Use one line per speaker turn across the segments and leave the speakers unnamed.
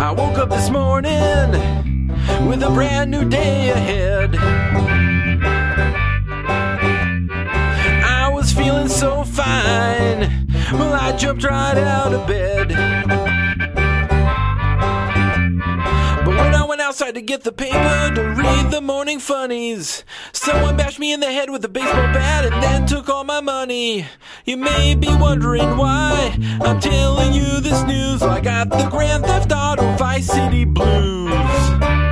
I woke up this morning with a brand new day ahead. I was feeling so fine. Well, I jumped right out of bed. Outside to get the paper to read the morning funnies, someone bashed me in the head with a baseball bat and then took all my money. You may be wondering why I'm telling you this news. I got the Grand Theft Auto Vice City Blues.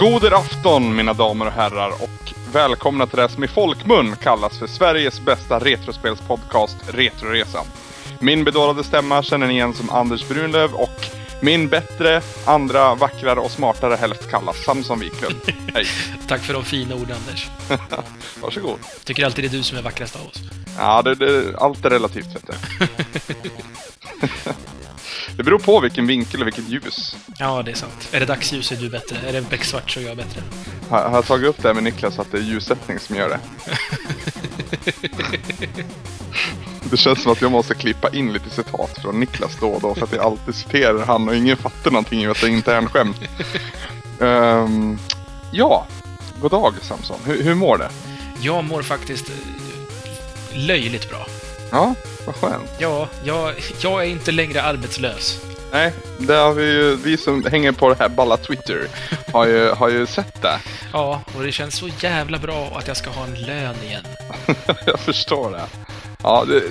Goder afton mina damer och herrar och välkomna till det som i folkmun kallas för Sveriges bästa retrospelspodcast Retroresan. Min bedårade stämma känner ni igen som Anders Brunlöv och min bättre, andra, vackrare och smartare hälft kallas Samson Wiklund. Hej!
Tack för de fina orden, Anders.
Varsågod.
Tycker alltid det är du som är vackrast av oss.
Ja, det, det, allt är relativt vet du. det beror på vilken vinkel och vilket ljus.
Ja, det är sant. Är det dagsljus är du bättre. Är det becksvart så är jag bättre.
Har, har jag tagit upp det här med Niklas att det är ljussättning som gör det? Det känns som att jag måste klippa in lite citat från Niklas då och då för att jag alltid citerar han och ingen fattar någonting i att det är internskämt. um, ja, god dag Samson. Hur, hur mår det?
Jag mår faktiskt eh, löjligt bra.
Ja, vad skönt.
Ja, jag, jag är inte längre arbetslös.
Nej, det har vi ju, vi som hänger på det här balla Twitter har ju, har ju sett det.
Ja, och det känns så jävla bra att jag ska ha en lön igen.
jag förstår det. Ja, det,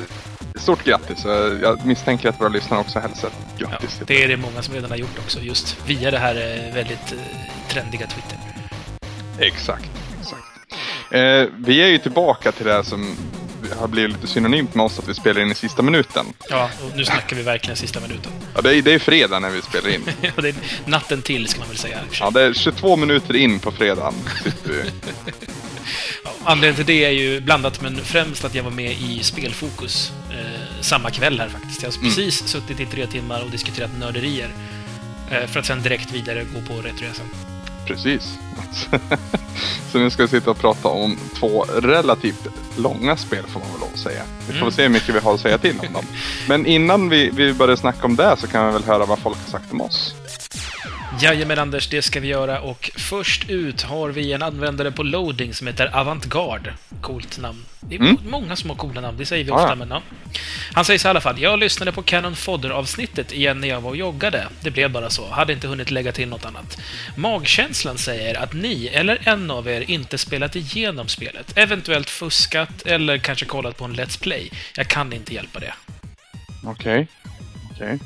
stort grattis. Jag misstänker att våra lyssnare också hälsar
Ja,
grattis. till
det är det många som redan har gjort också, just via det här eh, väldigt eh, trendiga Twitter.
Exakt, exakt. Eh, vi är ju tillbaka till det som har blivit lite synonymt med oss att vi spelar in i sista minuten.
Ja, och nu snackar vi verkligen sista minuten.
Ja, det, är, det är fredag när vi spelar in.
Ja, det är natten till, ska man väl säga.
Ja, det är 22 minuter in på fredagen.
Ja, anledningen till det är ju blandat, men främst att jag var med i Spelfokus eh, samma kväll här faktiskt. Jag har precis suttit i tre timmar och diskuterat nörderier. Eh, för att sen direkt vidare gå på Retroresan.
Precis. Så nu ska vi sitta och prata om två relativt långa spel får man väl lov att säga. Vi får väl se hur mycket vi har att säga till om dem. Men innan vi, vi börjar snacka om det så kan vi väl höra vad folk har sagt om oss.
Jajamän Anders, det ska vi göra och först ut har vi en användare på loading som heter Avantgarde. Coolt namn. Det är
Mm.
många som har coola namn, det säger vi ofta,
ja.
men ja. Han säger så här i alla fall. Jag lyssnade på Canon Fodder-avsnittet igen när jag var och joggade. Det blev bara så. Hade inte hunnit lägga till något annat. Magkänslan säger att ni, eller en av er, inte spelat igenom spelet. Eventuellt fuskat eller kanske kollat på en Let's Play. Jag kan inte hjälpa det.
Okej. Okej.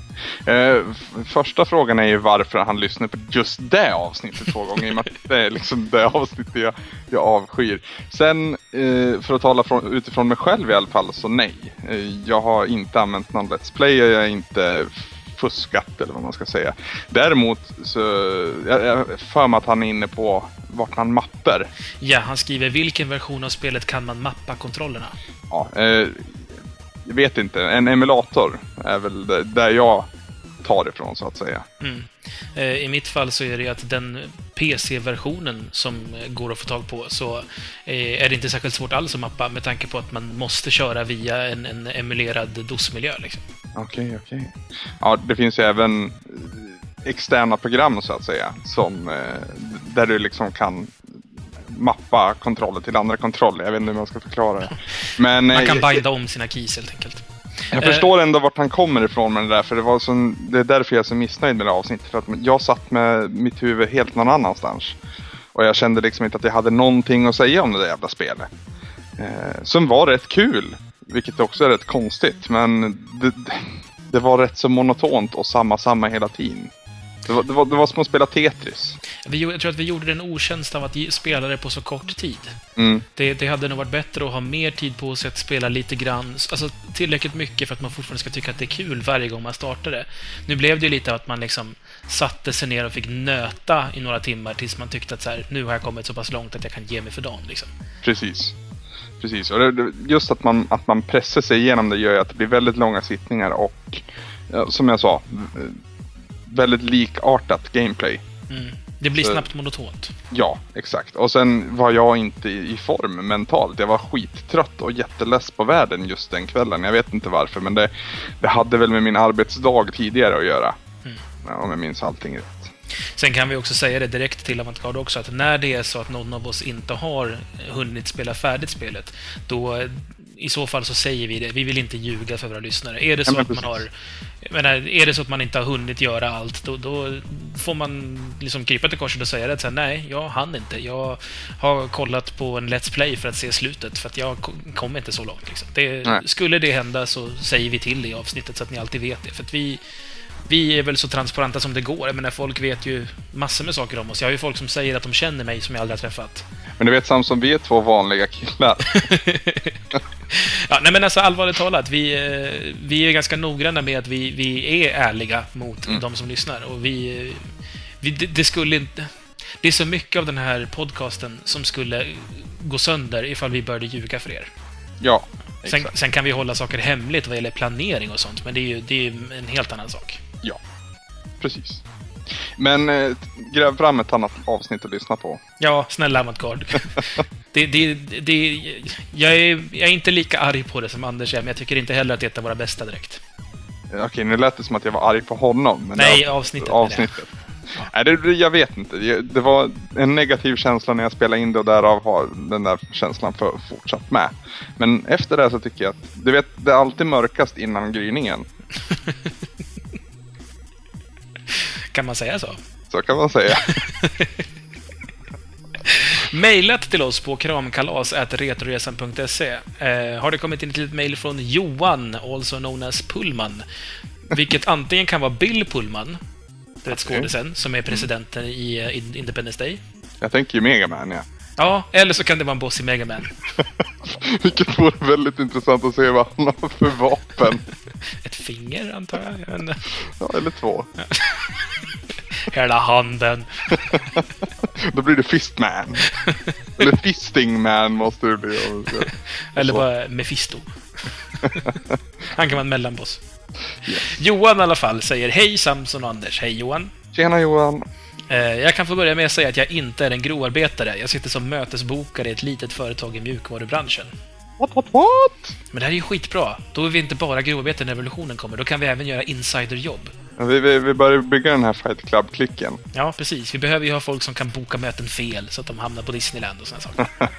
Eh, första frågan är ju varför han lyssnar på just det avsnittet två gånger. I och med att det är liksom det avsnittet jag, jag avskyr. Sen, eh, för att tala från, utifrån mig själv i alla fall, så nej. Eh, jag har inte använt någon Let's Play och jag har inte fuskat eller vad man ska säga. Däremot så, jag, jag för mig att han är inne på vart han mappar.
Ja, han skriver vilken version av spelet kan man mappa kontrollerna?
Ja, eh, jag vet inte, en emulator är väl där jag tar ifrån så att säga.
Mm. Eh, I mitt fall så är det ju att den PC-versionen som går att få tag på så eh, är det inte särskilt svårt alls att mappa med tanke på att man måste köra via en, en emulerad DOS-miljö. Liksom.
Okej, okej. Ja, det finns ju även externa program så att säga. Som, eh, där du liksom kan mappa kontroller till andra kontroller. Jag vet inte hur man ska förklara det. Men
Man kan
eh,
binda om sina keys helt enkelt.
jag förstår ändå vart han kommer ifrån med det där. För det, var sån, det är därför jag är så missnöjd med det avsnittet. För att jag satt med mitt huvud helt någon annanstans. Och jag kände liksom inte att jag hade någonting att säga om det där jävla spelet. Eh, som var rätt kul. Vilket också är rätt konstigt. Men det, det var rätt så monotont och samma, samma hela tiden. Det var, det var, det var som att spela Tetris.
Vi, jag tror att vi gjorde den otjänst av att spela det på så kort tid.
Mm.
Det, det hade nog varit bättre att ha mer tid på sig att spela lite grann, alltså tillräckligt mycket för att man fortfarande ska tycka att det är kul varje gång man startar det. Nu blev det ju lite av att man liksom satte sig ner och fick nöta i några timmar tills man tyckte att så här, nu har jag kommit så pass långt att jag kan ge mig för dagen. Liksom.
Precis. Precis. Och det, just att man, att man pressar sig igenom det gör ju att det blir väldigt långa sittningar och som jag sa, väldigt likartat gameplay.
Mm. Det blir
Så-
snabbt monotont.
Ja, exakt. Och sen var jag inte i i form mentalt. Jag var skittrött och jätteless på världen just den kvällen. Jag vet inte varför, men det, det hade väl med min arbetsdag tidigare att göra.
Mm.
Ja, om jag minns allting rätt.
Sen kan vi också säga det direkt till Avantgarde också, att när det är så att någon av oss inte har hunnit spela färdigt spelet, då i så fall så säger vi det. Vi vill inte ljuga för våra lyssnare. Är det så
men
att man har... Menar, är det så att man inte har hunnit göra allt, då, då får man liksom krypa till korset och säga det. att Så här, Nej, jag hann inte. Jag har kollat på en Let's Play för att se slutet, för att jag ko- kom inte så långt. Liksom. Det, skulle det hända så säger vi till det i avsnittet så att ni alltid vet det. För att vi, vi är väl så transparenta som det går. Jag menar, folk vet ju massor med saker om oss. Jag har ju folk som säger att de känner mig som jag aldrig har träffat.
Men du vet Samson, vi är två vanliga killar.
Ja, nej men alltså allvarligt talat, vi, eh, vi är ganska noggranna med att vi, vi är ärliga mot de som lyssnar. Och vi, eh, vi, det, skulle inte... Det är så mycket av den här podcasten som skulle gå sönder ifall vi började ljuga för er.
Ja,
Sen, sen kan vi hålla saker hemligt vad gäller planering och sånt, men det är ju det är en helt annan sak.
Ja, precis. Men eh, gräv fram ett annat avsnitt att lyssna på.
Ja, snälla Avantgarde. det, det, det, jag, är, jag är inte lika arg på det som Anders är, men jag tycker inte heller att det är ett av våra bästa direkt.
Eh, Okej, nu lät det som att jag var arg på honom. Men
Nej,
det,
avsnittet
avsnittet. Nej, det, jag vet inte. Det, det var en negativ känsla när jag spelade in det och därav har den där känslan för, fortsatt med. Men efter det så tycker jag att, du vet, det är alltid mörkast innan gryningen.
Kan man säga så?
Så kan man säga.
Mailat till oss på kramkalas.retroresan.se. Eh, har det kommit in ett litet mejl från Johan, also known as Pullman. Vilket antingen kan vara Bill Pullman, du vet skådisen, som är presidenten i eh, In- Independence Day.
Jag tänker ju Megaman, ja.
Ja, eller så kan det vara en boss i Mega Man.
Vilket vore väldigt intressant att se vad han har för vapen.
Ett finger, antar jag. inte.
Ja, eller två.
Hela handen.
Då blir det Fistman. Eller Fisting Man måste det bli.
Eller bara Mephisto. Han kan vara en mellanboss. Johan i alla fall säger Hej Samson och Anders. Hej Johan.
Tjena Johan.
Eh, Jag kan få börja med att säga att jag inte är en grovarbetare. Jag sitter som mötesbokare i ett litet företag i mjukvarubranschen.
What, what, what?
Men det här är ju skitbra. Då är vi inte bara grovarbetare när revolutionen kommer. Då kan vi även göra insiderjobb.
Vi, vi, vi börjar bygga den här Fight Club-klicken.
Ja, precis. Vi behöver ju ha folk som kan boka möten fel så att de hamnar på Disneyland och såna saker.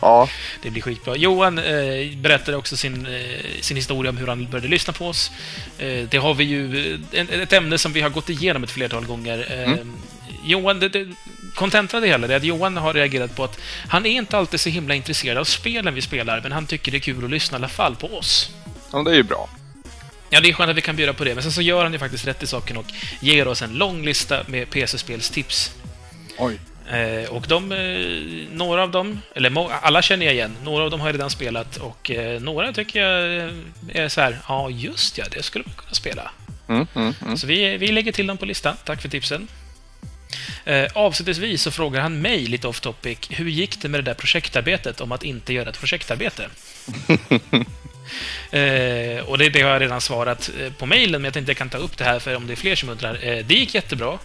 Ja,
Det blir skitbra. Johan eh, berättade också sin, eh, sin historia om hur han började lyssna på oss. Eh, det har vi ju... eh, En, ett ämne som vi har gått igenom ett flertal gånger. Eh, Johan, det, det, kontentan av det hela är att Johan har reagerat på att han är inte alltid så himla intresserad av spelen vi spelar, men han tycker det är kul att lyssna i alla fall på oss.
ja det är ju bra.
Ja, det är skönt att vi kan bjuda på det, men sen så gör han ju faktiskt rätt i saken och ger oss en lång lista med PC-spelstips.
Oj.
Eh, och de, eh, några av dem, eller alla känner jag igen, några av dem har jag redan spelat och eh, några tycker jag eh, är så här, ja just ja, det skulle man kunna spela.
Mm, mm, mm.
Så vi, vi lägger till dem på listan, tack för tipsen. Eh, avslutningsvis så frågar han mig lite off topic, hur gick det med det där projektarbetet om att inte göra ett projektarbete? Eh, och det, det har jag redan svarat eh, på mejlen, men jag tänkte jag kan ta upp det här för om det är fler som undrar. Eh, det gick jättebra.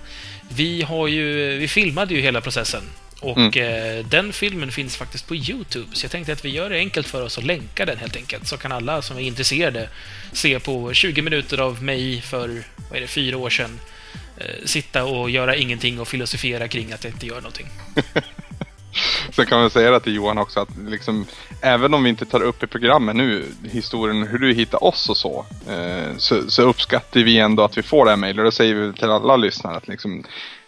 Vi, har ju, vi filmade ju hela processen. Och eh, den filmen finns faktiskt på YouTube, så jag tänkte att vi gör det enkelt för oss att länka den helt enkelt. Så kan alla som är intresserade se på 20 minuter av mig för, vad är det, fyra år sedan. Eh, sitta och göra ingenting och filosofera kring att jag inte gör någonting.
Sen kan man säga det till Johan också att liksom, även om vi inte tar upp i programmet nu historien hur du hittar oss och så, eh, så, så uppskattar vi ändå att vi får det här mejlet. Och det säger vi till alla lyssnare att liksom,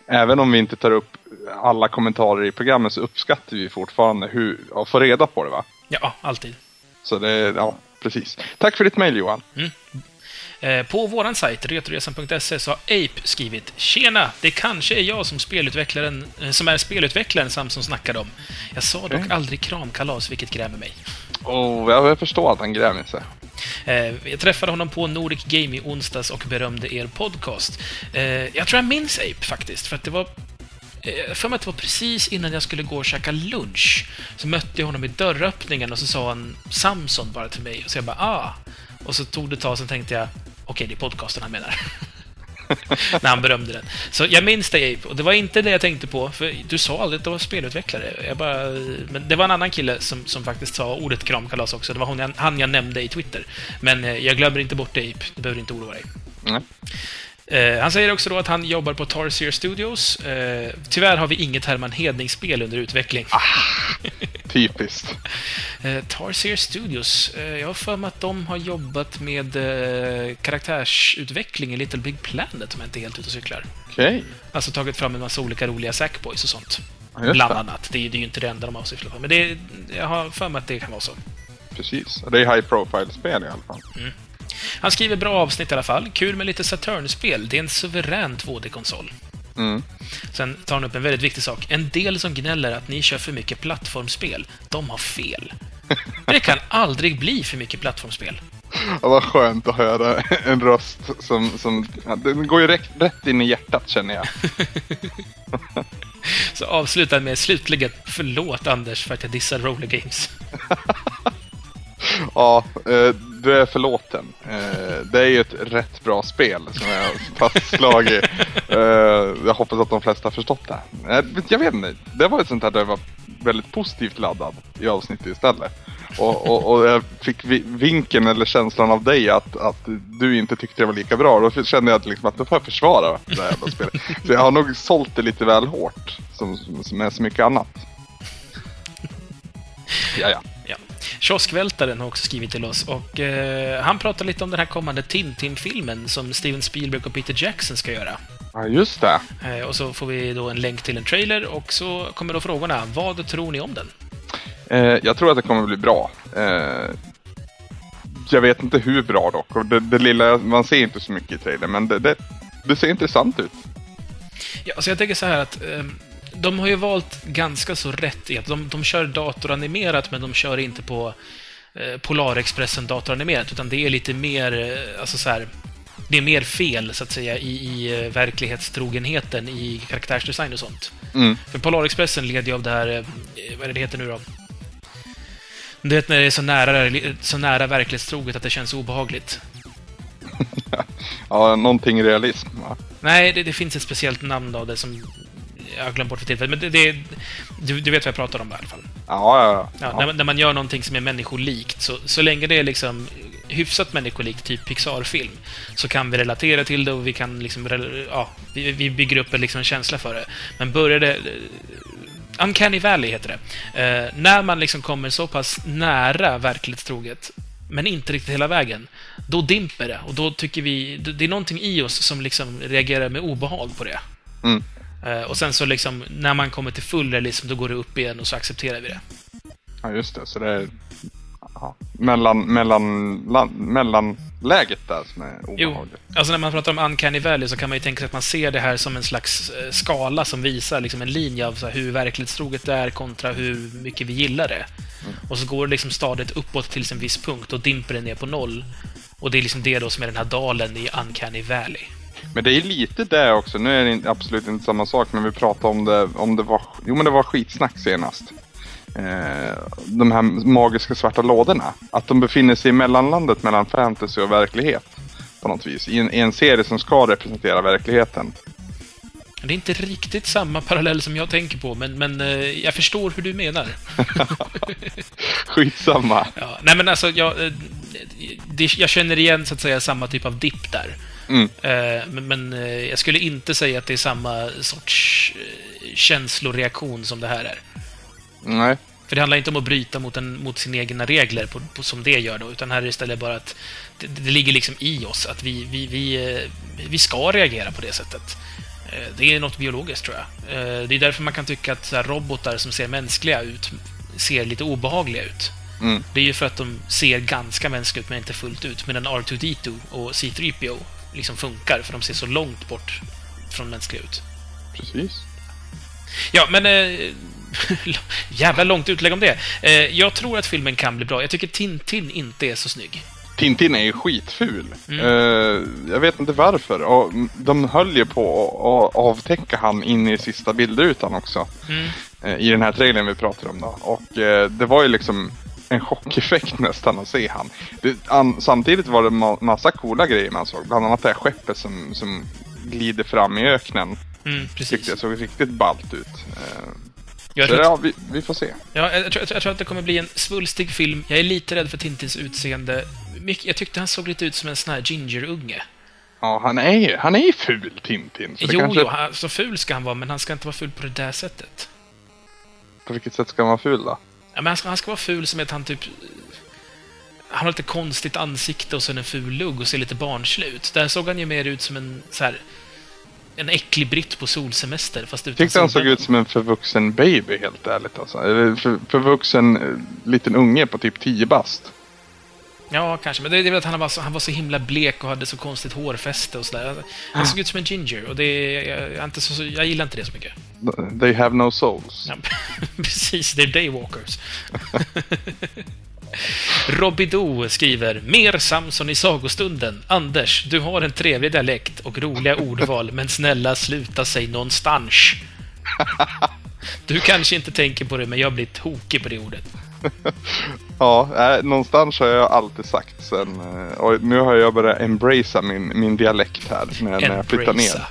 även om vi inte tar upp alla kommentarer i programmet så uppskattar vi fortfarande hur, att få reda på det va.
Ja, alltid.
Så det, ja precis. Tack för ditt mejl Johan.
Eh, På våran sajt, retroresan.se, så har Ape skrivit “Tjena! Det kanske är jag som, spelutvecklaren, eh, som är spelutvecklaren Samson snackade om. Jag sa dock
Okej.
aldrig kramkalas, vilket grämer mig.
Oh, jag, förstår att han grämer sig.
Eh, jag träffade honom på Nordic Game i onsdags och berömde er podcast. Eh, jag tror jag minns Ape faktiskt, för att det var eh, för mig att det var precis innan jag skulle gå och käka lunch. Så mötte jag honom i dörröppningen och så sa han Samson bara till mig. Och så jag bara ah. Och så tog det ett tag, sen tänkte jag okej, det är podcasten han menar. när han berömde den. Så jag minns Ape, och det var inte det jag tänkte på, för du sa aldrig att du var spelutvecklare. Jag bara, men det var en annan kille som, som faktiskt sa ordet kramkalas också. Det var hon, han jag nämnde i Twitter. Men eh, jag glömmer inte bort dig, Ape. Du behöver inte oroa dig. Eh, han säger också då att han jobbar på Tarsier Studios. Eh, tyvärr har vi inget Herman Hedning-spel under utveckling.
Ah, typiskt.
Eh, Tarsier Studios. Eh, jag har för mig att de har jobbat med eh, karaktärsutveckling i Little Big Planet, om jag inte är helt ute och cyklar.
Okej. Okay.
Alltså tagit fram en massa olika roliga Sackboys och sånt.
Ja,
Bland annat. Det är, det är ju inte det enda de har sysslat på. Men det jag har för mig att det kan vara så.
Precis. Det är high profile-spel i alla fall.
Mm. Han skriver bra avsnitt i alla fall. Kul med lite Saturn-spel. Det är en suverän 2D-konsol.
Mm.
Sen tar han upp en väldigt viktig sak. En del som gnäller att ni kör för mycket plattformsspel, de har fel. Det kan aldrig bli för mycket plattformsspel.
Ja, vad skönt att höra en röst som... som den går ju rätt, rätt in i hjärtat, känner jag.
Så avslutar med slutligen, förlåt Anders för att jag dissar Roller Games.
ja, eh, du är förlåten. Eh, det är ju ett rätt bra spel som jag fastslagit. eh, jag hoppas att de flesta har förstått det. Eh, jag vet inte, det var ett sånt här där jag var väldigt positivt laddad i avsnittet istället. Och, och, och jag fick vinken eller känslan av dig att, att du inte tyckte det var lika bra. Då kände jag liksom att då får jag försvara det här jävla spelet. Så jag har nog sålt det lite väl hårt, som, som med så mycket annat. Ja, ja.
Kioskvältaren har också skrivit till oss och eh, han pratar lite om den här kommande Tintin-filmen som Steven Spielberg och Peter Jackson ska göra.
Ja, just det.
Eh, och så får vi då en länk till en trailer och så kommer då frågorna. Vad tror ni om den?
Eh, jag tror att det kommer bli bra. Eh, jag vet inte hur bra dock. Och det, det lilla, man ser inte så mycket i trailern, men det, det, det ser intressant ut.
Ja, alltså jag tänker så här att eh, de har ju valt ganska så rätt i att de, de kör datoranimerat, men de kör inte på eh, Polarexpressen datoranimerat, utan det är lite mer, eh, alltså så här, det är mer fel, så att säga, i, i uh, verklighetstrogenheten i karaktärsdesign och sånt.
Mm.
För Polarexpressen leder ju av det här, vad är det det heter nu då? Du vet när det är så nära, så nära verklighetstroget att det känns obehagligt.
ja, någonting realism, va?
Nej, det, det, finns ett speciellt namn av det som jag har glömt bort för tillfället. Men det, det du, du, vet vad jag pratar om i alla fall.
Ja, ja, ja.
ja när, när, man gör någonting som är människolikt, så, så länge det är liksom hyfsat människolikt, typ Pixar-film, så kan vi relatera till det och vi kan liksom, ja, vi, vi bygger upp en liksom känsla för det. Men börjar det... Uncanny Valley heter det. Eh, när man liksom kommer så pass nära verklighetstroget, men inte riktigt hela vägen, då dimper det. Och då tycker vi... Det är någonting i oss som liksom reagerar med obehag på det.
Mm.
Eh, och sen så liksom, när man kommer till full realism, då går det upp igen och så accepterar vi det.
Ja, just det. Så det är ja, mellan, mellan, la, mellanläget där som är obehagligt.
Jo, alltså när man pratar om uncanny valley så kan man ju tänka sig att man ser det här som en slags eh, skala som visar liksom en linje av hur verklighetstroget det är kontra hur mycket vi gillar det. Mm. Och så går det liksom stadigt uppåt till en viss punkt och dimper det ner på noll. Och det är liksom det då som är den här dalen i uncanny valley.
Men det är lite det också. Nu är det absolut inte samma sak, men vi pratade om det, om det var, jo men det var skitsnack senast. Eh, de här magiska svarta lådorna. Att de befinner sig i mellanlandet mellan fantasy och verklighet. På något vis. I en, i en serie som ska representera verkligheten.
Det är inte riktigt samma parallell som jag tänker på, men, men eh, jag förstår hur du menar.
Skitsamma.
Ja, nej, men alltså, jag, eh, det, jag känner igen så att säga samma typ av dipp där.
Mm.
Eh, men, men eh, jag skulle inte säga att det är samma sorts eh, känsloreaktion som det här är.
Nej.
För det handlar inte om att bryta mot, en, mot sina egna regler på, på, som det gör då, utan här är det istället bara att det, det ligger liksom i oss att vi, vi, vi, vi ska reagera på det sättet. Det är något biologiskt, tror jag. Det är därför man kan tycka att robotar som ser mänskliga ut ser lite obehagliga ut.
Mm.
Det är ju för att de ser ganska mänskliga ut, men inte fullt ut. Medan R2D2 och C3PO liksom funkar, för de ser så långt bort från mänskliga ut.
Precis.
Ja, men... Eh, jävla långt utlägg om det. Eh, jag tror att filmen kan bli bra. Jag tycker Tintin inte är så snygg.
Tintin är ju skitful.
Mm.
Eh, jag vet inte varför. De höll ju på att avtäcka han in i sista bildrutan också.
Mm.
Eh, I den här trailern vi pratar om då. Och eh, det var ju liksom en chockeffekt nästan att se han. Det, an, samtidigt var det ma massa coola grejer man såg. Bland annat det här skeppet som, som glider fram i öknen.
Mm,
Tyckte
precis.
jag såg riktigt ballt ut. Eh,
Jag tror, att,
ja, vi, vi får se.
ja, jag, tror, jag tror att det kommer bli en svulstig film. Jag är lite rädd för Tintins utseende. Mycket, jag tyckte han såg lite ut som en sån här ginger-unge.
Ja, han är ju han är ju ful Tintin. Så
Jo,
kanske,
jo, han, så ful ska han vara, men han ska inte vara ful på det där sättet.
På vilket sätt ska han vara ful då?
Ja, men han, ska, han ska vara ful som att han typ... Han har lite konstigt ansikte och så en ful lugg och ser lite barnslig ut. Där såg han ju mer ut som en så här... En äcklig britt på solsemester, fast utan
Tyckte han såg ut som en förvuxen baby helt ärligt alltså. Eller för, förvuxen eh, liten unge på typ 10 bast.
Ja, kanske. Men det, det är väl att han var, så, han var så himla blek och hade så konstigt hårfäste och sådär. Han såg ut som en ginger och det... Jag, jag, är inte så, jag gillar inte det så mycket.
They have no souls.
Ja, precis, det är daywalkers. Robidoo skriver Mer Samson i sagostunden. Anders, du har en trevlig dialekt och roliga ordval, men snälla sluta säg någonstans. Du kanske inte tänker på det, men jag blir tokig på det ordet.
Ja, äh, någonstans har jag alltid sagt sen. eh, Och nu har jag börjat embracea min, min dialekt här när, när jag flyttar ner.
Embracea.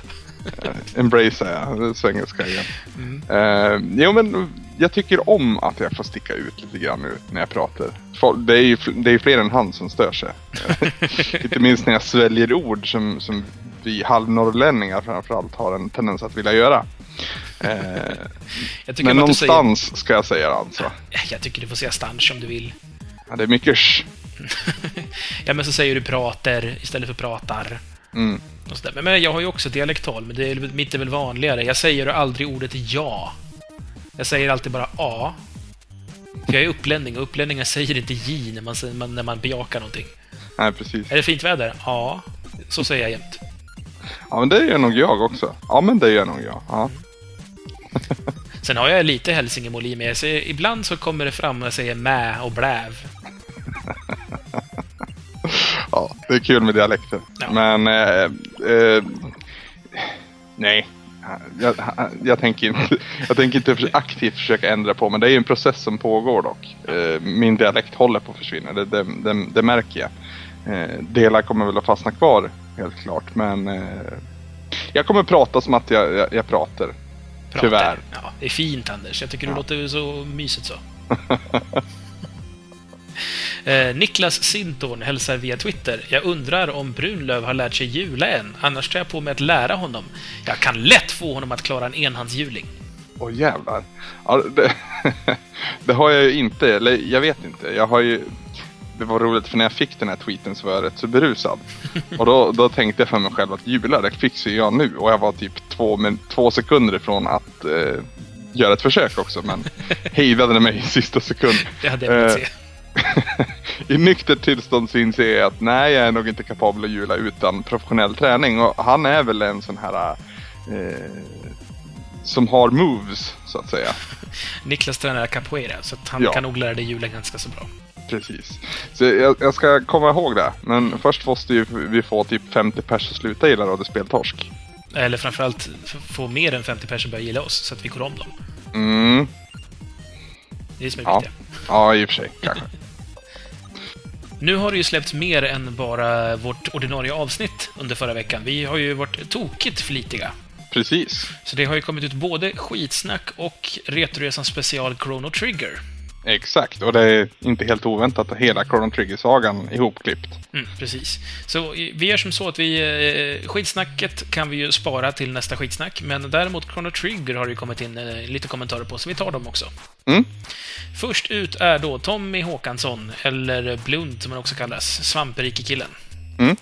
Eh, Embracea, ja. Svengelska igen.
Mm.
Eh, jo men jag tycker om att jag får sticka ut lite grann nu när jag pratar. Det är ju det är fler än han som stör sig. Eh, Inte minst när jag sväljer ord som, som vi halvnorrlänningar framförallt har en tendens att vilja göra. Eh, men
du säger,
någonstans ska jag säga det alltså.
jag tycker du får säga stans om du vill.
Ja, det är mycket sh.
Ja, men så säger du prater istället för pratar.
Mm.
Men, men jag har ju också dialektal, men det är, mitt är väl vanligare. Jag säger aldrig ordet ja. Jag säger alltid bara a. För jag är upplänning och upplänningar säger inte j när man, när man bejakar någonting.
Nej, precis.
Är det fint väder? Ja. Så säger jag jämt.
Ja, men det gör nog jag också. Ja, men det gör nog jag. Ja.
Sen har jag lite hälsingemål i mig. Jag säger, ibland så kommer det fram och jag säger mä och bläv.
ja, det är kul med dialekter.
Ja.
Men... Eh, eh, nej. Jag, jag, tänker inte, jag tänker inte aktivt försöka ändra på men det är ju en process som pågår dock. Eh, min dialekt håller på att försvinna, det, det, det, det märker jag. Eh, delar kommer väl att fastna kvar, helt klart. Men eh, jag kommer prata som att jag, jag, jag pratar.
Pratar.
Tyvärr.
Ja, det är fint, Anders. Jag tycker du
Ja.
låter så mysigt så. eh, Niklas Sintorn hälsar via Twitter. Jag undrar om Brunlöv har lärt sig jula än. Annars tar jag på mig att lära honom. Jag kan lätt få honom att klara en enhandshjuling.
Åh jävlar. Ja, det, det har jag ju inte, eller jag vet inte. Jag har ju... Det var roligt för när jag fick den här tweeten så var jag rätt så berusad. Och då, då tänkte jag för mig själv att jula, det fixar jag nu. Och jag var typ två, men, två sekunder ifrån att eh, göra ett försök också. Men hejdade mig i sista sekund.
Det hade jag velat
Eh,
se.
I nyktert tillstånd så inser jag att nej, jag är nog inte kapabel att jula utan professionell träning. Och han är väl en sån här... Eh, som har moves, så att säga.
Niklas tränar capoeira, så att han
Ja.
kan nog lära dig julen ganska så bra.
Precis. Så jag, jag ska komma ihåg det. Men först måste ju vi få typ 50 pers att sluta gilla Radio Speltorsk.
Eller framförallt få mer än 50 personer börja gilla oss, så att vi går om dem.
Mm.
Det är det som är
Ja.
viktigt.
Ja, i och för sig. Kanske.
Nu har det ju släppts mer än bara vårt ordinarie avsnitt under förra veckan. Vi har ju varit tokigt flitiga.
Precis.
Så det har ju kommit ut både skitsnack och Retroresan special Chrono Trigger.
Exakt. Och det är inte helt oväntat att hela Chrono Trigger-sagan ihopklippt.
Mm, precis. Så vi gör som så att vi... Eh, skitsnacket kan vi ju spara till nästa skitsnack, men däremot Chrono Trigger har det ju kommit in eh, lite kommentarer på, så vi tar dem också.
Mm.
Först ut är då Tommy Håkansson, eller Blund som han också kallas, Svamperike-killen.
Mm.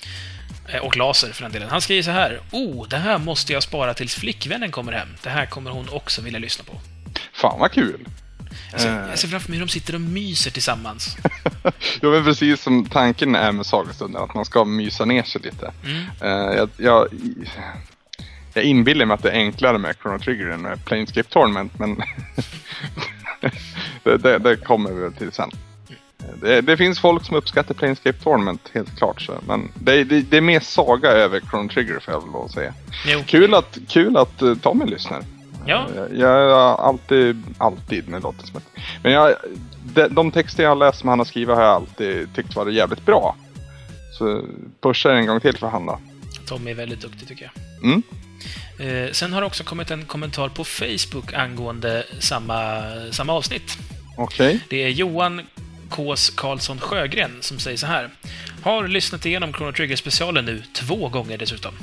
Eh, Och Laser för den delen. Han skriver så här. Oh, det här måste jag spara tills flickvännen kommer hem. Det här kommer hon också vilja lyssna på.
Fan vad kul!
Alltså,
Eh.
jag ser framför mig hur de sitter och myser tillsammans.
Jo men precis som tanken är med Sagastunden, att man ska mysa ner sig lite.
Mm.
Eh, jag, jag, jag inbillar mig att det är enklare med Chrono Trigger än med Planescape Tournament, men det, det, det kommer vi till sen. Det, det finns folk som uppskattar Planescape Tournament, helt klart. Så. Men det, det, det är mer saga över Chrono Trigger, får jag väl att säga.
Jo.
Kul att, kul att uh, Tommy lyssnar.
Ja.
Jag, jag har alltid, alltid med låter som ett... Men jag, de, de texter jag har läst som han har skrivit har jag alltid tyckt varit jävligt bra. Så pusha en gång till för han då.
Tommy är väldigt duktig tycker jag.
Mm.
Eh, sen har det också kommit en kommentar på Facebook angående samma, samma avsnitt.
Okej.
Det är Johan Kås Karlsson Sjögren som säger så här. Har lyssnat igenom Chrono Trigger-specialen nu, två gånger dessutom.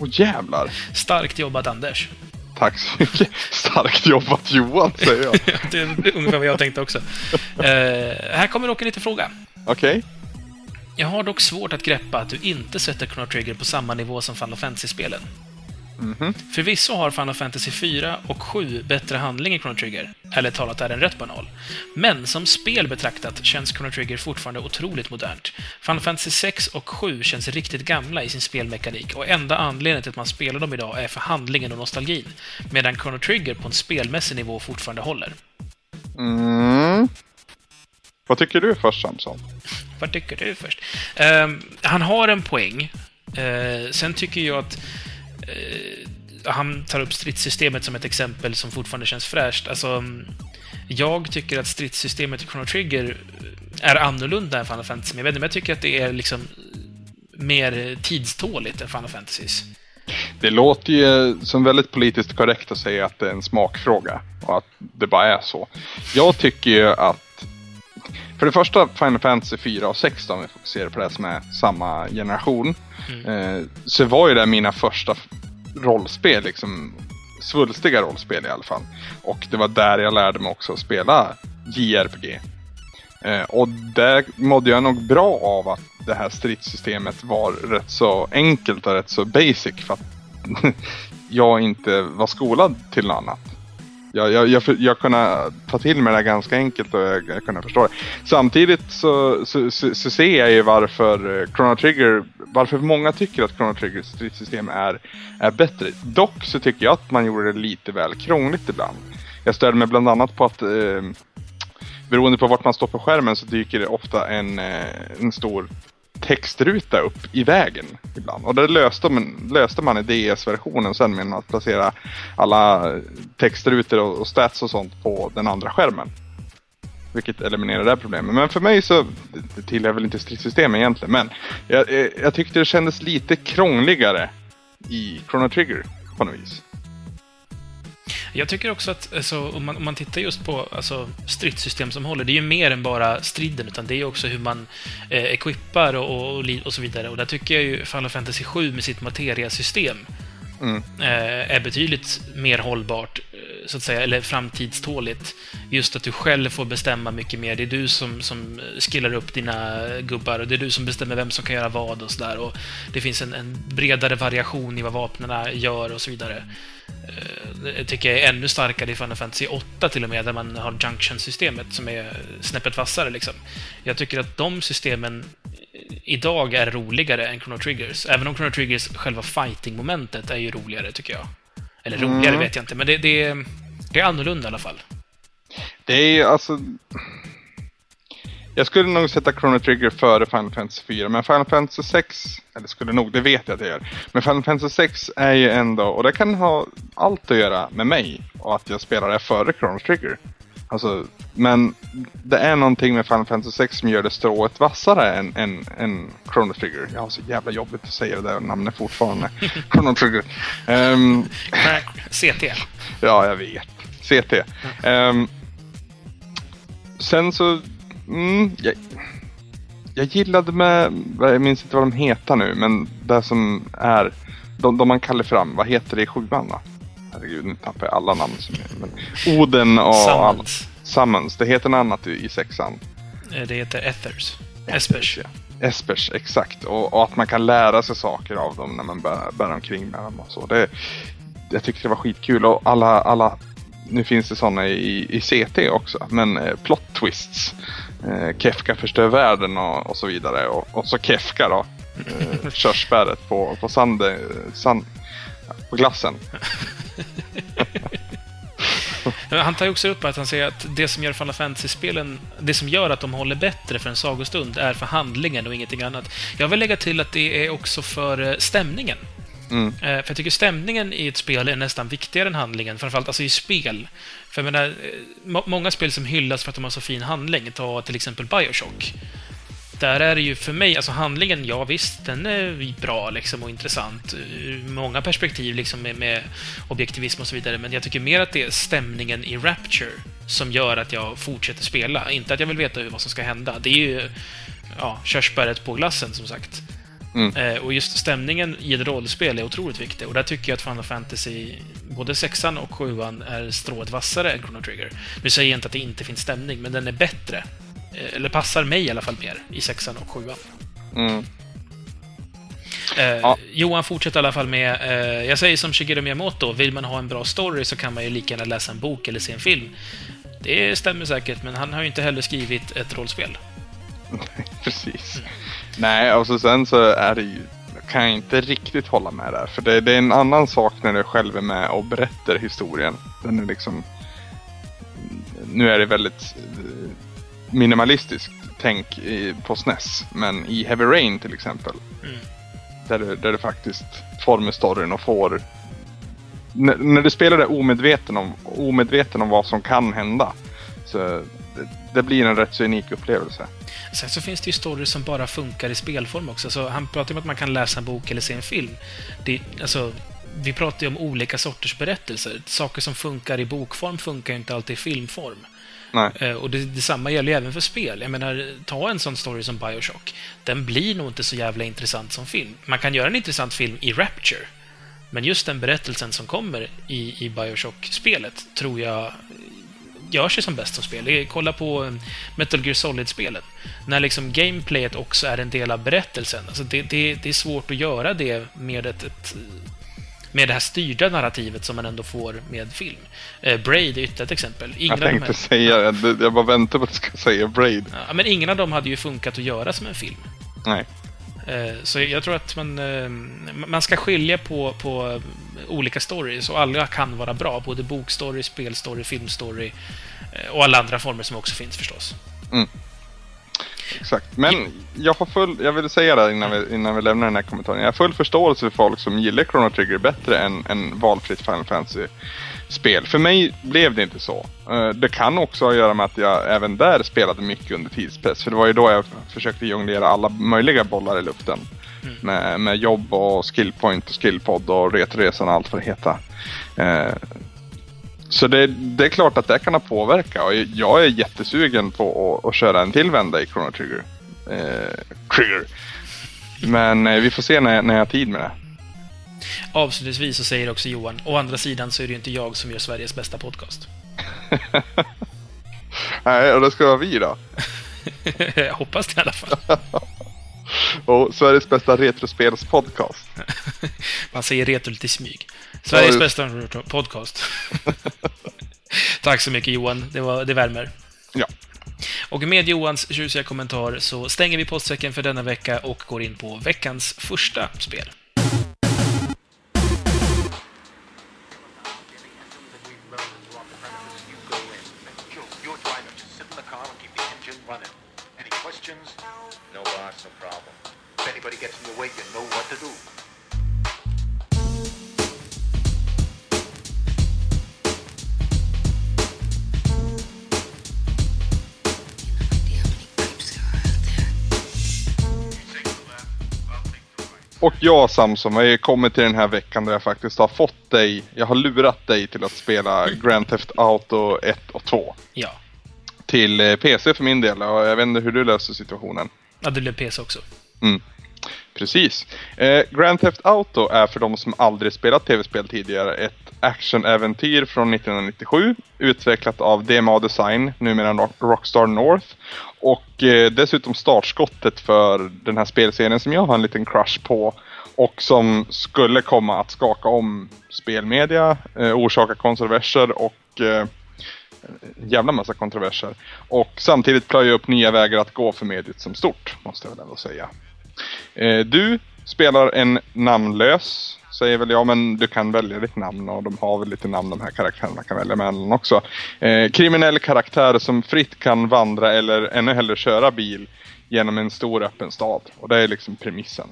Åh jävlar.
Starkt jobbat Anders.
Tack så mycket. Starkt jobbat Johan, säger jag.
det är ungefär vad jag tänkte också. Eh, här kommer dock en liten fråga.
Okej.
Jag har dock svårt att greppa att du inte sätter Chrono Trigger på samma nivå som Final Fantasy-spelen.
Mhm.
Förvisso har Final Fantasy 4 och 7 bättre handling i Chrono Trigger, eller talat är den rätt banal. Men som spel betraktat känns Chrono Trigger fortfarande otroligt modernt. Final Fantasy 6 och 7 känns riktigt gamla i sin spelmekanik och enda anledningen till att man spelar dem idag är för handlingen och nostalgin, medan Chrono Trigger på en spelmässig nivå fortfarande håller.
Mm. Vad tycker du först Samson?
Vad tycker du först? Ehm, han har en poäng. Eh, sen tycker jag att Eh, han tar upp stridssystemet som ett exempel som fortfarande känns fräscht. Alltså, mm, jag tycker att stridssystemet i Chrono Trigger eh, är annorlunda än Final Fantasy, men jag vet inte, men jag tycker att det är liksom eh, mer tidståligt än Final Fantasies.
Det låter ju som väldigt politiskt korrekt att säga att det är en smakfråga och att det bara är så. Jag tycker ju att för det första Final Fantasy 4 och 6 om vi fokuserar på det som är samma generation. Eh, så var ju det mina första rollspel, liksom svulstiga rollspel i alla fall. Och det var där jag lärde mig också att spela JRPG. Eh, och där mådde jag nog bra av att det här stridssystemet var rätt så enkelt och rätt så basic för att jag inte var skolad till något annat. Jag, jag, jag, jag kunde ta till mig det ganska enkelt och jag, jag kunde förstå det. Samtidigt så, så, så, så ser jag ju varför eh, Chrono Trigger, varför många tycker att Chrono Triggers stridssystem är, är bättre. Dock så tycker jag att man gjorde det lite väl krångligt ibland. Jag störde mig bland annat på att eh, beroende på vart man står på skärmen så dyker det ofta en, eh, en stor textruta upp i vägen ibland. Och det löste man, löste man i DS-versionen sen med att placera alla textrutor och, och stats och sånt på den andra skärmen. Vilket eliminerar det här problemet. Men för mig så, det, tillhör väl inte stridssystemet egentligen, men jag, jag tyckte det kändes lite krångligare i Chrono Trigger på något vis.
Jag tycker också att alltså, om, man, om man tittar just på alltså, stridssystem som håller, det är ju mer än bara striden, utan det är ju också hur man eh, equippar och, och, och så vidare. Och där tycker jag ju Final Fantasy 7 med sitt materiasystem
Mm.
är betydligt mer hållbart, eh, så att säga, eller framtidståligt. Just att du själv får bestämma mycket mer. Det är du som, som skillar upp dina gubbar och det är du som bestämmer vem som kan göra vad och sådär. Det finns en, en bredare variation i vad vapnen gör och så vidare. Eh, det tycker jag är ännu starkare i Final Fantasy 8 till och med, där man har Junction-systemet som är snäppet vassare. Liksom. Jag tycker att de systemen idag är roligare än Chrono Triggers. Även om Chrono Triggers själva fighting-momentet är ju roligare, tycker jag. Eller roligare
Mm.
vet jag inte, men det, det, är- det är annorlunda i alla fall.
Det är ju alltså... Jag skulle nog sätta Chrono Trigger före Final Fantasy 4, men Final Fantasy 6, eller skulle nog, det vet jag att det gör. Men Final Fantasy 6 är ju ändå, och det kan ha allt att göra med mig och att jag spelar det före Chrono Trigger. Alltså, men det är någonting med Final Fantasy 6 som gör det strået vassare än, än, än Chrono Trigger. Jag har så jävla jobbigt att säga det där namnet fortfarande. Chrono Trigger. Ehm,
CT.
Ja, jag vet. CT. Ehm, sen så... Mm, jag, jag gillade med... Jag minns inte vad de heter nu, men det som är... De, de man kallar fram, vad heter det i sjuan då? Herregud, nu tappar jag alla namn. Som är, men Oden och...
Summons.
Summons. Det heter något annat i, i sexan.
Eh, Det heter Ethers. Espers.
Ja. Espers, exakt. Och, och att man kan lära sig saker av dem när man bär, bär omkring med dem och så. Det, jag tyckte det var skitkul och alla, alla nu finns det sådana i, i CT också, men eh, plot twists. Eh, Kefka förstör världen och, och så vidare. Och, och så Kefka då. Eh, körsbäret på, på, sand, sand, på glassen.
Han tar ju också upp att han säger att det som gör Final Fantasy-spelen, det som gör att de håller bättre för en sagostund, är för handlingen och ingenting annat. Jag vill lägga till att det är också för eh, stämningen.
Mm.
Eh, För jag tycker stämningen i ett spel är nästan viktigare än handlingen, framförallt alltså i spel. För jag menar, eh, må- många spel som hyllas för att de har så fin handling, ta till exempel Bioshock. Där är det ju för mig, alltså handlingen, ja visst, den är bra liksom och intressant ur många perspektiv liksom med, med objektivism och så vidare, men jag tycker mer att det är stämningen i Rapture som gör att jag fortsätter spela. Inte att jag vill veta hur, vad som ska hända. Det är ju ja, körsbäret på glassen, som sagt.
Mm.
Eh, och just stämningen i ett rollspel är otroligt viktig. Och där tycker jag att Final Fantasy, både sexan och sjuan, är strået vassare än Chrono Trigger. Nu säger jag inte att det inte finns stämning, men den är bättre. Eh, eller passar mig i alla fall mer i sexan och sjuan.
Mm.
Eh,
Ja.
Johan fortsätter i alla fall med, eh, jag säger som Shigeru Miyamoto, vill man ha en bra story så kan man ju lika gärna läsa en bok eller se en film. Det stämmer säkert, men han har ju inte heller skrivit ett rollspel.
Precis. Nej, och så sen så är det ju, kan jag inte riktigt hålla med där. För det, det är en annan sak när du själv är med och berättar historien. Den är liksom... Nu är det väldigt minimalistiskt tänk i, på SNES. Men i Heavy Rain till exempel.
Mm.
Där du, där du faktiskt formar storyn och får... När, när du spelar det omedveten om, omedveten om vad som kan hända. Så det, det blir en rätt så unik upplevelse.
Sen så finns det ju stories som bara funkar i spelform också. Så han pratar om att man kan läsa en bok eller se en film. Det, alltså, vi pratar ju om olika sorters berättelser. Saker som funkar i bokform funkar ju inte alltid i filmform.
Nej.
Eh, och det, detsamma gäller ju även för spel. Jag menar, ta en sån story som Bioshock. Den blir nog inte så jävla intressant som film. Man kan göra en intressant film i Rapture. Men just den berättelsen som kommer i, i Bioshock-spelet tror jag gör sig som bäst som spel. Kolla på eh, Metal Gear Solid-spelen. När liksom gameplayet också är en del av berättelsen. Alltså det, det, det är svårt att göra det med ett, ett med det här styrda narrativet som man ändå får med film. Eh, Braid är ytterligare ett exempel. Ingen
Jag tänkte
här-
säga. Jag bara väntar på att du ska säga Braid.
Ja, men ingen av dem hade ju funkat att göra som en film.
Nej.
Eh, Så jag tror att man, eh, man ska skilja på, på olika stories och alla kan vara bra. Både bokstory, spelstory, filmstory eh, och alla andra former som också finns förstås.
Exakt. Men jag har full, jag vill säga det innan vi, innan vi lämnar den här kommentaren. Jag har full förståelse för folk som gillar Chrono Trigger bättre än, än valfritt Final Fantasy-spel. För mig blev det inte så. Eh, Det kan också ha att göra med att jag även där spelade mycket under tidspress. För det var ju då jag försökte jonglera alla möjliga bollar i luften. Med, med jobb och skillpoint och skillpod och Retroresan och allt vad det heter. Så det, det är klart att det kan ha påverkat och jag är jättesugen på att, att köra en till vända i Chrono Trigger. Eh, Trigger. Men eh, vi får se när, när jag har tid med det.
Avslutningsvis så säger också Johan, å andra sidan så är det ju inte jag som gör Sveriges bästa podcast.
Nej, och det ska vara vi då.
jag hoppas det i alla fall.
Och Sveriges bästa retrospelspodcast.
Man säger retro lite smyg. Sveriges
Ja,
bästa podcast. Tack så mycket Johan, det, var, det värmer.
Ja.
Och med Johans tjusiga kommentar så stänger vi postsäcken för denna vecka och går in på veckans första spel.
Och jag Samson, jag har kommit till den här veckan där jag faktiskt har fått dig, jag har lurat dig till att spela Grand Theft Auto 1 och 2.
Ja.
Till eh, PC för min del och jag vet inte hur du löser situationen.
Ja, det blev PC också.
Precis. Eh, Grand Theft Auto är för de som aldrig spelat tv-spel tidigare ett actionäventyr från 1997 utvecklat av DMA Design, numera Rockstar North. Och eh, dessutom startskottet för den här spelserien som jag har en liten crush på och som skulle komma att skaka om spelmedia, eh, orsaka kontroverser och eh, en jävla massa kontroverser. Och samtidigt plöja upp nya vägar att gå för mediet som stort, måste jag väl ändå säga. Eh, du spelar en namnlös säger väl ja men du kan välja ditt namn och de har väl lite namn de här karaktärerna kan välja mellan också. Eh, kriminell karaktär som fritt kan vandra eller ännu hellre köra bil genom en stor öppen stad. Och det är liksom premissen.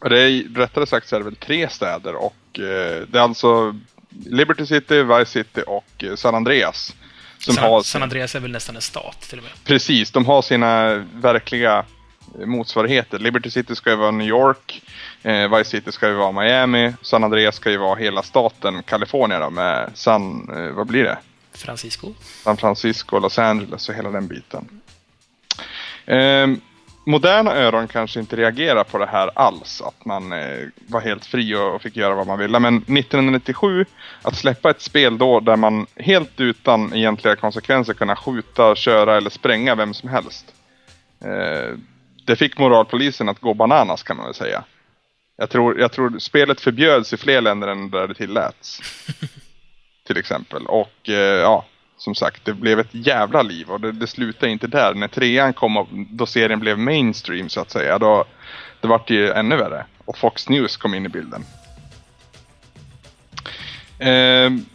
Och det är rättare sagt så är det väl tre städer och eh, det är alltså Liberty City, Vice City och San Andreas. Som
San,
har
San Andreas är väl nästan en stat till och med.
Precis, de har sina verkliga motsvarigheter. Liberty City ska ju vara New York, eh, Vice City ska ju vara Miami, San Andreas ska ju vara hela staten Kalifornien då med San, eh, vad blir det?
Francisco.
San Francisco, Los Angeles och hela den biten. Ehm, moderna öron kanske inte reagerar på det här alls, att man eh, var helt fri och, och fick göra vad man ville. Men 1997, att släppa ett spel då där man helt utan egentliga konsekvenser kunna skjuta, köra eller spränga vem som helst. Eh, det fick moralpolisen att gå bananas kan man väl säga. Jag tror, jag tror spelet förbjöds i fler länder än där det tilläts. till exempel. Och eh, ja, som sagt, det blev ett jävla liv och det, det slutade inte där. När trean kom och då serien blev mainstream så att säga, då det vart ju ännu värre. Och Fox News kom in i bilden. Ehm,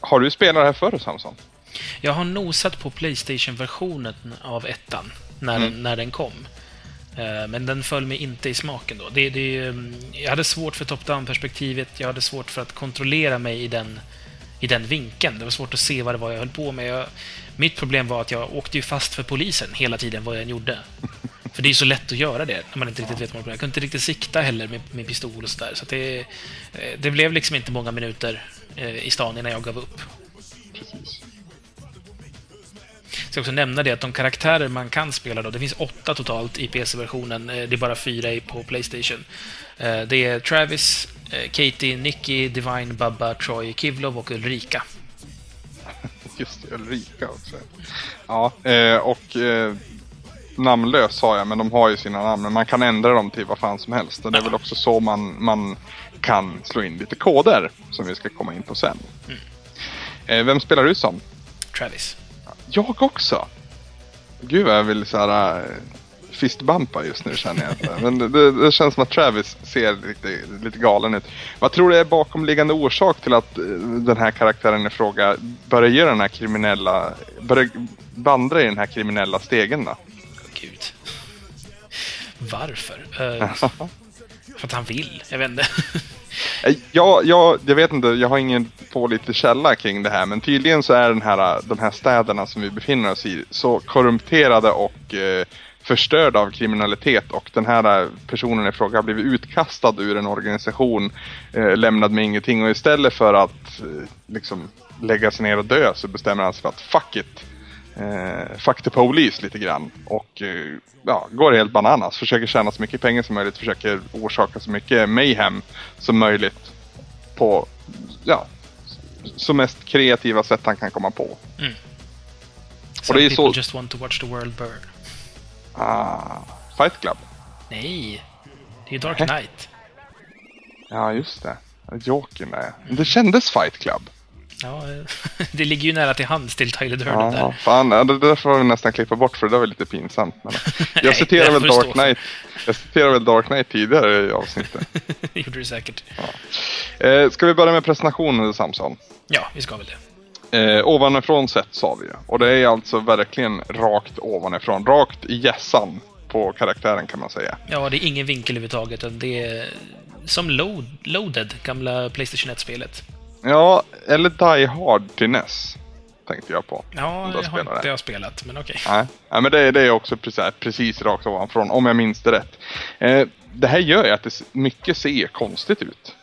har du spelat det här förr Samson?
Jag har nosat på Playstation-versionen av ettan när, den, när den kom. Eh, Men den föll mig inte i smaken då. Det, det, mm, jag hade svårt för top-down-perspektivet. Jag hade svårt för att kontrollera mig i den, i den vinkeln. Det var svårt att se vad det var jag höll på med. Jag, mitt problem var att jag åkte ju fast för polisen hela tiden vad jag än gjorde. För det är så lätt att göra det när man inte riktigt vet vad man Jag kunde inte riktigt sikta heller med, med pistol och sådär. Så det, eh, det blev liksom inte många minuter eh, i stan innan jag gav upp. Ska också nämna det att de karaktärer man kan spela då, det finns åtta totalt i PC-versionen. eh, Det är bara fyra på Playstation. Eh, Det är Travis, eh, Katie, Nicky, Divine, Bubba, Troy, Kivlov och Ulrika.
Just det, Ulrika också. Ja, och namnlös sa jag, men de har ju sina namn. Men man kan ändra dem till vad fan som helst. Och det är väl också så man, man kan slå in lite koder, som vi ska komma in på sen. Eh, vem spelar du som?
Travis.
Jag också! Gud vad jag vill så här äh, fistbumpa just nu känner jag. Men det, det, känns som att Travis ser lite, lite galen ut. Vad tror du är bakomliggande orsak till att eh, den här karaktären i fråga börjar göra den här kriminella, börjar vandra i den här kriminella stegen då?
Gud. Varför? Eh, för att han vill. Jag vet inte.
Eh, jag, jag, jag vet inte, jag har ingen pålitlig källa kring det här men tydligen så är den här, eh, de här städerna som vi befinner oss i så korrumperade och eh, förstörda av kriminalitet och den här eh, personen i fråga har blivit utkastad ur en organisation, eh, lämnad med ingenting och istället för att eh, liksom lägga sig ner och dö så bestämmer han sig för att fuck it. Eh, fuck the police lite grann och eh, ja, går helt bananas. Försöker tjäna så mycket pengar som möjligt, försöker orsaka så mycket mayhem som möjligt på ja, så mest kreativa sätt han kan komma på.
Some
det är
people
så-
just want to watch the world burn.
Ah, Fight Club.
Nej. Det är Dark. Knight.
Ja, just det. Jokern där. Men Det kändes Fight Club.
Ja, eh, det ligger ju nära till hands till Tyler Durden
Ja,
där.
fan. Ja, det där får vi nästan klippa bort för det var lite pinsamt. Men jag
Nej,
citerar väl Dark. Knight. Jag citerar väl Dark Knight tidigare i avsnittet.
det gjorde du säkert.
Eh, ska vi börja med presentationen Samson?
Ja, vi ska väl det.
Eh, ovanifrån sett sa vi. Och det är alltså verkligen rakt ovanifrån. Rakt i hjässan på karaktären kan man säga.
Ja, det är ingen vinkel överhuvudtaget. Det är som Load, Loaded, gamla Playstation 1-spelet.
Ja, eller Die Hard till NES. Tänkte jag på.
Ja, jag
har
inte
det.
jag spelat, men okej.
Nej, Nej men det, det är också precis, precis rakt ovanifrån, om jag minns det rätt. Eh, det här gör ju att det mycket ser konstigt ut.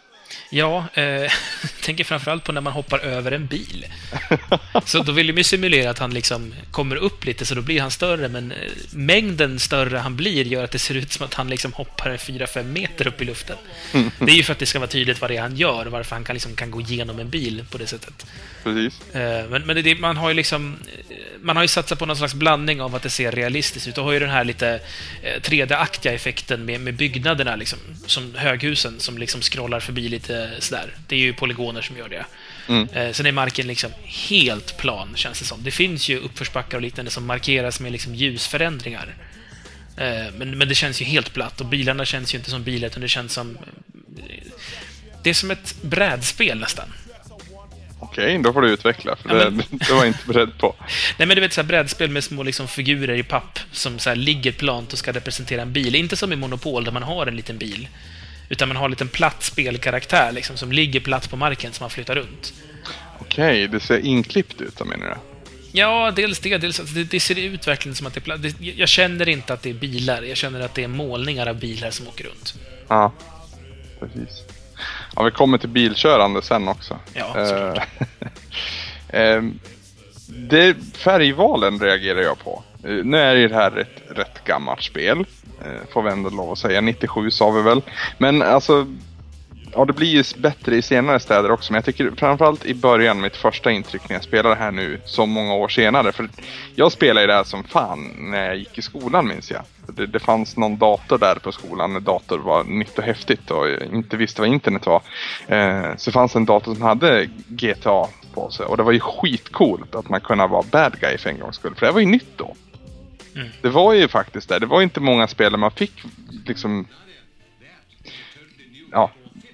Ja, eh, tänker framförallt på när man hoppar över en bil. Så då vill de ju simulera att han liksom kommer upp lite, så då blir han större, men eh, mängden större han blir gör att det ser ut som att han liksom hoppar 4-5 meter upp i luften. Det är ju för att det ska vara tydligt vad det är han gör, och varför han kan, liksom, kan gå igenom en bil på det sättet.
Precis.
Eh, Men, men det, det, man har ju liksom... eh, Man har ju satsat på någon slags blandning av att det ser realistiskt ut. Du har ju den här lite eh, 3D-aktiga effekten med, med byggnaderna, liksom, som höghusen, som liksom scrollar förbi lite sådär. Det är ju polygoner som gör det. Eh, Sen är marken liksom helt plan, känns det som. Det finns ju uppförsbackar och liknande som markeras med liksom ljusförändringar. Eh, Men, men det känns ju helt platt och bilarna känns ju inte som bilar, utan det känns som... eh, Det är som ett brädspel nästan.
Okej, då får du utveckla, för
Ja,
det,
men-
det var jag inte beredd på.
Nej, men du vet så här brädspel med små liksom, figurer i papp som så här, ligger plant och ska representera en bil. Inte som i Monopol där man har en liten bil. Utan man har en liten platt spelkaraktär liksom, som ligger platt på marken som man flyttar runt.
Okej, det ser inklippt ut, då menar du?
Ja, dels det. Dels, alltså, det, det ser ut verkligen som att det är platt. Det, jag känner inte att det är bilar. Jag känner att det är målningar av bilar som åker runt.
Ja, precis. Ja, vi kommer till bilkörande sen också.
Ja,
Eh, ehm, det, färgvalen reagerar jag på. Eh, nu är ju det här ett rätt gammalt spel. eh, får vi ändå lov att säga. 97 sa vi väl. Men alltså, ja det blir ju bättre i senare städer också. Men jag tycker framförallt i början, mitt första intryck när jag spelar det här nu så många år senare. För jag spelade ju det här som fan när jag gick i skolan minns jag. Det, det fanns någon dator där på skolan när dator var nytt och häftigt och jag inte visste vad internet var. Eh, så fanns en dator som hade GTA på sig och det var ju skitcoolt att man kunde vara bad guy för en gångs skull. För det var ju nytt då.
Mm.
Det var ju faktiskt det. Det var inte många spel där man fick liksom... Ja,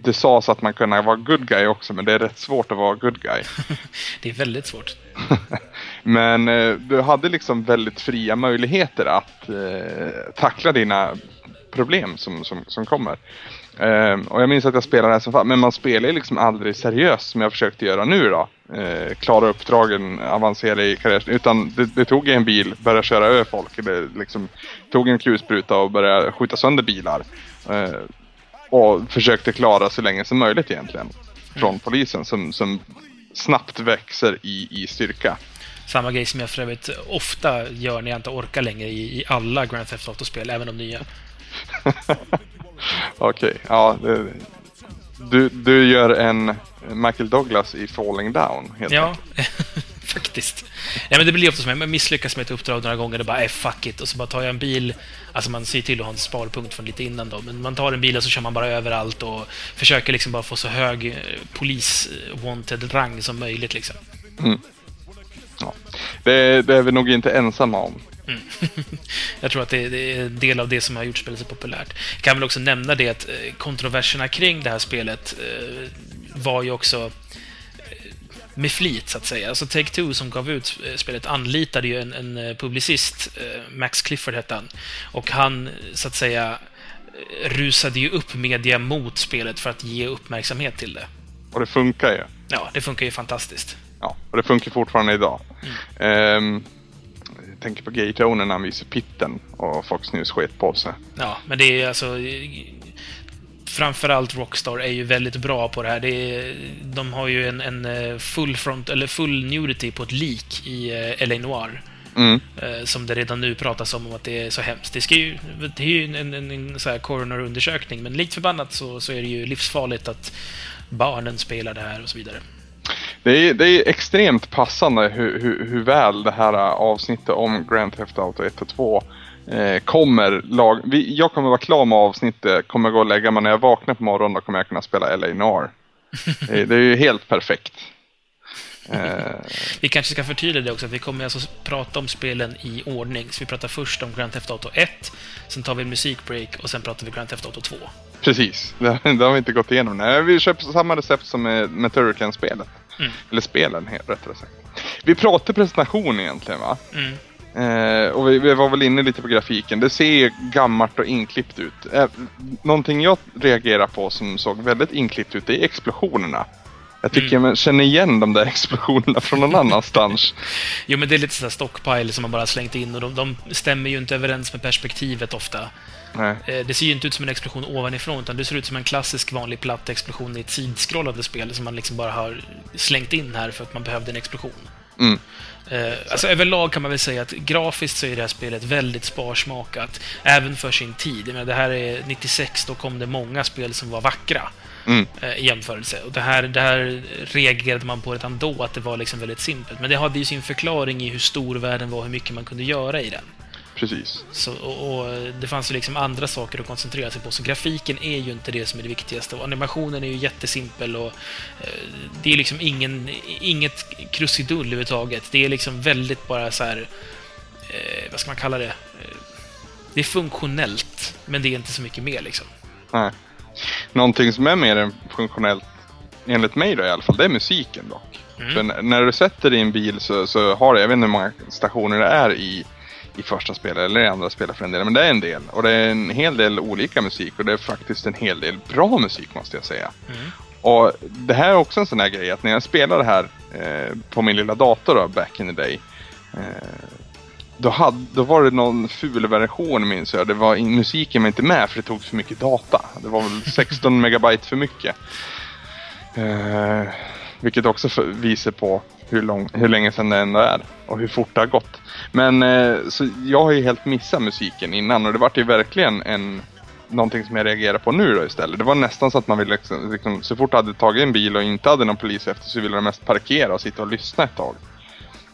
det sades att man kunde vara good guy också men det är rätt svårt att vara good guy.
Det är väldigt svårt.
Men eh, du hade liksom väldigt fria möjligheter att eh, tackla dina problem som, som, som kommer. Eh, och jag minns att jag spelade det här som fan, men man spelar ju liksom aldrig seriöst som jag försökte göra nu då. Eh, klara uppdragen, avancera i karriären. Utan det, det tog en bil, börja köra över folk. Eller liksom tog en kulspruta och började skjuta sönder bilar. Eh, och försökte klara så länge som möjligt egentligen. Från polisen som, som snabbt växer i, i styrka.
Samma grej som jag för övrigt ofta gör när jag inte orkar längre i, i alla Grand Theft Auto-spel, även de nya.
Okej, ja. Det, du, du gör en Michael Douglas i Falling Down, helt
Ja, faktiskt. Ja, men det blir ofta som jag misslyckas med ett uppdrag några gånger och bara äh, fuck it. Och så bara tar jag en bil. Alltså man ser till att ha en sparpunkt från lite innan då. Men man tar en bil och så kör man bara överallt och försöker liksom bara få så hög eh, polis-wanted-rang som möjligt liksom.
Ja. Det, det är vi nog inte ensamma om.
Jag tror att det, är en del av det som har gjort spelet så populärt. Jag kan väl också nämna det att eh, kontroverserna kring det här spelet eh, var ju också eh, med flit, så att säga. Alltså Take-Two som gav ut eh, spelet anlitade ju en, en eh, publicist, eh, Max Clifford hette han, och han, så att säga, rusade ju upp media mot spelet för att ge uppmärksamhet till det.
Och det funkar ju.
Ja, det funkar ju fantastiskt.
Ja, och det funkar fortfarande idag. Ehm, jag tänker på Owner när han visade pitten och Fox News sket på sig.
Ja, men det är alltså... Framförallt Rockstar är ju väldigt bra på det här. Det är, de har ju en, en eh, full front, eller full nudity på ett lik i eh, LA Noir.
Mm.
Eh, Som det redan nu pratas om, om att det är så hemskt. Det, ska ju, det är ju en, en, en, en så här coroner-undersökning, men likt förbannat så, så är det ju livsfarligt att barnen spelar det här och så vidare.
Det är, det är extremt passande hur, hur, hur väl det här avsnittet om Grand Theft Auto 1 och 2 eh, kommer lag... Vi, jag kommer vara klar med avsnittet, kommer gå och lägga mig när jag vaknar på morgonen då kommer jag kunna spela LA Noir. det, det är ju helt perfekt. Eh,
Vi kanske ska förtydliga det också, att vi kommer alltså prata om spelen i ordning. Så vi pratar först om Grand Theft Auto 1, sen tar vi en musikbreak och sen pratar vi Grand Theft Auto 2.
precis, det, det har vi inte gått igenom. Nej, vi kör på samma recept som med, med Turrican-spelet.
Mm.
Eller spelen, rättare sagt. Vi pratar presentation egentligen va?
Mm.
Eh, och vi, vi var väl inne lite på grafiken. Det ser ju gammalt och inklippt ut. Eh, någonting jag reagerar på som såg väldigt inklippt ut, det är explosionerna. Jag tycker
Mm.
jag känner igen de där explosionerna från någon annanstans.
Jo, men det är lite sådär stockpile som man bara slängt in och de, de stämmer ju inte överens med perspektivet ofta.
Nej.
Eh, Det ser ju inte ut som en explosion ovanifrån, utan det ser ut som en klassisk vanlig platt explosion i ett sidskrollande spel som man liksom bara har slängt in här för att man behövde en explosion.
Mm.
Eh, alltså överlag kan man väl säga att grafiskt så är det här spelet väldigt sparsmakat, även för sin tid. Menar, det här är 96, då kom det många spel som var vackra
Mm.
eh, i jämförelse. Och det här, det här reagerade man på redan då, att det var liksom väldigt simpelt. Men det hade ju sin förklaring i hur stor världen var och hur mycket man kunde göra i den.
Precis.
Så, och, och det fanns ju liksom andra saker att koncentrera sig på, så grafiken är ju inte det som är det viktigaste. Och animationen är ju jättesimpel och eh, det är liksom ingen, inget krusidull överhuvudtaget. Det är liksom väldigt bara så här, eh, vad ska man kalla det? Eh, det är funktionellt, men det är inte så mycket mer liksom.
Nej. Någonting som är mer funktionellt, enligt mig då i alla fall, det är musiken dock. För n- när du sätter dig i en bil så, så har det, jag vet inte hur många stationer det är i, i första spelet eller i andra spel för en del, men det är en del. Och det är en hel del olika musik och det är faktiskt en hel del bra musik måste jag säga. Och det här är också en sån här grej att när jag spelade det här eh, på min lilla dator då, back in the day. Eh, då, hade, då var det någon ful version minns jag. Det var, in- musiken var inte med för det tog för mycket data. Det var väl 16 megabyte för mycket. Eh, vilket också för, visar på hur, lång, hur länge sedan det ändå är och hur fort det har gått. Men eh, så jag har ju helt missat musiken innan och det vart ju verkligen en någonting som jag reagerar på nu då istället. Det var nästan så att man ville liksom, liksom, så fort du hade tagit en bil och inte hade någon polis efter så ville de mest parkera och sitta och lyssna ett tag.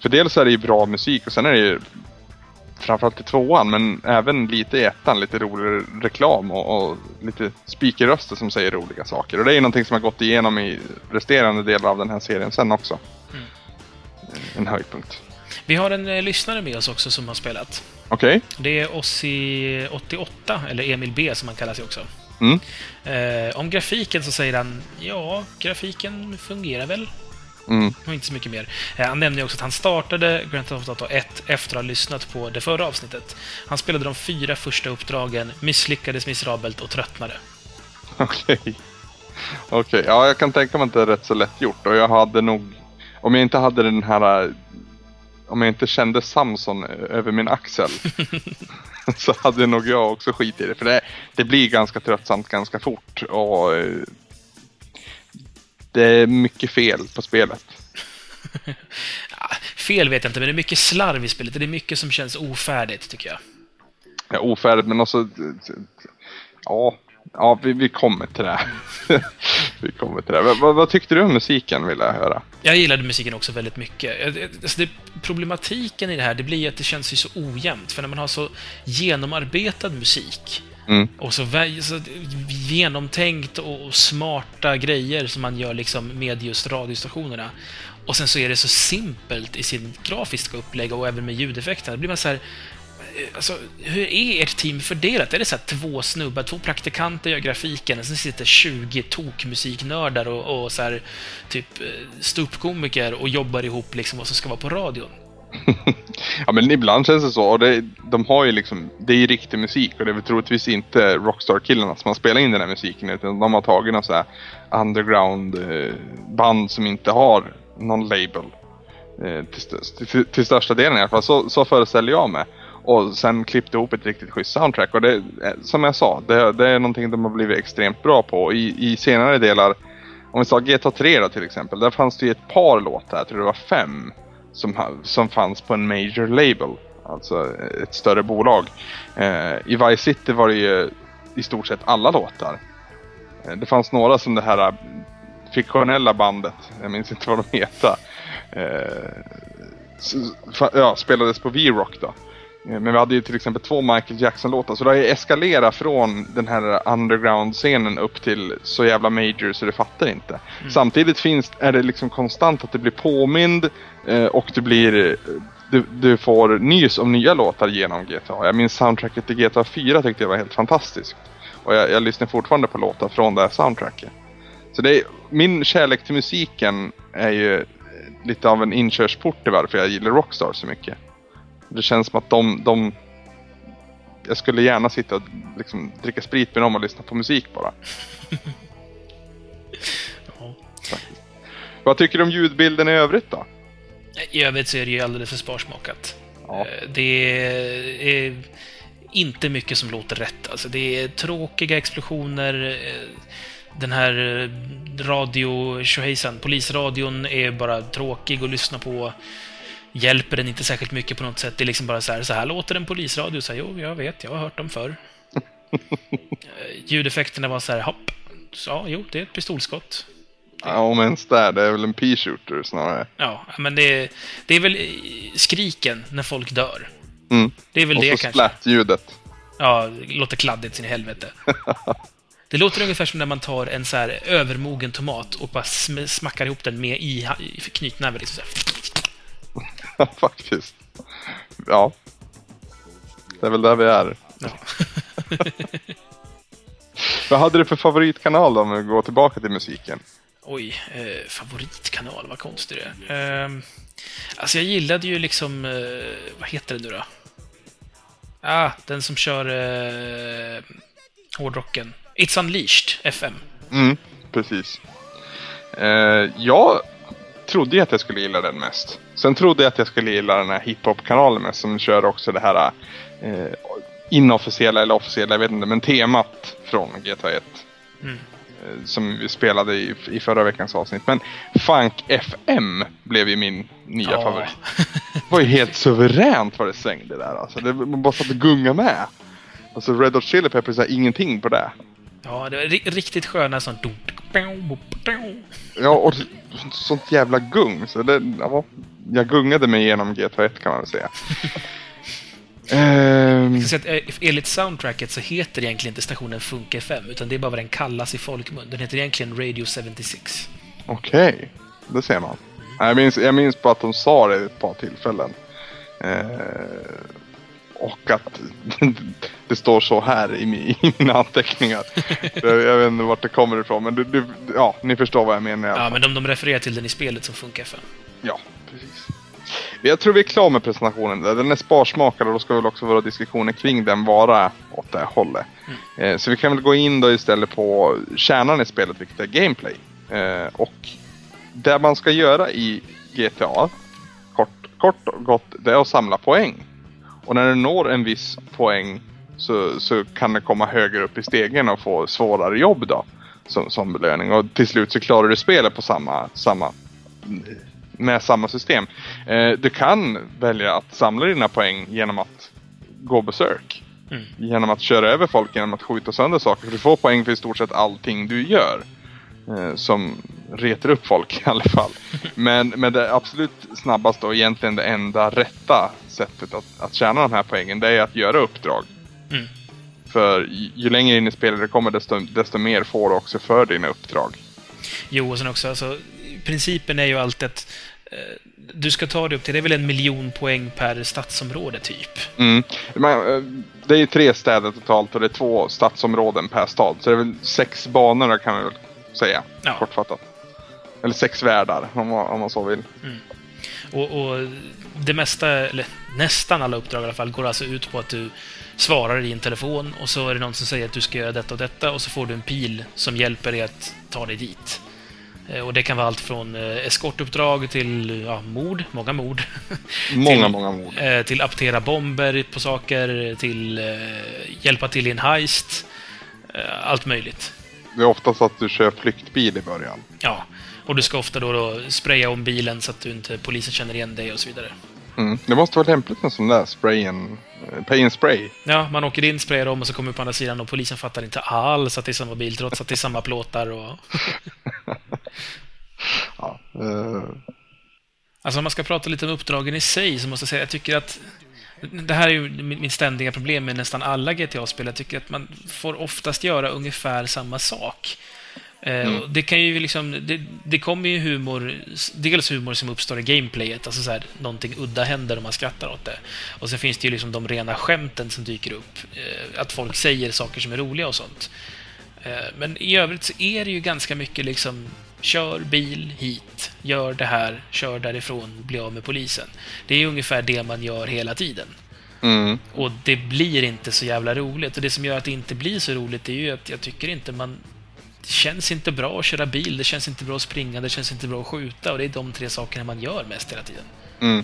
För dels är det ju bra musik och sen är det ju framförallt i tvåan men även lite i ettan lite rolig reklam och, och lite speakerröster som säger roliga saker. Och det är ju någonting som har gått igenom i resterande delar av den här serien sen också. En höjdpunkt.
Vi har en eh, lyssnare med oss också som har spelat.
Okej?
Det är Ossi88, eller Emil B som han kallar sig också.
Mm.
Eh, om grafiken så säger han ja, grafiken fungerar väl.
Mm.
Och inte så mycket mer. Eh, han nämner också att han startade Grand Theft Auto 1 efter att ha lyssnat på det förra avsnittet. Han spelade de fyra första uppdragen, misslyckades miserabelt och tröttnade.
Okej. Okej, ja jag kan tänka mig att det är rätt så lätt gjort och jag hade nog, om jag inte hade den här, om jag inte kände Samson över min axel så hade nog jag också skit i det. För det, det blir ganska tröttsamt ganska fort och eh, det är mycket fel på spelet.
Fel vet jag inte, men det är mycket slarv i spelet. Det är mycket som känns ofärdigt, tycker jag.
Ja, ofärdigt men också, ja, ja vi, vi kommer till det. vi kommer till det. Vad, vad, tyckte du om musiken vill jag höra?
Jag gillade musiken också väldigt mycket. Alltså det, problematiken i det här, det blir att det känns ju så ojämnt. För när man har så genomarbetad musik
Mm.
och så, så genomtänkt och, och smarta grejer som man gör liksom med just radiostationerna. Och sen så är det så simpelt i sin grafiska upplägg och även med ljudeffekterna. Då blir man så här... Eh, alltså, hur är ert team fördelat? Är det så här två snubbar, två praktikanter gör grafiken och sen sitter 20 tokmusiknördar och, och så här, typ eh, ståuppkomiker och jobbar ihop liksom vad som ska vara på radion?
Ja men ibland känns det så. Och det, de har ju liksom, det är ju riktig musik och det är väl troligtvis inte Rockstar-killarna som har spelat in den här musiken. Utan de har tagit någon så här underground-band eh, som inte har någon label. Till, till, till största delen i alla fall. Så, så föreställer jag mig. Och sen klippte ihop ett riktigt schysst soundtrack. Och det, eh, som jag sa, det, det är någonting de har blivit extremt bra på. I, i senare delar, om vi sa GTA 3 då till exempel. Där fanns det ju ett par låtar, jag tror det var fem som, som fanns på en major label. Alltså ett större bolag. Eh, I Vice City var det ju i stort sett alla låtar. Eh, det fanns några som det här eh, fiktionella bandet, jag minns inte vad de heter. Eh, ja, spelades på V-Rock då. Eh, Men vi hade ju till exempel två Michael Jackson-låtar så det har ju eskalerat från den här underground-scenen upp till så jävla major så det fattar inte. Samtidigt finns, är det liksom konstant att du blir påmind eh, och du blir du, du får nys om nya låtar genom GTA. Jag minns soundtracket till GTA 4 tyckte jag var helt fantastiskt. Och jag, jag lyssnar fortfarande på låtar från det här soundtracket. Så det är, min kärlek till musiken är ju eh, lite av en inkörsport till varför jag gillar Rockstar så mycket. Det känns som att de, de jag skulle gärna sitta och liksom dricka sprit med dem och lyssna på musik bara.
Ja.
Vad tycker du om ljudbilden i övrigt då?
I övrigt så är det ju alldeles för sparsmakat.
Ja.
Eh, Det är inte mycket som låter rätt. Alltså, det är tråkiga explosioner. eh, Den här radio... polisradion är bara tråkig att lyssna på. Hjälper den inte särskilt mycket på något sätt. Det är liksom bara så här, så här låter en polisradio. Så här, jo, jag vet, jag har hört dem förr. Ljudeffekterna var så här, hopp. Så, ja, jo, det är ett pistolskott.
Ja, om ens där, det är väl en p-shooter snarare.
Ja, men det, det är väl skriken när folk dör.
Mm.
Det är väl
Och
det
så
kanske.
splatt-ljudet.
Ja, det låter kladdigt sin helvete. Det låter ungefär som när man tar en så här övermogen tomat och bara sm- smackar ihop den med i knytnäven. Liksom så här.
Faktiskt. Ja. Det är väl där vi är.
Ja.
Vad hade du för favoritkanal då, om vi går tillbaka till musiken?
Oj, eh, favoritkanal, vad konstigt det är. Eh, alltså jag gillade ju liksom, eh, vad heter det nu då? Ah, den som kör eh, hårdrocken. It's Unleashed, FM.
Mm, precis. Eh, jag trodde ju att jag skulle gilla den mest. Sen trodde jag att jag skulle gilla den här hiphop-kanalen mest som kör också det här eh, inofficiella eller officiella, jag vet inte, men temat från GTA 1.
Mm.
Eh, som vi spelade i, i förra veckans avsnitt. Men Funk FM blev ju min nya
Ja.
favorit. Det var ju helt suveränt vad det svängde där alltså. Det, man bara satt och gunga med. Alltså Red Hot Chili Peppers är ingenting på det.
Ja, det var ri- riktigt sköna sånt...
Ja, och sånt jävla gung. Så det, ja, jag gungade mig igenom GTA 1 kan man väl säga. Ehm,
Jag säga att, eh, enligt soundtracket så heter egentligen inte stationen Funk FM, utan det är bara vad den kallas i folkmun. Den heter egentligen Radio 76.
Okej, det ser man. Jag minns, jag minns på att de sa det ett par tillfällen. Eh, och att det står så här i, mi- i mina anteckningar. jag, vet inte vart det kommer ifrån, men du, du, ja, ni förstår vad jag menar
Ja, men de, de refererar till den i spelet som Funk FM.
Ja, precis. Jag tror vi är klara med presentationen. Den är sparsmakad och då ska väl också våra diskussioner kring den vara åt det här hållet. Eh, så vi kan väl gå in då istället på kärnan i spelet, vilket är gameplay. Eh, och det man ska göra i GTA, kort, kort och gott, det är att samla poäng. Och när du når en viss poäng så, så kan det komma högre upp i stegen och få svårare jobb då. Som, som belöning. Och till slut så klarar du spelet på samma, samma med samma system. Eh, du kan välja att samla dina poäng genom att gå besök.
Mm.
Genom att köra över folk, genom att skjuta sönder saker. För du får poäng för i stort sett allting du gör. Eh, som retar upp folk i alla fall. Men, men det absolut snabbaste och egentligen det enda rätta sättet att, att tjäna de här poängen, det är att göra uppdrag.
Mm.
För ju, ju längre in i spelet det kommer, desto, desto mer får du också för dina uppdrag.
Jo, och sen också, alltså, principen är ju alltid att eh, du ska ta dig upp till, det är väl en miljon poäng per stadsområde, typ.
Mm. Eh, det är ju tre städer totalt och det är två stadsområden per stad. Så det är väl sex banor kan vi väl säga.
Ja.
Kortfattat. Eller sex världar om man, om man så vill.
Och, och det mesta, eller nästan alla uppdrag i alla fall, går alltså ut på att du svarar i en telefon och så är det någon som säger att du ska göra detta och detta och så får du en pil som hjälper dig att ta dig dit. Eh, Och det kan vara allt från eh, eskortuppdrag till ja, mord, många mord.
Många,
Till-
många mord.
Eh, till aptera bomber på saker, till hjälpa till i en heist. Allt möjligt.
Det är oftast att du kör flyktbil i början.
Ja, och du ska ofta då, då spraya om bilen så att du inte polisen känner igen dig och så vidare.
Mm. Det måste vara lämpligt med sån där sprayen. Pay and spray.
Ja, man åker in, sprayar om och så kommer vi på andra sidan och polisen fattar inte alls att det är samma bil trots att det är samma plåtar och...
Ja. eh,
Alltså om man ska prata lite om uppdragen i sig så måste jag säga jag tycker att det här är ju min min ständiga problem med nästan alla GTA-spel. Jag tycker att man får oftast göra ungefär samma sak. Eh, och Det kan ju liksom, det, det kommer ju humor, dels humor som uppstår i gameplayet, alltså så här, någonting udda händer och man skrattar åt det. Och sen finns det ju liksom de rena skämten som dyker upp, eh, att folk säger saker som är roliga och sånt. Eh, Men i övrigt så är det ju ganska mycket liksom Kör bil hit, gör det här, kör därifrån, bli av med polisen. Det är ungefär det man gör hela tiden.
mm.
Och det blir inte så jävla roligt. Och det som gör att det inte blir så roligt är ju att jag tycker inte man... Det känns inte bra att köra bil, det känns inte bra att springa, det känns inte bra att skjuta. Och det är de tre sakerna man gör mest hela tiden.
Mm.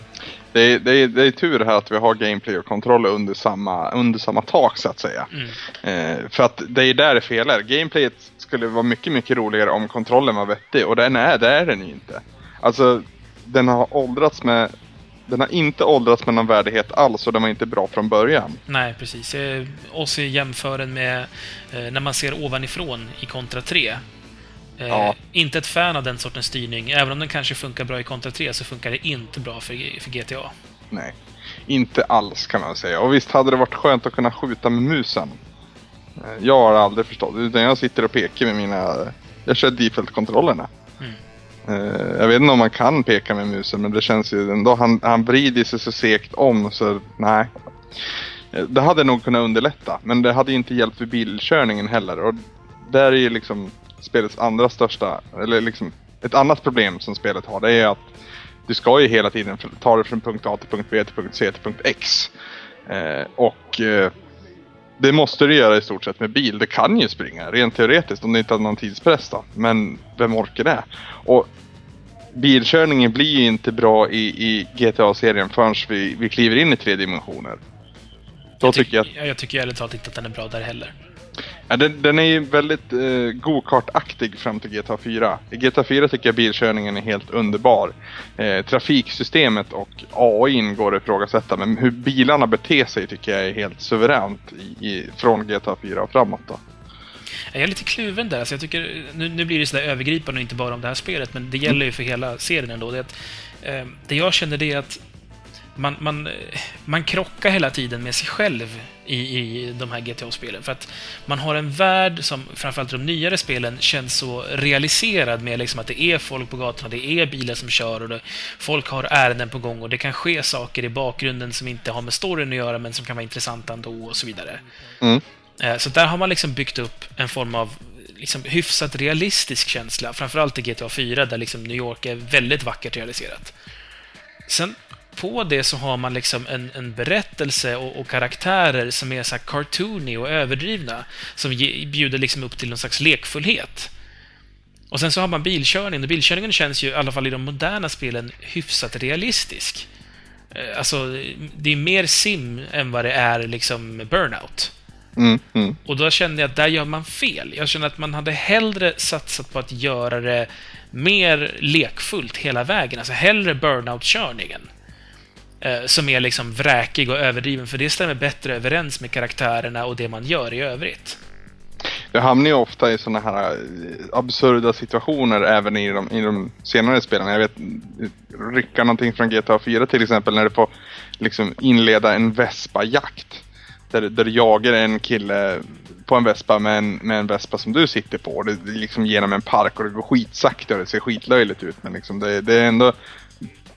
Det, är, det, är, det är tur här att vi har gameplay och kontroll under samma, under samma tak så att säga.
Mm.
Eh, för att det är där det felar. Gameplayet skulle vara mycket, mycket roligare om kontrollen var vettig. Och den är, det är den ju inte. Alltså, den har åldrats med... Den har inte åldrats med någon värdighet alls och den var inte bra från början.
Nej, precis. Eh, Och så jämför den med eh, när man ser ovanifrån i Contra 3. Eh,
Ja.
Inte ett fan av den sortens styrning. Även om den kanske funkar bra i Contra 3 så funkar det inte bra för, för GTA.
Nej, inte alls kan man säga. Och visst hade det varit skönt att kunna skjuta med musen. Eh, Jag har aldrig förstått utan jag sitter och pekar med mina... Jag kör default-kontrollerna.
Mm.
Eh, Jag vet inte om man kan peka med musen, men det känns ju ändå... Han, han vrider sig så segt om, så nej. Det hade nog kunnat underlätta, men det hade ju inte hjälpt vid bilkörningen heller. Och där är ju liksom spelets andra största, eller liksom ett annat problem som spelet har, det är att du ska ju hela tiden ta dig från punkt A till punkt B till punkt C till punkt X. Eh, och eh, det måste du göra i stort sett med bil. Det kan ju springa, rent teoretiskt, om du inte har någon tidspress då. Men vem orkar det? Och bilkörningen blir ju inte bra i, i GTA-serien förrän vi, vi kliver in i tre dimensioner. Då
jag,
tycker jag att
ja, jag tycker ärligt talat inte att den är bra där heller.
Ja, den, den är ju väldigt eh, gokartaktig fram till GTA 4. I GTA 4 tycker jag bilkörningen är helt underbar. Eh, trafiksystemet och AI går att ifrågasätta, men hur bilarna beter sig tycker jag är helt suveränt i, i, från GTA 4 och framåt. Då.
Jag är lite kluven där. Alltså jag tycker, nu, nu blir det sådär övergripande och inte bara om det här spelet, men det gäller ju för hela serien ändå. Det, att, eh, det jag känner det är att man, man, man krockar hela tiden med sig själv i, i de här GTA-spelen. För att man har en värld som, framförallt de nyare spelen, känns så realiserad med liksom att det är folk på gatorna, det är bilar som kör och det, folk har ärenden på gång och det kan ske saker i bakgrunden som inte har med storyn att göra men som kan vara intressanta ändå och så vidare.
Mm.
Eh, Så där har man liksom byggt upp en form av liksom hyfsat realistisk känsla, framförallt i GTA 4 där liksom New York är väldigt vackert realiserat. Sen på det så har man liksom en, en berättelse och, och karaktärer som är så här cartoony och överdrivna, som ge, bjuder liksom upp till någon slags lekfullhet. Och sen så har man bilkörningen, och bilkörningen känns ju, i alla fall i de moderna spelen, hyfsat realistisk. Eh, Alltså, det är mer sim än vad det är liksom burnout.
Mm, mm.
Och då kände jag att där gör man fel. Jag känner att man hade hellre satsat på att göra det mer lekfullt hela vägen. Alltså hellre burnout-körningen. Eh, som är liksom vräkig och överdriven, för det stämmer bättre överens med karaktärerna och det man gör i övrigt.
Jag hamnar ju ofta i sådana här eh, absurda situationer även i de, i de senare spelen. Jag vet, rycka någonting från GTA 4 till exempel när du får liksom inleda en Vespa-jakt. Där, där du jagar en kille på en Vespa med en, med en Vespa som du sitter på. Det, det är liksom genom en park och det går skitsakta och det ser skitlöjligt ut. Men liksom det, det är ändå...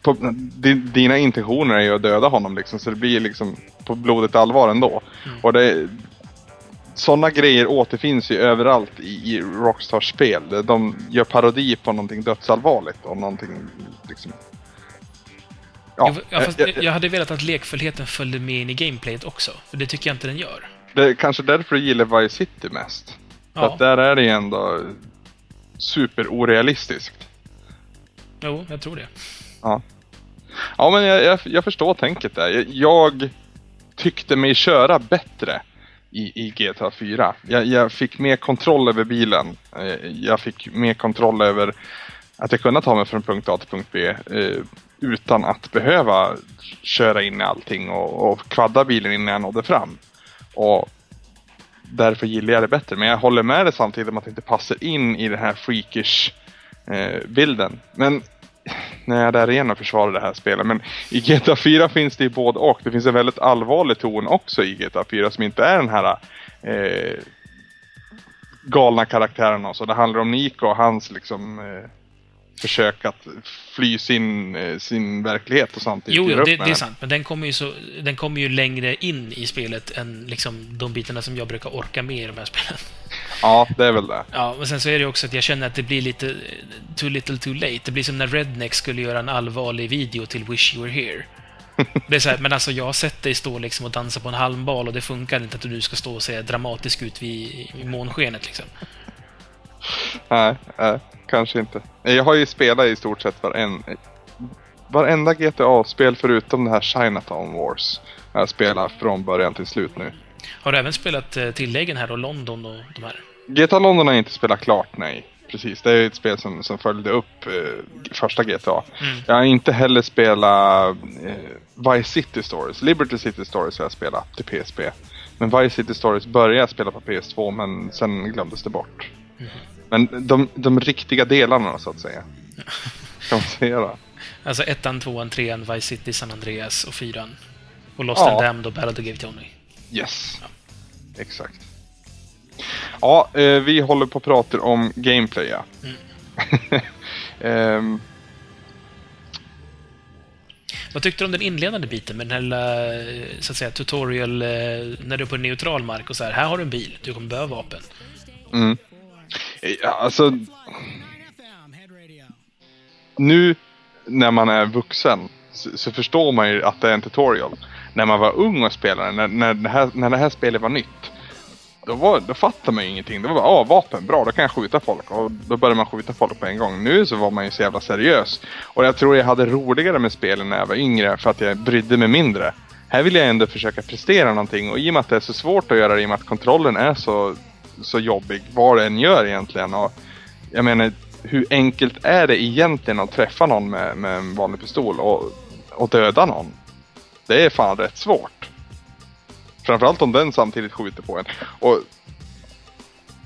På, di- dina intentioner är ju att döda honom liksom, så det blir liksom på blodet allvar ändå. Och det, sådana grejer återfinns ju överallt i, i Rockstars spel. De gör parodi på någonting dödsallvarligt och någonting liksom...
Ja, ja, fast
eh,
jag, jag hade velat att lekfullheten följde med in i gameplayet också, för det tycker jag inte den gör.
Det är kanske därför du gillar Vice City mest. För
Ja.
att där är det ju ändå superorealistiskt.
Jo, jag tror det.
Ja. Ja men jag, jag, jag förstår tänket där. Jag, jag tyckte mig köra bättre i, i GTA 4. Jag, jag fick mer kontroll över bilen. Eh, jag fick mer kontroll över att jag kunde ta mig från punkt A till punkt B eh, utan att behöva köra in i allting och, och kvadda bilen innan jag nådde fram. Och därför gillar jag det bättre. Men jag håller med dig samtidigt om att det inte passar in i den här freakish eh, bilden. Men när jag är där igen och försvarar det här spelet. Men i GTA 4 finns det ju både och. Det finns en väldigt allvarlig ton också i GTA 4 som inte är den här eh, galna karaktären. Och så. Det handlar om Nico och hans liksom eh, försök att fly sin, eh, sin verklighet och samtidigt
Jo, det, det är sant. Men den kommer, ju så, den kommer ju längre in i spelet än liksom de bitarna som jag brukar orka med i de här spelen.
Ja, det är väl det.
Ja, men sen så är det också att jag känner att det blir lite too little too late. Det blir som när Redneck skulle göra en allvarlig video till Wish You Were Here. Det är så här, men alltså jag har sett dig stå liksom och dansa på en halmbal och det funkar inte att du ska stå och se dramatisk ut vid, i månskenet liksom.
Nej, nej, kanske inte. Jag har ju spelat i stort sett varen, varenda GTA-spel förutom det här Chinatown Wars. Jag har spelat från början till slut nu.
Har du även spelat eh, tilläggen här och London och de här?
GTA London har jag inte spelat klart, nej. Precis, det är ett spel som, som följde upp eh, första GTA.
Mm.
Jag har inte heller spelat eh, Vice City Stories. Liberty City Stories har jag spelat till PSP. Men Vice City Stories började jag spela på PS2 men sen glömdes det bort.
Mhm.
Men de, de riktiga delarna så att säga. Kan man säga det?
Alltså ettan, tvåan, trean, Vice City, San Andreas och fyran. Och Lost
Ja.
and Damned och Battle of the Gave Tony.
Yes. Exakt. Ja, eh, vi håller på att prata om gameplay ja. Ehm,
Vad tyckte du om den inledande biten med den här lilla, eh, så att säga, tutorial, eh, när du är på neutral mark och så här, här har du en bil, du kommer behöva vapen.
mm. Ja, alltså, nu när man är vuxen så, så förstår man ju att det är en tutorial. När man var ung och spelade, när, när, det, här, när det här spelet var nytt. Då, var, då fattade man ju ingenting. Det var bara, ah, vapen, bra, då kan jag skjuta folk. Och då började man skjuta folk på en gång. Nu så var man ju så jävla seriös. Och jag tror jag hade roligare med spelen när jag var yngre för att jag brydde mig mindre. Här vill jag ändå försöka prestera någonting och i och med att det är så svårt att göra det, i och med att kontrollen är så, så jobbig, vad du än gör egentligen. Och jag menar, hur enkelt är det egentligen att träffa någon med, med en vanlig pistol och, och döda någon? Det är fan rätt svårt. Framförallt om den samtidigt skjuter på en. Och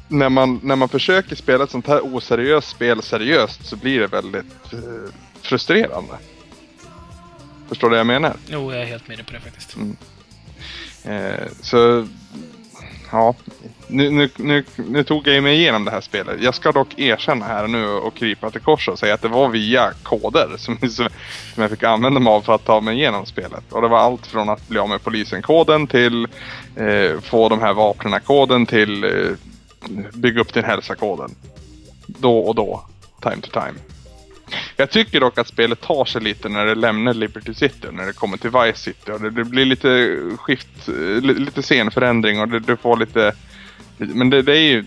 när man, när man försöker spela ett sånt här oseriöst spel seriöst så blir det väldigt eh, frustrerande. Förstår du vad jag menar?
Jo, jag är helt med dig på det faktiskt.
Eh, så ja, nu, nu, nu, nu tog jag mig igenom det här spelet. Jag ska dock erkänna här nu och krypa till korset och säga att det var via koder som, som som jag fick använda mig av för att ta mig igenom spelet. Och det var allt från att bli av med polisen-koden till eh, få de här vapnen-koden till eh, bygga upp din hälsa-koden. Då och då, time to time. Jag tycker dock att spelet tar sig lite när det lämnar Liberty City, när det kommer till Vice City. Och det, det blir lite skift, eh, li- lite scenförändring och det, du får lite... lite- Men det, det är ju...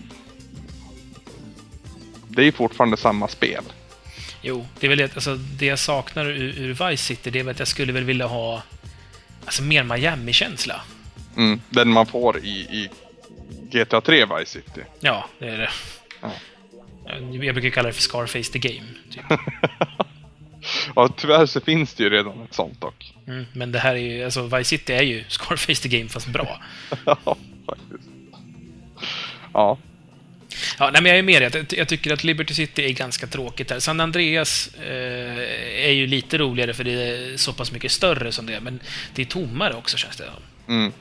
Det är ju fortfarande samma spel.
Jo, det är väl det, alltså, det jag saknar ur, ur Vice City, det är väl att jag skulle väl vilja ha alltså, mer Miami-känsla.
Mm, den man får i, i GTA 3 Vice City.
Ja, det är det.
Ja.
Jag brukar kalla det för Scarface the Game. Typ.
Och tyvärr så finns det ju redan ett sånt dock.
Mm, men det här är ju, alltså Vice City är ju Scarface the Game fast bra.
Ja, faktiskt. Ja,
Ja, nej, men jag är med dig. Jag, jag tycker att Liberty City är ganska tråkigt där. San Andreas eh, är ju lite roligare för det är så pass mycket större som det är, men det är tommare också känns det
mm,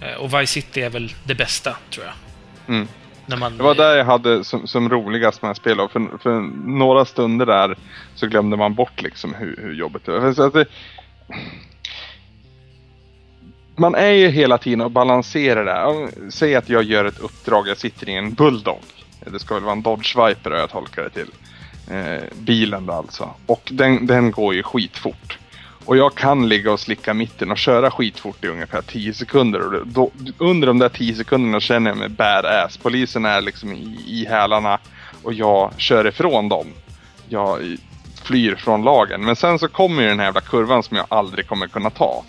eh, Och Vice City är väl det bästa, tror jag.
mm.
Man,
Det var där jag hade som, som roligast med spel och för, för några stunder där så glömde man bort liksom hur, hur jobbigt det var. För att det, man är ju hela tiden och balanserar. Om- Säg att jag gör ett uppdrag, jag sitter i en Bulldog. Det ska väl vara en Dodge Viper jag tolkar det till. Eh, bilen då alltså. Och den, den går ju skitfort. Och jag kan ligga och slicka mitten och köra skitfort i ungefär 10 sekunder. Och då, under de där 10 sekunderna känner jag mig badass. Polisen är liksom i, i hälarna och jag kör ifrån dem. Jag flyr från lagen. Men sen så kommer ju den här jävla kurvan som jag aldrig kommer kunna ta.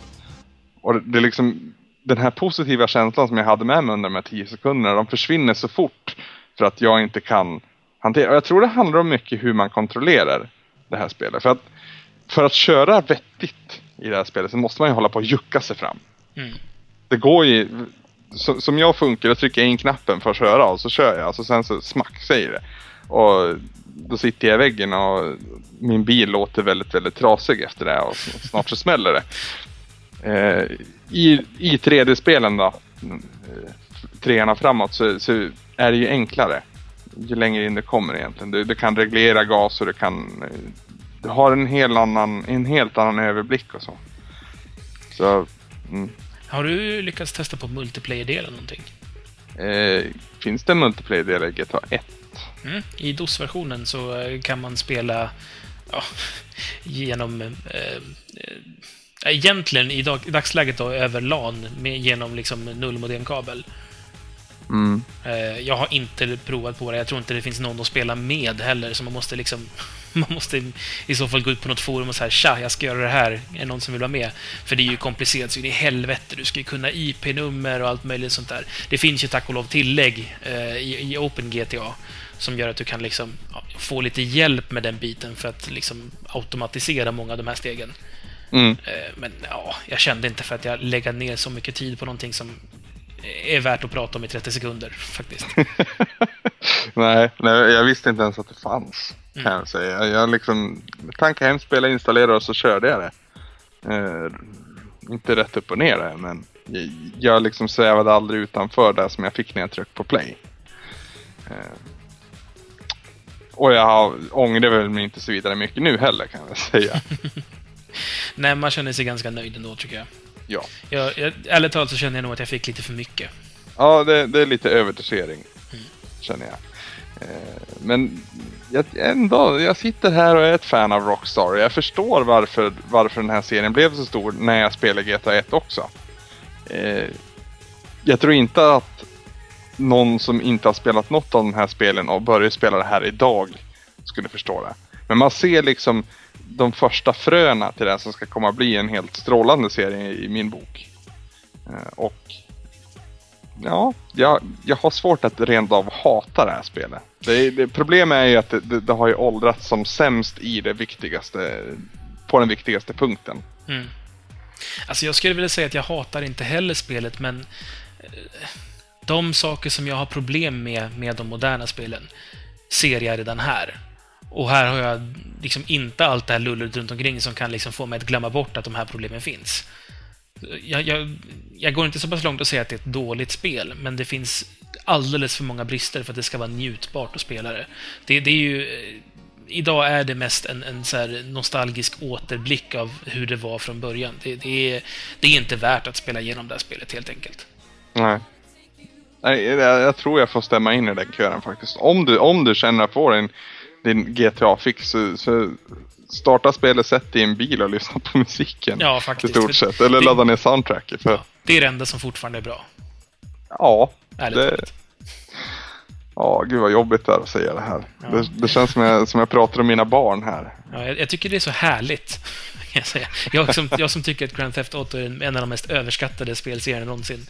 Och det är liksom den här positiva känslan som jag hade med mig under de här 10 sekunderna. De försvinner så fort för att jag inte kan hantera. Och jag tror det handlar om mycket hur man kontrollerar det här spelet. För att för att köra vettigt i det här spelet så måste man ju hålla på och jucka sig fram.
Mm.
Det går ju... Som, som jag funkar, då trycker jag in knappen för att köra och så kör jag. Alltså sen så smack säger det. Och då sitter jag i väggen och min bil låter väldigt, väldigt trasig efter det och snart så smäller det. Eh, I i 3D-spelen då, eh, treorna framåt, så, så är det ju enklare. Ju längre in det kommer egentligen. Du, du kan reglera gas och du kan... eh, Du har en, hel annan, en helt annan överblick och så. Så... Mm.
Har du lyckats testa på multiplayer-delen någonting?
Eh, finns det multiplayer-delar i GTA 1?
Mm. I DOS-versionen så eh, kan man spela ja, genom... Eh, eh, egentligen i, dag, i dagsläget då över LAN med, genom liksom nullmodemkabel.
Mm.
Eh, jag har inte provat på det. Jag tror inte det finns någon att spela med heller, så man måste liksom... Man måste i så fall gå ut på något forum och säga tja, jag ska göra det här. Är det någon som vill vara med? För det är ju komplicerat så in i helvete. Du ska ju kunna IP-nummer och allt möjligt sånt där. Det finns ju tack och lov tillägg eh, i, i OpenGTA som gör att du kan liksom ja, få lite hjälp med den biten för att liksom automatisera många av de här stegen.
Mm.
Eh, Men ja, jag kände inte för att jag lägger ner så mycket tid på någonting som är värt att prata om i 30 sekunder, faktiskt.
nej, nej, jag visste inte ens att det fanns. Kan jag säga. Jag, liksom tankade hem, spelade, installerade och så körde jag det. Eh, inte rätt upp och ner det, men jag, jag liksom svävade aldrig utanför det som jag fick när jag tryckte på play. Eh, och jag ångrar väl mig inte så vidare mycket nu heller kan jag säga.
Nej, man känner sig ganska nöjd ändå, tycker jag.
Ja,
jag, jag ärligt talat så känner jag nog att jag fick lite för mycket.
ja det, det är lite överdosering. Känner jag. Eh, men jag, ändå, jag sitter här och är ett fan av Rockstar. Jag förstår varför, varför den här serien blev så stor när jag spelade GTA 1 också. Eh, jag tror inte att någon som inte har spelat något av de här spelen och börjar spela det här idag skulle förstå det. Men man ser liksom de första fröna till det som ska komma bli en helt strålande serie i min bok. Eh, och ja, jag, jag har svårt att rent av hata det här spelet. Det, det, problemet är ju att det, det, det har ju åldrats som sämst i det viktigaste, på den viktigaste punkten.
Mm. Alltså jag skulle vilja säga att jag hatar inte heller spelet, men eh, de saker som jag har problem med, med de moderna spelen, ser jag redan här. Och här har jag liksom inte allt det här lullet runt omkring som kan liksom få mig att glömma bort att de här problemen finns. Jag, jag, jag går inte så pass långt att säga att det är ett dåligt spel, men det finns alldeles för många brister för att det ska vara njutbart att spela det. Det, det är ju... Eh, idag är det mest en, en så här nostalgisk återblick av hur det var från början. Det, det, är, det är inte värt att spela igenom det här spelet, helt enkelt.
Nej. Nej, jag, jag tror jag får stämma in i den kören faktiskt. Om du, om du känner att får en din GTA-fix så, så starta spelet, sätt dig i en bil och lyssna på musiken.
Ja,
I
faktiskt.
stort sett. Eller
Det-
ladda ner soundtracket. För,
Ja, det är det enda som fortfarande är bra.
ja,
Ärligt
det, ja, gud vad jobbigt det är att säga det här.
Ja.
Det, det känns som jag, som jag pratar om mina barn här.
Ja, jag, jag tycker det är så härligt. kan Jag, säga. Jag, som, jag som tycker att Grand Theft Auto är en av de mest överskattade spelserierna någonsin.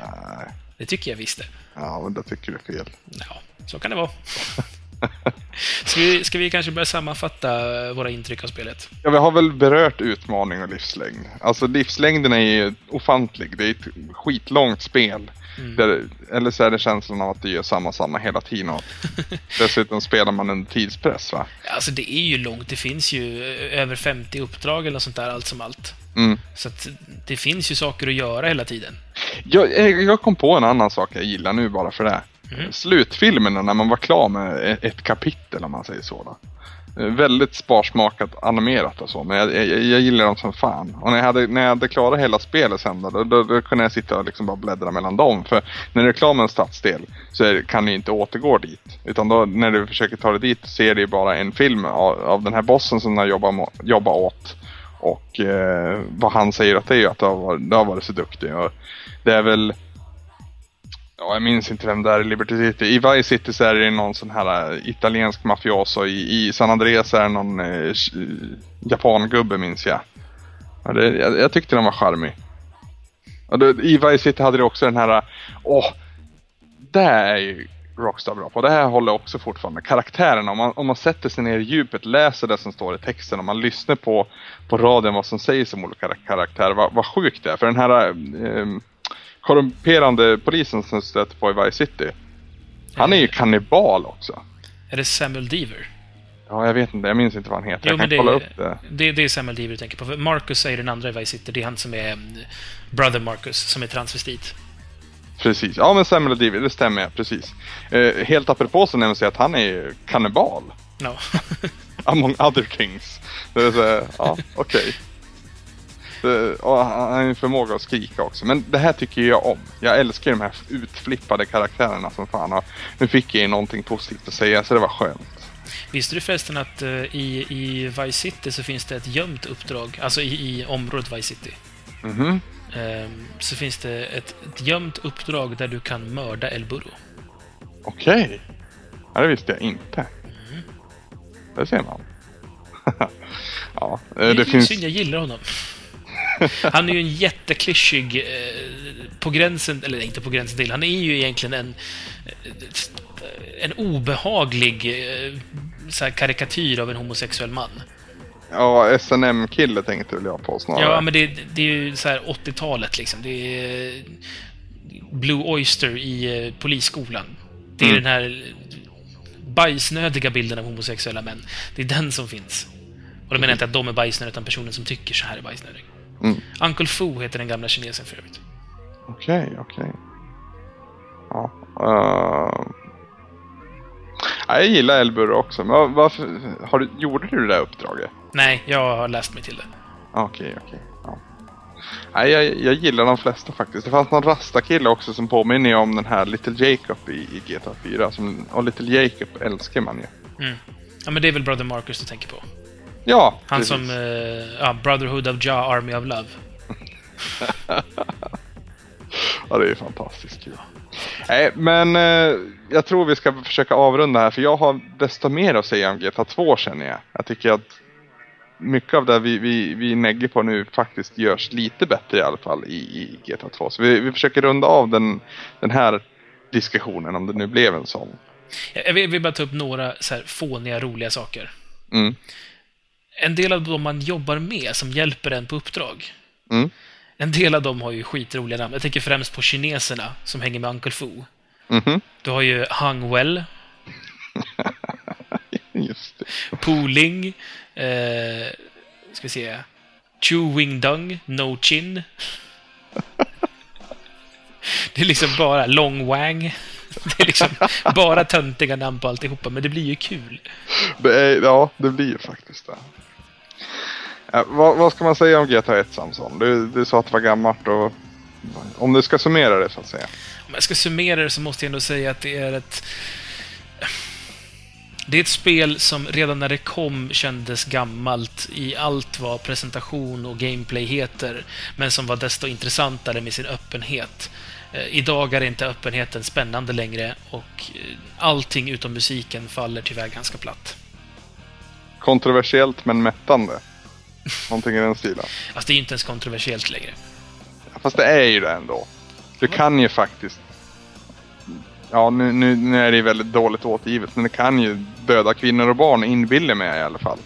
Nej,
Det tycker jag visst det.
ja, men det tycker du fel.
Ja, så kan det vara. Ska vi, ska vi kanske börja sammanfatta våra intryck av spelet?
Ja, vi har väl berört utmaning och livslängd. Alltså livslängden är ju ofantlig. Det är ett skitlångt spel.
Mm.
Där, eller så är det känslan av att det gör samma samma hela tiden. Och dessutom spelar man under tidspress va?
Alltså, det är ju långt. Det finns ju eh, över 50 uppdrag eller något sånt där, allt som allt.
Mm.
Så att det finns ju saker att göra hela tiden.
Jag, jag jag kom på en annan sak jag gillar nu bara för det.
Mm.
Slutfilmerna när man var klar med e- ett kapitel om man säger så. Då. Eh, väldigt sparsmakat animerat och så, men jag, jag, jag gillar dem som fan. Och när jag hade, när jag hade klarat hela spelet sen då, då, då, då kunde jag sitta och liksom bara bläddra mellan dem. För när du är klar med en stadsdel så är, kan du inte återgå dit. Utan då när du försöker ta dig dit ser du bara en film av, av den här bossen som har jobbat, jobbat åt. Och eh, vad han säger att det är att du har, varit, du har varit så duktig. Och det är väl Ja, jag minns inte vem det är i Liberty City. I Vice City så är det någon sån här äh, italiensk mafioso. I, i San Andreas är det någon eh, japangubbe minns jag. Ja, det, jag. Jag tyckte den var charmig. Och då, I Vice City hade det också den här... Äh, åh! det är ju Rockstar bra på. Det här håller också fortfarande. Karaktärerna, om man, om man sätter sig ner i djupet, läser det som står i texten och man lyssnar på, på radion vad som sägs om olika karaktärer. Vad, vad sjukt det är. För den här eh, korrumperande polisen som stöter på i Vice City. Han är ju kannibal också.
Är det Samuel Deaver?
Ja, jag vet inte. Jag minns inte vad han heter.
Jo,
jag kan
det,
kolla upp det.
det. Det är Samuel Deaver du tänker på. För Marcus är den andra i Vice City. Det är han som är mm, Brother Marcus, som är transvestit.
Precis. Ja, men Samuel Divi, det stämmer ja, precis. Eh, helt apropå så nämns det att han är kannibal.
Ja.
Among other things. Det är så, här, ja, okej. Och Han har en förmåga att skrika också. Men det här tycker jag om. Jag älskar de här utflippade karaktärerna som fan. Och nu fick jag ju någonting positivt att säga, så det var skönt.
Visste du förresten att eh, i, i Vice City så finns det ett gömt uppdrag, alltså i, i området Vice City.
Mhm.
Ehm, så finns det ett, ett gömt uppdrag där du kan mörda El Burro.
Okej. Ja, det visste jag inte. Det ser man. ja, eh,
Det,
det finns...
synd, jag gillar honom. Han är ju en jätteklyschig, eh, på gränsen, eller inte på gränsen till, han är ju egentligen en, eh, en obehaglig eh, så här karikatyr av en homosexuell man.
Ja, SNM-kille tänkte väl jag på snarare.
Ja, men det, det är ju så här 80-talet liksom. Det är Blue Oyster i eh, polisskolan. Det är
Mm.
den här bajsnödiga bilden av homosexuella män. Det är den som finns. Och då menar jag inte att de är bajsnödiga, utan personen som tycker så här är bajsnödig.
Mm.
Uncle Fu heter den gamla kinesen för övrigt.
Okej, okej. Ja. Uh... ja, jag gillar Elbur också, men varför... Har du, gjorde du det där uppdraget?
Nej, jag har läst mig till det.
Okej, okej. Ja. Nej, jag, jag gillar de flesta faktiskt. Det fanns någon rastakille också som påminner om den här Little Jacob i, i GTA 4. Som, och Little Jacob älskar man ju.
Ja, men det är väl Brother Marcus du tänker på?
Ja,
Han
precis.
som... Eh, ja, Brotherhood of Ja, Army of Love.
Ja, det är ju fantastiskt kul. Nej, men eh, jag tror vi ska försöka avrunda här för jag har desto mer att säga om GTA 2 känner jag. Jag tycker att mycket av det vi, vi, vi negger på nu faktiskt görs lite bättre i alla fall i, i GTA 2. Så vi, vi försöker runda av den, den här diskussionen om det nu blev en sån.
Jag vill, vill bara ta upp några så här fåniga, roliga saker.
Mm.
En del av dem man jobbar med som hjälper en på uppdrag.
Mm.
En del av dem har ju skitroliga namn. Jag tänker främst på kineserna som hänger med Uncle Fu.
Mhm.
Du har ju Hangwell,
Just det.
Pooling, eh, ska vi se, Chu Wing Dong, No Chin. Det är liksom bara Long Wang. Det är liksom bara töntiga namn på alltihopa, men det blir ju kul.
är, ja, det blir ju faktiskt det. Ja, vad, vad ska man säga om GTA 1 Samson? Du, du sa att det var gammalt och om du ska summera det så att säga.
Om jag ska summera det så måste jag ändå säga att det är ett... Det är ett spel som redan när det kom kändes gammalt i allt vad presentation och gameplay heter, men som var desto intressantare med sin öppenhet. Eh, Idag är inte öppenheten spännande längre och eh, allting utom musiken faller tyvärr ganska platt.
Kontroversiellt men mättande. Någonting i den stilen.
Alltså det är ju inte ens kontroversiellt längre.
Fast det är ju det ändå. Du kan ju faktiskt... Ja, nu, nu, nu är det ju väldigt dåligt återgivet, men det kan ju döda kvinnor och barn, inbillar mig i alla fall.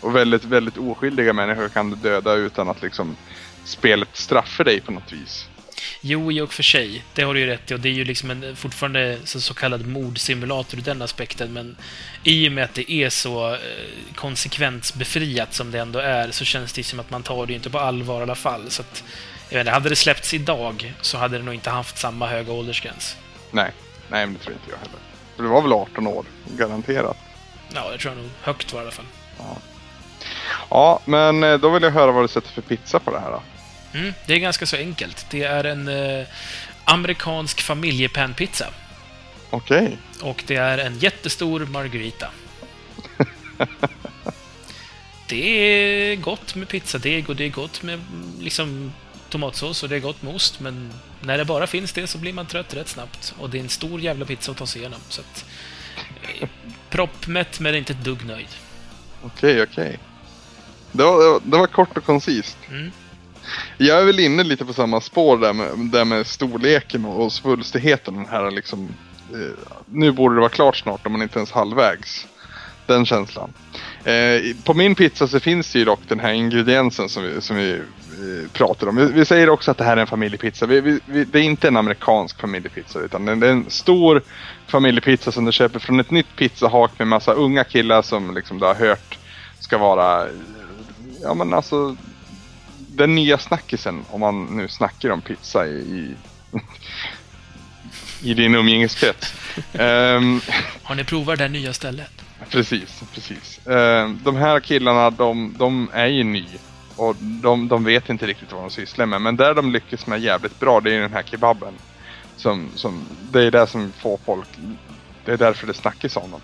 Och väldigt, väldigt oskyldiga människor kan du döda utan att liksom spelet straffar dig på något vis.
Jo, i och för sig. Det har du ju rätt i. Och det är ju liksom en fortfarande så, så kallad mordsimulator ur den aspekten. Men i och med att det är så eh, konsekvensbefriat som det ändå är så känns det som att man tar det inte på allvar i alla fall. Så att, jag inte, hade det släppts idag så hade det nog inte haft samma höga åldersgräns.
Nej, nej men det tror inte jag heller. För det var väl 18 år, garanterat.
Ja, det tror jag nog högt var i alla fall.
Ja, men eh, då vill jag höra vad du sätter för pizza på det här då.
Mm, det är ganska så enkelt. Det är en eh, amerikansk familjepanpizza.
Okej.
Och det är en jättestor margarita. det är gott med pizzadeg och det är gott med liksom tomatsås och det är gott med ost, men när det bara finns det så blir man trött rätt snabbt. Och det är en stor jävla pizza att ta sig igenom. Så att, eh, proppmätt, men inte ett dugg nöjd.
Okej, okej. Det var, det det var kort och koncist.
Mm.
Jag är väl inne lite på samma spår där med, där med storleken och, svulstigheten. Den här liksom, eh, nu borde det vara klart snart om man inte ens halvvägs. Den känslan. Eh, på min pizza så finns det ju dock den här ingrediensen som vi, som vi eh, pratar om. Vi, vi säger också att det här är en familjepizza. Vi, vi, vi, det är inte en amerikansk familjepizza utan det är en stor familjepizza som du köper från ett nytt pizzahak med massa unga killar som liksom du har hört ska vara, ja men alltså den nya snackisen, om man nu snackar om pizza i, i, i din umgängeskrets. Ehm,
Har ni provat det nya stället?
precis, precis. Ehm, de här killarna, de, de är ju ny. Och de, de vet inte riktigt vad de sysslar med. Men där de lyckas med jävligt bra, det är den här kebaben. Som, som, det är det som får folk, det är därför det snackas om dem.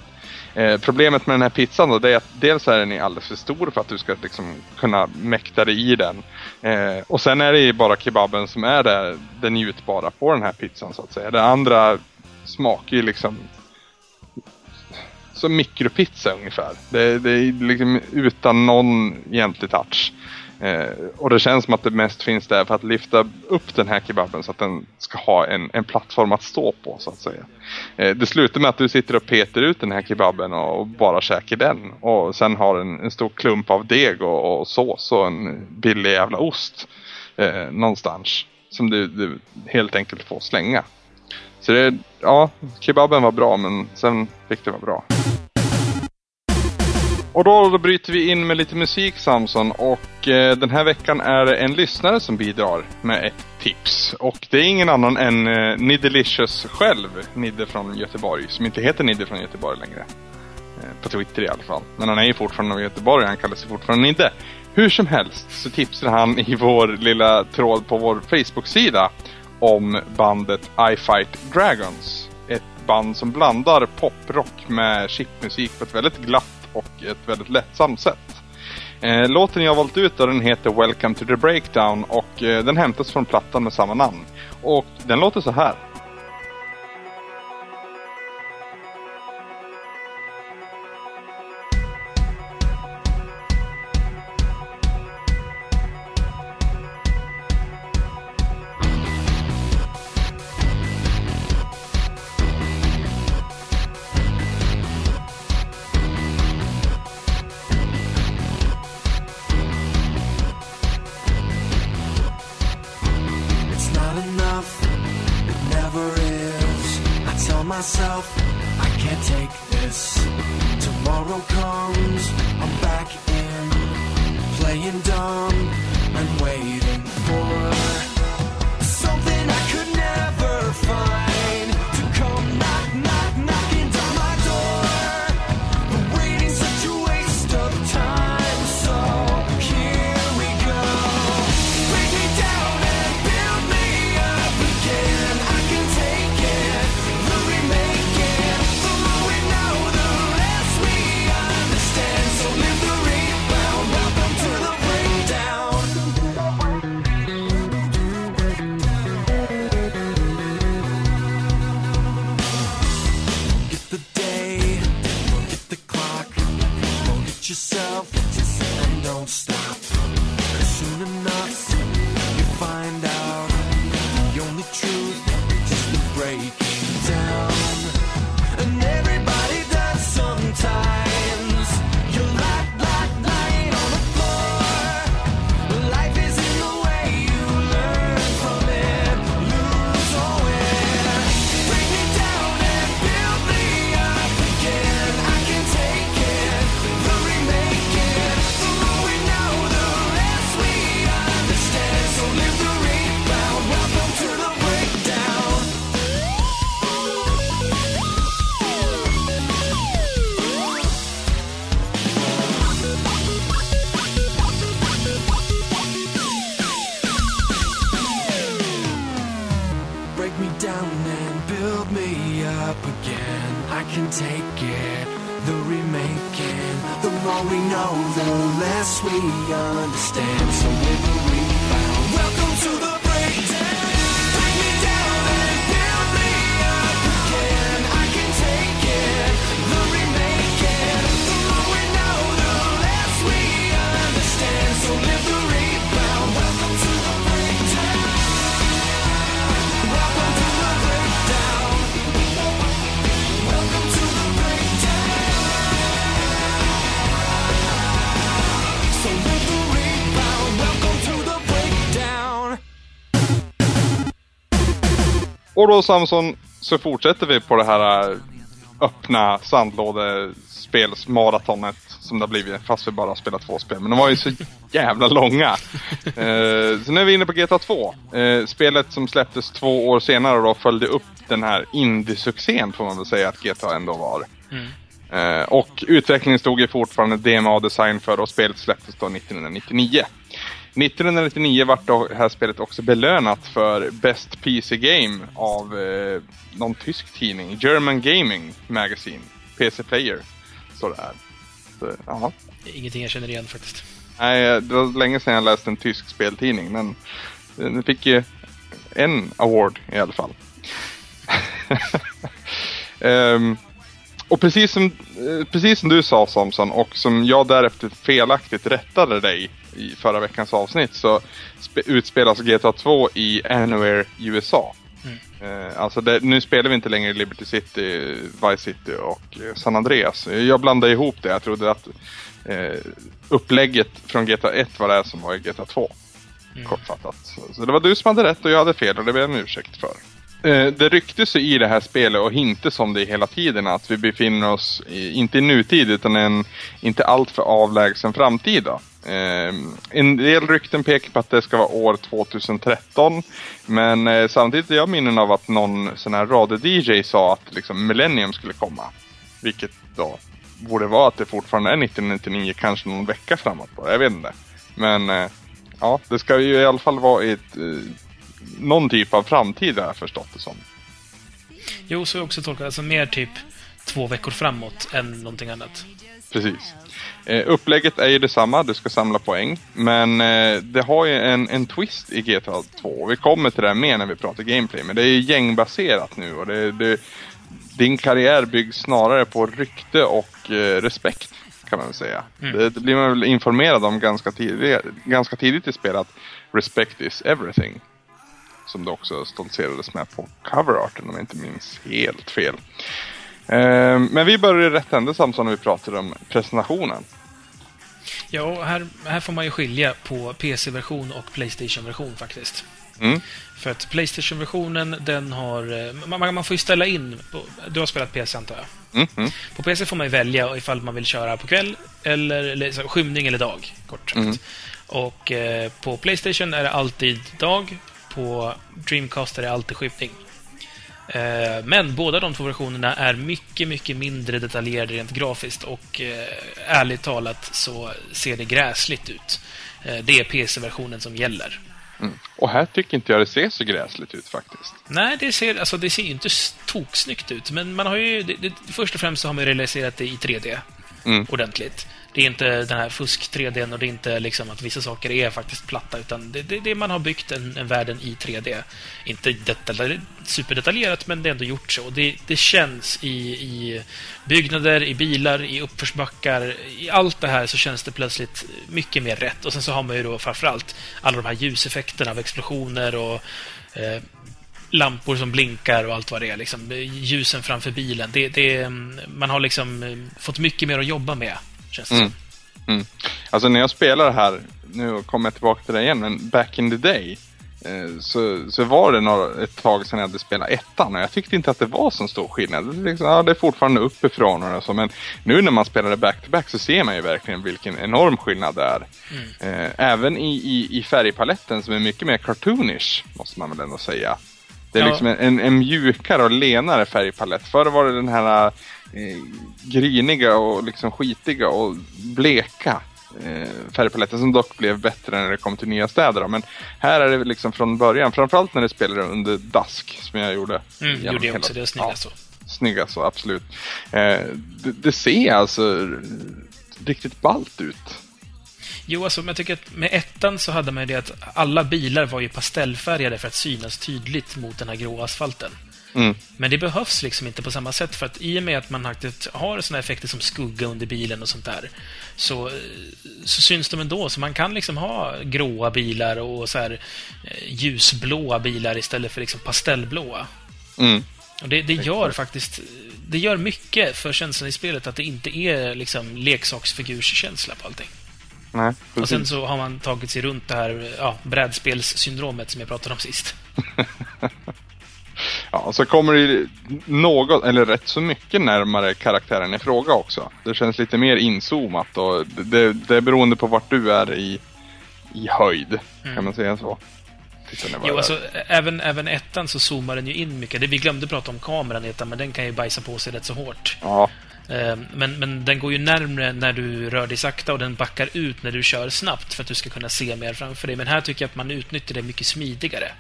Eh, problemet med den här pizzan då, det är att dels är den alldeles för stor för att du ska liksom kunna mäkta dig i den. Eh, och sen är det ju bara kebaben som är det, det njutbara på den här pizzan så att säga. Det andra smakar ju liksom som mikropizza ungefär. Det, det är liksom utan någon egentlig touch. Eh, och det känns som att det mest finns där för att lyfta upp den här kebaben så att den ska ha en, en plattform att stå på så att säga. Eh, det slutar med att du sitter och petar ut den här kebaben och, och bara käkar den. Och sen har en, en stor klump av deg och, och sås och en billig jävla ost eh, någonstans. Som du, du helt enkelt får slänga. Så det, ja, kebaben var bra men sen fick det vara bra. Och då, då bryter vi in med lite musik Samson och eh, den här veckan är det en lyssnare som bidrar med ett tips. Och det är ingen annan än eh, Niddelicious själv, Nidde från Göteborg, som inte heter Nidde från Göteborg längre. Eh, på Twitter i alla fall. Men han är ju fortfarande från Göteborg, han kallar sig fortfarande Nidde. Hur som helst så tipsar han i vår lilla tråd på vår Facebook-sida om bandet I Fight Dragons. Ett band som blandar poprock med chipmusik på ett väldigt glatt och ett väldigt lättsamt sätt. Eh, låten jag valt ut då, den heter Welcome to the Breakdown och eh, den hämtas från plattan med samma namn. Och den låter så här.
Myself I can't take this. Tomorrow comes, I'm back in, playing dumb and waiting for something I could never find can take it, the remaking. The more we know, the less we understand. So with
Och då Samson så fortsätter vi på det här äh, öppna sandlådespelsmaratonet som det har blivit fast vi bara spelat två spel. Men de var ju så jävla långa. Eh, så nu är vi inne på GTA 2. Eh, spelet som släpptes två år senare och då följde upp den här indie-succén får man väl säga att GTA ändå var. Eh, och utvecklingen stod ju fortfarande DMA-design för och spelet släpptes då 1999. 1999 vart det här spelet också belönat för Best PC Game av eh, någon tysk tidning, German Gaming Magazine, PC Player, står det här. Så,
är Ingenting jag känner igen faktiskt.
Nej, det var länge sedan jag läste en tysk speltidning, men den fick ju en award i alla fall. Ehm, och precis som, eh, precis som du sa Samson och som jag därefter felaktigt rättade dig i förra veckans avsnitt så spe, utspelas GTA 2 i Anywhere, USA. Eh, alltså det, nu spelar vi inte längre Liberty City, Vice City och eh, San Andreas. Jag blandade ihop det. Jag trodde att eh, upplägget från GTA 1 var det som var i GTA 2. Kortfattat. Så, så det var du som hade rätt och jag hade fel och det ber jag om ursäkt för. Eh, det ryktes ju i det här spelet och hintas om det hela tiden att vi befinner oss, inte i nutid utan en inte alltför avlägsen framtid. Då. Eh, en del rykten pekar på att det ska vara år 2013. Men eh, samtidigt är jag minnen av att någon sån här radio-DJ sa att liksom Millennium skulle komma. Vilket då borde vara att det fortfarande är 1999, kanske någon vecka framåt Då, Jag vet inte. Men ja, det ska ju i alla fall vara ett, någon typ av framtid har jag förstått det som.
Jo, så jag också tolkat Alltså mer typ två veckor framåt än någonting annat.
Precis. Eh, upplägget är ju detsamma, du ska samla poäng. Men eh, det har ju en, en twist i GTA 2. Vi kommer till det mer när vi pratar gameplay. Men det är ju gängbaserat nu och det, det, din karriär byggs snarare på rykte och eh, respekt. Kan man väl säga. Det, det blir man väl informerad om ganska tidigt, ganska tidigt i spelet. att Respect is everything. Som det också stoltserades med på coverarten om jag inte minns helt fel. Eh, men vi börjar i rätt ände Samson när vi pratar om presentationen.
Ja, här, här får man ju skilja på PC-version och Playstation-version faktiskt.
Mm.
För att Playstation-versionen, den har... eh, Man, man får ju ställa in... På, du har spelat PC antar jag?
Mm, mm.
På PC får man ju välja ifall man vill köra på kväll, eller, eller skymning eller dag, kort sagt.
Mm.
Och eh, på Playstation är det alltid dag, på Dreamcast är det alltid skymning. Eh, men båda de två versionerna är mycket, mycket mindre detaljerade rent grafiskt och eh, ärligt talat så ser det gräsligt ut. Eh, det är PC-versionen som gäller.
Mm. Och här tycker inte jag det ser så gräsligt ut faktiskt.
Nej, det ser, alltså, det ser ju inte toksnyggt ut, men man har ju... Det, det, först och främst så har man ju realiserat det i 3D
Mm.
ordentligt. Det är inte den här fusk-3D och det är inte liksom att vissa saker är faktiskt platta, utan det, det, det man har byggt en, en världen i 3D. Inte detalj, superdetaljerat, men det är ändå gjort så. Och det, det känns i, i byggnader, i bilar, i uppförsbackar, i allt det här så känns det plötsligt mycket mer rätt. Och sen så har man ju då framförallt alla de här ljuseffekterna av explosioner och eh, lampor som blinkar och allt vad det är. Liksom, ljusen framför bilen. Det, det, man har liksom eh, fått mycket mer att jobba med, känns
Mm. Mm. Alltså när jag spelar här, nu kommer jag tillbaka till det igen, men back in the day. Eh, så, så var det några, ett tag sedan jag hade spelat ettan och jag tyckte inte att det var så stor skillnad. Det är, liksom, ja, det är fortfarande uppifrån och så, men nu när man spelar det back-to-back så ser man ju verkligen vilken enorm skillnad det är. Eh, även i, i, i färgpaletten som är mycket mer cartoonish, måste man väl ändå säga. Det är
Ja.
liksom en, en, en mjukare och lenare färgpalett. Förr var det den här eh, griniga och liksom skitiga och bleka eh, färgpaletten som dock blev bättre när det kom till nya städer. då. Men här är det liksom från början, framförallt när det spelade under Dusk som jag gjorde.
Mm, gjorde jag
hela-
också. Det är snyggt
Ja,
alltså.
snygga så, absolut. Eh, det, det ser alltså riktigt ballt ut.
Jo, alltså, men jag tycker att med ettan så hade man ju det att alla bilar var ju pastellfärgade för att synas tydligt mot den här grå asfalten.
Mm.
Men det behövs liksom inte på samma sätt för att i och med att man faktiskt har såna effekter som skugga under bilen och sånt där så, så syns de ändå. Så man kan liksom ha gråa bilar och så här eh, ljusblåa bilar istället för liksom pastellblåa.
Mm.
Och det, det gör faktiskt det gör mycket för känslan i spelet att det inte är liksom leksaksfigurskänsla på allting.
Nej,
Och sen så har man tagit sig runt det här ja, brädspelssyndromet som jag pratade om sist.
Ja, och så kommer det något, eller rätt så mycket närmare karaktären i fråga också. Det känns lite mer inzoomat och det, det, är beroende på vart du är i, i höjd. Kan man säga så?
Jo, alltså, även, även ettan så zoomar den ju in mycket. Det, vi glömde prata om kameran i ettan, men den kan ju bajsa på sig rätt så hårt.
Ja,
Eh, Men, men den går ju närmre när du rör dig sakta och den backar ut när du kör snabbt för att du ska kunna se mer framför dig. Men här tycker jag att man utnyttjar det mycket smidigare.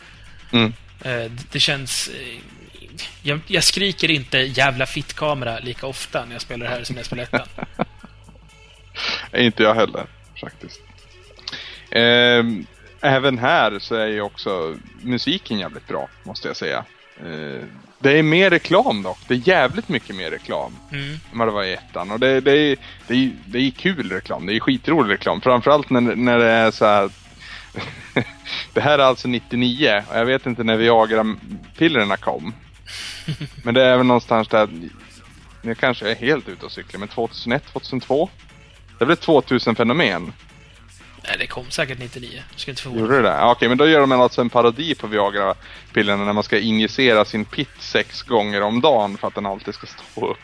Mm.
Eh, det- känns... eh, Jag, jag skriker inte jävla fittkamera lika ofta när jag spelar det här som när jag spelar ettan.
inte jag heller faktiskt. Ehm, även här så är ju också musiken jävligt bra, måste jag säga. Eh, det är mer reklam dock. Det är jävligt mycket mer reklam.
Mm.
än vad det var i ettan. Och det, det, är, det, är, det är kul reklam. Det är skitrolig reklam. Framförallt när, när det är så här. det här är alltså 99 och jag vet inte när Viagra-pillerna kom. Men det är väl någonstans där. Nu kanske jag är helt ute och cyklar, men 2001, 2002? Det blev ett 2000-fenomen.
Nej, det kom säkert 99. Jag ska inte förvåna
Gjorde det det? Okej, men då gör de alltså en parodi på Viagra-pillerna när man ska injicera sin pitt sex gånger om dagen för att den alltid ska stå upp.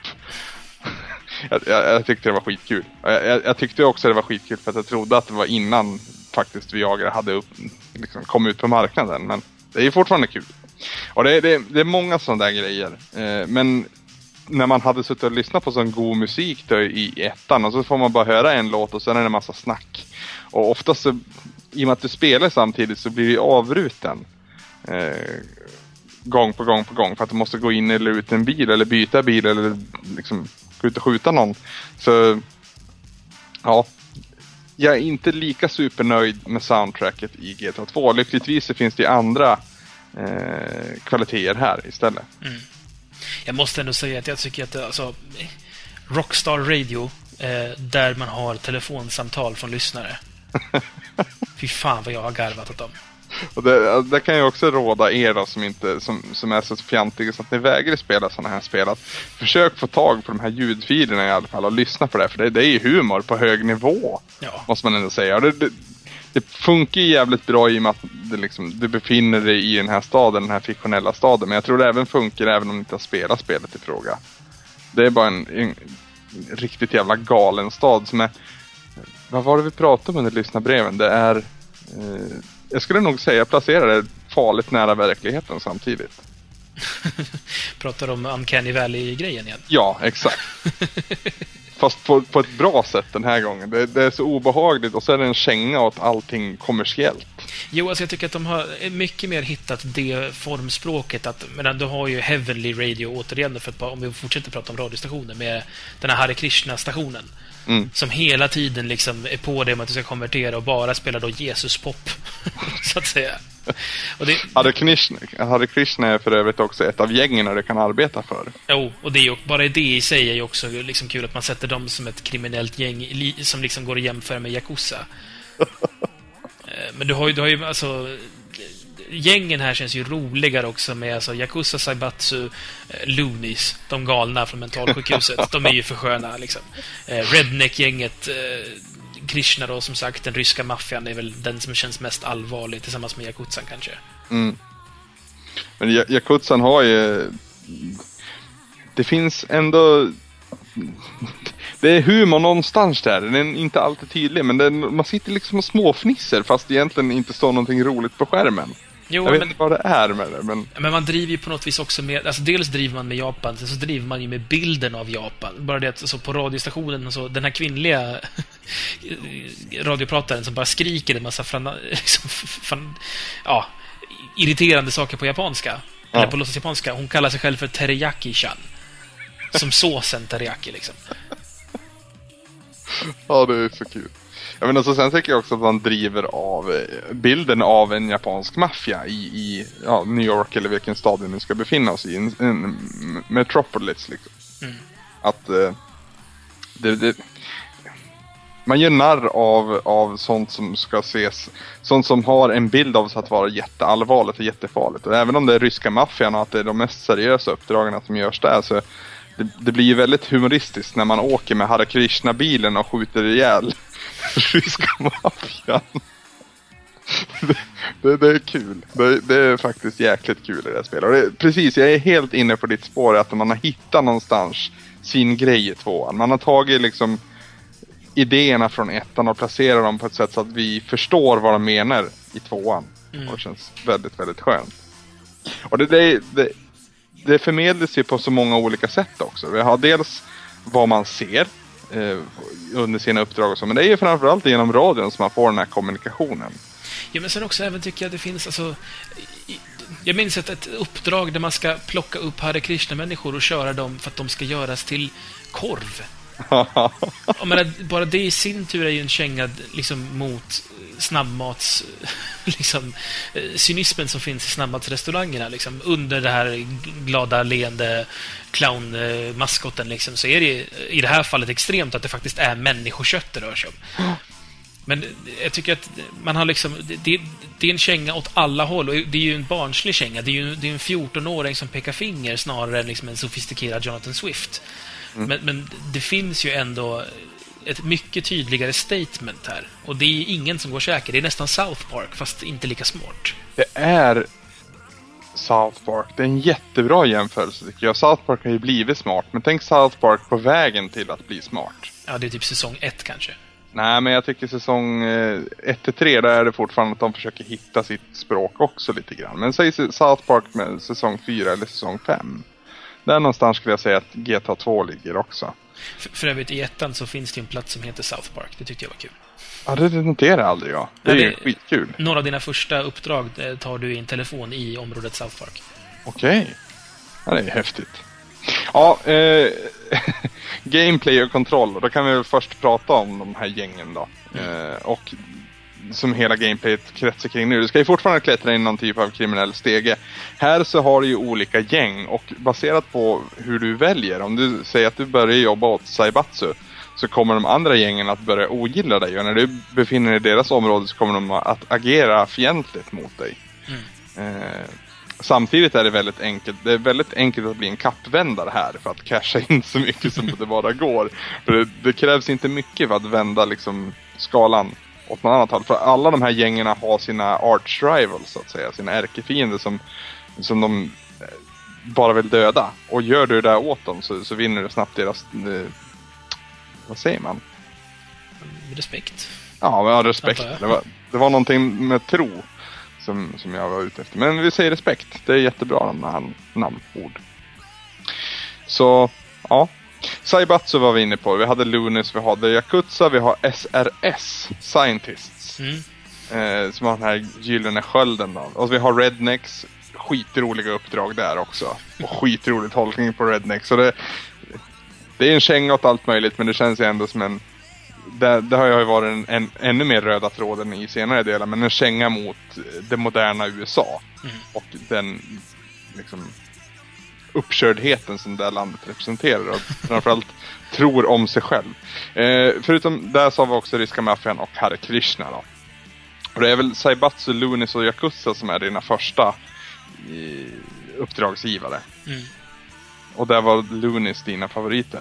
jag, jag, jag tyckte det var skitkul. Jag, jag, jag tyckte också det var skitkul för att jag trodde att det var innan faktiskt Viagra hade upp, liksom, kom ut på marknaden. Men det är ju fortfarande kul. Och det, är- det, det är många sådana där grejer. Eh, men när man hade suttit och lyssnat på sån god musik då i ettan och så får man bara höra en låt och sen är det en massa snack. Och oftast så, i och med att du spelar samtidigt så blir du avbruten. Eh, gång på gång på gång för att du måste gå in eller ut en bil eller byta bil eller liksom gå ut och skjuta någon. Så ja, jag är inte lika supernöjd med soundtracket i GTA 2. Lyckligtvis så finns det ju andra eh, kvaliteter här istället.
Jag måste ändå säga att jag tycker att alltså, Rockstar Radio, eh, där man har telefonsamtal från lyssnare. Fy fan vad jag har garvat åt dem.
Och det, det kan ju också råda er då, som, inte, som, som är så fjantiga så att ni vägrar spela sådana här spel. Att försök få tag på de här ljudfilerna i alla fall och lyssna på det. För det, det är ju humor på hög nivå.
Ja.
Måste man ändå säga. Det, det, det funkar ju jävligt bra i och med att det liksom, du befinner dig i den här staden, den här fiktionella staden. Men jag tror det även funkar även om du inte har spelat spelet i fråga. Det är bara en, en riktigt jävla galen stad som är... Vad var det vi pratade om under lyssnarbreven? Det är... Eh, jag skulle nog säga placera det farligt nära verkligheten samtidigt.
Pratar om Uncanny Valley-grejen igen.
Ja, exakt. Fast på, på ett bra sätt den här gången. Det, det är så obehagligt och så är det en känga åt allting kommersiellt.
Jo, alltså jag tycker att de har mycket mer hittat det formspråket. Att, men du har ju Heavenly Radio återigen, för att, om vi fortsätter prata om radiostationer, med den här Hare Krishna-stationen.
Mm.
Som hela tiden liksom är på det med att du ska konvertera och bara spela då Jesus-pop. så att säga. Och det,
Hare Krishna, Hare Krishna är för övrigt också ett av gängen du kan arbeta för.
Jo, och det är bara det i sig är ju också liksom kul att man sätter dem som ett kriminellt gäng som liksom går att jämföra med Yakuza. Eh, Men du har ju, du har ju alltså... Gängen här känns ju roligare också med alltså Yakuza, Saibatsu, eh, Loonies, de galna från mentalsjukhuset. de är ju för sköna liksom. Eh, Redneck-gänget, Krishna då som sagt, den ryska maffian är väl den som känns mest allvarlig tillsammans med Yakutsan kanske.
Mm. Men Yakutsan har ju... Det finns ändå... Det är humor någonstans där. Den är inte alltid tydlig men den, man sitter liksom och småfnisser fast det egentligen inte står någonting roligt på skärmen.
Jo,
Jag vet
men-
inte vad det är med det men...
Men man driver ju på något vis också med, alltså dels driver man med Japan, sen så driver man ju med bilden av Japan. Bara det att alltså, på radiostationen, så, den här kvinnliga radioprataren som bara skriker en massa frana, liksom, fan, ja, irriterande saker på japanska. Eller på låtsas japanska. Hon kallar sig själv för teriyaki-chan. Som såsen teriyaki liksom.
Ja, det är så kul. Jag menar, så sen tycker jag också att man driver av eh, bilden av en japansk maffia i, i ja, New York eller vilken stad vi nu ska befinna oss i. En, en metropolis liksom. Att eh, det, det, man gör narr av, av sånt som ska ses, sånt som har en bild av sig att vara jätteallvarligt och jättefarligt. Och även om det är ryska maffian och att det är de mest seriösa uppdragen som görs där så det, det blir ju väldigt humoristiskt när man åker med Hare Krishna-bilen och skjuter ihjäl ryska maffian. Det, det, det är kul. Det, det är faktiskt jäkligt kul i det här spelet. Det, precis, jag är helt inne på ditt spår att man har hittat någonstans sin grej i tvåan. Man har tagit liksom idéerna från ettan och placerat dem på ett sätt så att vi förstår vad de menar i tvåan. Och det känns väldigt, väldigt skönt. Och det, det, det, det förmedlas ju på så många olika sätt också. Vi har dels vad man ser eh, under sina uppdrag och så, men det är ju framförallt genom radion som man får den här kommunikationen.
Ja, men sen också även tycker jag det finns alltså... i- Jag minns ett, ett uppdrag där man ska plocka upp Hare Krishna-människor och köra dem för att de ska göras till korv. Jag menar, bara det i sin tur är ju en känga liksom, mot snabbmats... Liksom, eh, cynismen som finns i snabbmatsrestaurangerna. Liksom, under det här glada, leende clown-maskoten liksom, så är det i det här fallet extremt att det faktiskt är människokött det rör sig om. Men jag tycker att man har liksom... Det, det, är en känga åt alla håll och det är ju en barnslig känga. Det är ju det är en 14-åring som pekar finger snarare än liksom en sofistikerad Jonathan Swift. Men, men det finns ju ändå ett mycket tydligare statement här. Och det är ingen som går säker. Det är nästan South Park, fast inte lika smart.
Det är South Park. Det är en jättebra jämförelse tycker jag. South Park har ju blivit smart, men tänk South Park på vägen till att bli smart.
Ja, det är typ säsong ett kanske.
Nej, men jag tycker säsong 1-3 där är det fortfarande att de försöker hitta sitt språk också lite grann. Men säg South Park med säsong 4 eller säsong 5. där någonstans skulle jag säga att GTA 2 ligger också.
För, för övrigt, i ettan så finns det en plats som heter South Park. Det tyckte jag var kul.
Ja, det noterar aldrig jag. Det är
Ja,
ju skitkul.
Några av dina första uppdrag eh, tar du i en telefon i området South Park.
Okej. Ja, det är häftigt. Ja, eh, gameplay och kontroll. Då kan vi väl först prata om de här gängen då. Eh, och som hela gameplayet kretsar kring nu. Du ska ju fortfarande klättra in någon typ av kriminell stege. Här så har du ju olika gäng och baserat på hur du väljer. Om du säger att du börjar jobba åt Saibatsu så kommer de andra gängen att börja ogilla dig och när du befinner dig i deras område så kommer de att agera fientligt mot dig. Eh, samtidigt är det väldigt enkelt. Det är väldigt enkelt att bli en kappvändare här för att casha in så mycket som det bara går. För det, det krävs inte mycket för att vända liksom skalan åt något annat håll. För alla de här gängen har sina arch rivals så att säga, sina ärkefiender som, som de eh, bara vill döda. Och gör du det där åt dem så, så vinner du snabbt deras, eh, vad säger man?
Respekt.
Ja, ja, respekt. Det var, det var någonting med tro som, som jag var ute efter. Men vi säger respekt. Det är jättebra namn, namnord. Så, ja. Saibatsu var vi inne på. Vi hade Lunis, vi hade Yakuza, vi har SRS, Scientists.
Mm.
Eh, som har den här gyllene skölden då. Och vi har Rednecks, skitroliga uppdrag där också. Och skitrolig tolkning på Redneck. Så det, det är en känga åt allt möjligt men det känns ju ändå som en det, det har ju varit en, en ännu mer röda tråden i senare delar, men en känga mot det moderna USA. Och den liksom uppkördheten som det här landet representerar och framförallt tror om sig själv. Eh, förutom det så har vi också Ryska maffian och Hare Krishna då. Och det är väl Saibatsu, Lunis och Yakuza som är dina första eh, uppdragsgivare.
Mm.
Och där var Lunis dina favoriter.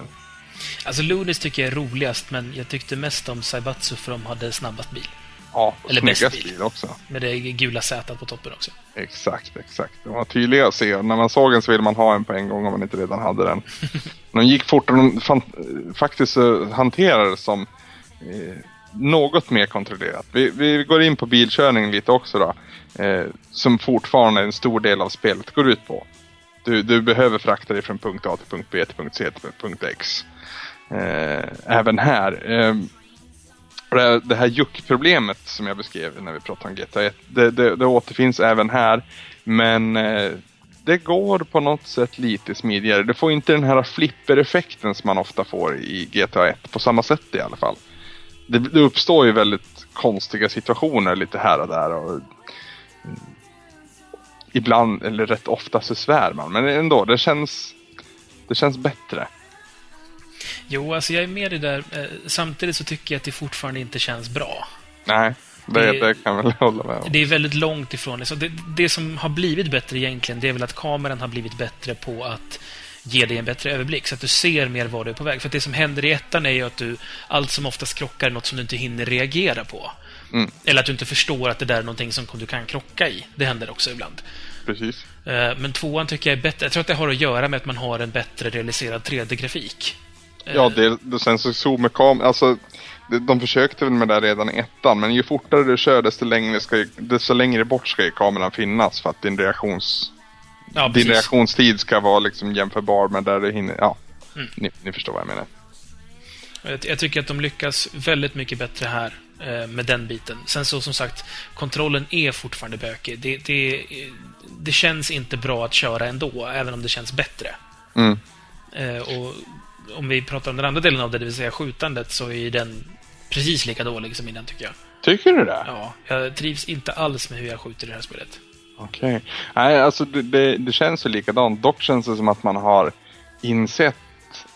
Alltså, Lunis tycker jag är roligast, men jag tyckte mest om Saibatsu för de hade snabbast bil.
Ja,
Eller bil.
bil också.
Med det gula Z på toppen också.
Exakt, exakt. De var tydliga att se. När man såg den så ville man ha en på en gång om man inte redan hade den. De gick fort och de fan, faktiskt uh, hanterades som eh, något mer kontrollerat. Vi, vi går in på bilkörning lite också då. Eh, som fortfarande en stor del av spelet går ut på. Du, du behöver frakta dig från punkt A till punkt B till punkt C till punkt X. Eh, även här. Och det här, det här juckproblemet som jag beskrev när vi pratade om GTA 1, det, det, det återfinns även här. Men eh, det går på något sätt lite smidigare. Du får inte den här flippereffekten som man ofta får i GTA 1, på samma sätt i alla fall. Det, det uppstår ju väldigt konstiga situationer lite här och där. Och, mm, ibland, eller rätt ofta, så svär man. Men ändå, det känns, det känns bättre.
Jo, alltså jag är med i det där. Eh, Samtidigt så tycker jag att det fortfarande inte känns bra.
Nej, det,
Det-
det kan jag väl hålla med om.
Det är väldigt långt ifrån. Så det. Det som har blivit bättre egentligen, det är väl att kameran har blivit bättre på att ge dig en bättre överblick, så att du ser mer var du är på väg. För det som händer i ettan är ju att du allt som oftast krockar något som du inte hinner reagera på.
Mm.
Eller att du inte förstår att det där är någonting som du kan krocka i. Det händer också ibland.
Precis.
Eh, Men tvåan tycker jag är bättre. Jag tror att det har att göra med att man har en bättre realiserad 3D-grafik.
Ja, det, sen så zoomer kameran, alltså de, försökte väl med det redan i ettan, men ju fortare du kör desto längre, ska desto längre bort ska ju kameran finnas för att din reaktions...
Ja,
din reaktionstid ska vara liksom jämförbar med där du hinner, ja.
Mm.
Ni, ni förstår vad jag menar.
Jag, jag tycker att de lyckas väldigt mycket bättre här eh, med den biten. Sen så som sagt, kontrollen är fortfarande bökig. Det, det, det känns inte bra att köra ändå, även om det känns bättre.
Mm.
Eh, och om vi pratar om den andra delen av det, det vill säga skjutandet, så är den precis lika dålig som innan, tycker jag.
Tycker du det?
Ja, jag trivs inte alls med hur jag skjuter i det här spelet.
Okej. Nej, alltså det, det, det känns ju likadant. Dock känns det som att man har insett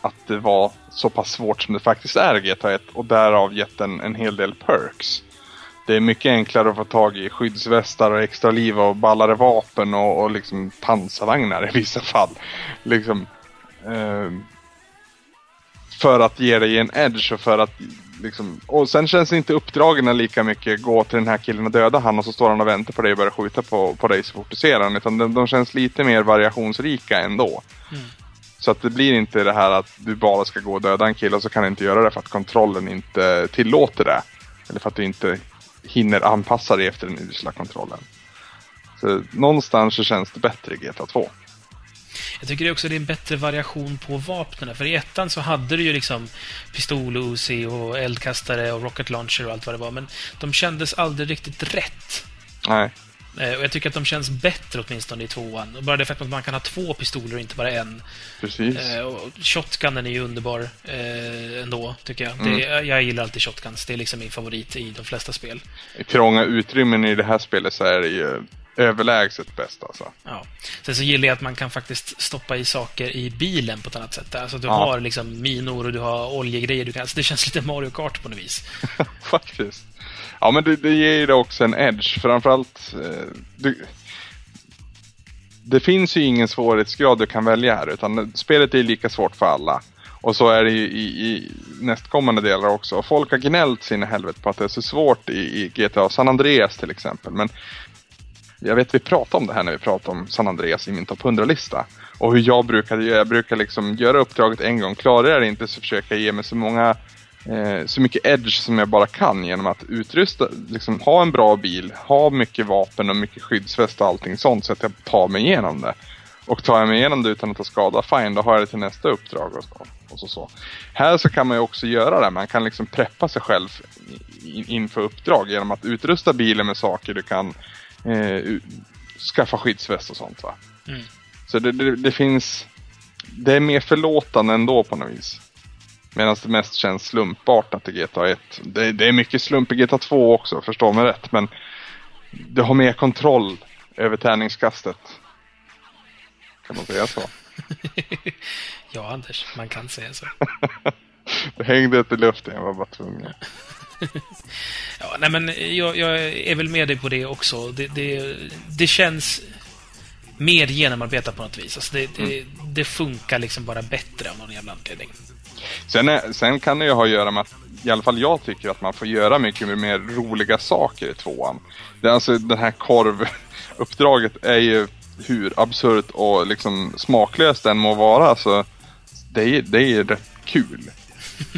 att det var så pass svårt som det faktiskt är i GTA 1 och därav gett en, en hel del perks. Det är mycket enklare att få tag i skyddsvästar och extra liv och ballare vapen och, och liksom pansarvagnar i vissa fall. Liksom, ehm, för att ge dig en edge och för att liksom, och sen känns inte uppdragen lika mycket gå till den här killen och döda han och så står han och väntar på dig och börjar skjuta på, på dig så fort du ser han. Utan de, de känns lite mer variationsrika ändå. Så att det blir inte det här att du bara ska gå och döda en kille och så kan du inte göra det för att kontrollen inte tillåter det. Eller för att du inte hinner anpassa dig efter den usla kontrollen. Så någonstans så känns det bättre i GTA 2.
Jag tycker det också det är en bättre variation på vapnen. För i ettan så hade du ju liksom pistol, och Uzi och eldkastare och rocket launcher och allt vad det var. Men de kändes aldrig riktigt rätt.
Nej.
Eh, Och jag tycker att de känns bättre åtminstone i tvåan. Och Bara det faktum att man kan ha två pistoler och inte bara en.
Precis.
Eh, och shotgunen är ju underbar eh, ändå, tycker jag.
Mm.
Det, jag gillar alltid shotguns. Det är liksom min favorit i de flesta spel.
I trånga utrymmen i det här spelet så är det ju överlägset bäst alltså.
Ja. Sen så gillar jag att man kan faktiskt stoppa i saker i bilen på ett annat sätt. Alltså du
Ja.
har liksom minor och du har oljegrejer. Du kan, alltså det känns lite Mario Kart på något vis.
Faktiskt. Ja, men det, det ger ju det också en edge. Framförallt... Eh, det, det finns ju ingen svårighetsgrad du kan välja här, utan spelet är lika svårt för alla. Och så är det ju i, i nästkommande delar också. Folk har gnällt sin helvete på att det är så svårt i, i GTA San Andreas till exempel. Men jag vet vi pratade om det här när vi pratade om San Andreas i min topp 100-lista. Och hur jag brukade göra. Jag brukar liksom göra uppdraget en gång. Klarar jag det inte så försöker jag ge mig så många eh, så mycket edge som jag bara kan genom att utrusta, liksom ha en bra bil, ha mycket vapen och mycket skyddsväst och allting sånt så att jag tar mig igenom det. Och tar jag mig igenom det utan att ta skada, fine, då har jag det till nästa uppdrag och så. Och så, så. Här så kan man ju också göra det, man kan liksom preppa sig själv inför uppdrag genom att utrusta bilen med saker du kan eh, skaffa skyddsväst och sånt va.
Mm.
Så det, det, det finns, det är mer förlåtande ändå på något vis. Medan det mest känns slumpartat i GTA 1. Det, det är mycket slump i GTA 2 också, förstå mig rätt. Men du har mer kontroll över tärningskastet. Kan man säga så?
ja, Anders, man kan säga så.
Det hängde ett i luften, jag var bara tvungen.
Ja, nej, men jag, jag är väl med dig på det också. Det, det, det känns mer genomarbetat på något vis. Alltså det, det, det funkar liksom bara bättre av någon jävla anledning.
Sen, är, sen kan det ju ha att göra med att, i alla fall jag tycker att man får göra mycket mer roliga saker i tvåan. Det, alltså det här korvuppdraget är ju hur absurt och liksom smaklöst den må vara så det är, det är rätt kul.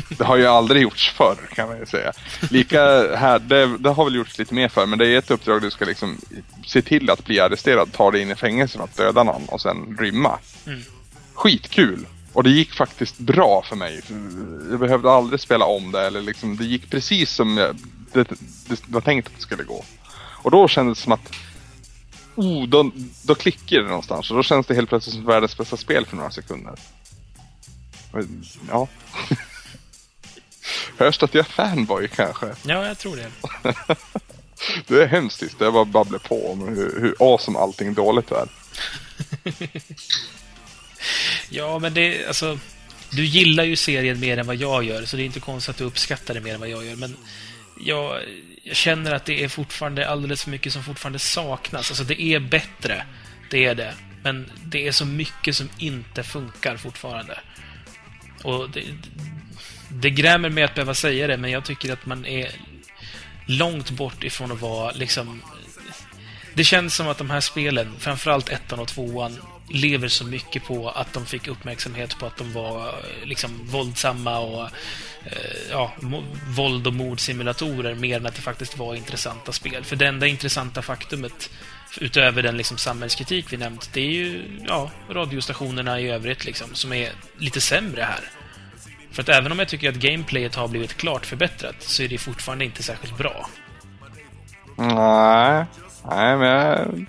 Det har ju aldrig gjorts förr kan man ju säga. Lika här, det, det har väl gjorts lite mer för men det är ett uppdrag du ska liksom se till att bli arresterad, ta dig in i fängelse för att döda någon och sen rymma. Skitkul! Och det gick faktiskt bra för mig. Jag behövde aldrig spela om det eller liksom, det gick precis som jag, det, det var tänkt att det skulle gå. Och då kändes det som att oh, då, då klickar det någonstans och då känns det helt plötsligt som världens bästa spel för några sekunder. Och, Ja. Hörs att jag är fanboy kanske?
Ja, jag tror det.
Det är hemskt tyst. Jag bara babblar på om hur, hur awesome allting dåligt är.
Ja, men det, alltså... Du gillar ju serien mer än vad jag gör, så det är inte konstigt att du uppskattar det mer än vad jag gör. Men jag, jag känner att det är fortfarande alldeles för mycket som fortfarande saknas. Alltså, det är bättre. Det är det. Men det är så mycket som inte funkar fortfarande. Och det, det grämer mig att behöva säga det, men jag tycker att man är långt bort ifrån att vara liksom... Det känns som att de här spelen, framförallt ettan och tvåan, lever så mycket på att de fick uppmärksamhet på att de var liksom våldsamma och eh, ja, våld och mordsimulatorer mer än att det faktiskt var intressanta spel. För det enda intressanta faktumet utöver den liksom samhällskritik vi nämnt, det är ju ja, radiostationerna i övrigt liksom, som är lite sämre här. För att även om jag tycker att gameplayet har blivit klart förbättrat så är det fortfarande inte särskilt bra.
Nej, nej men jag,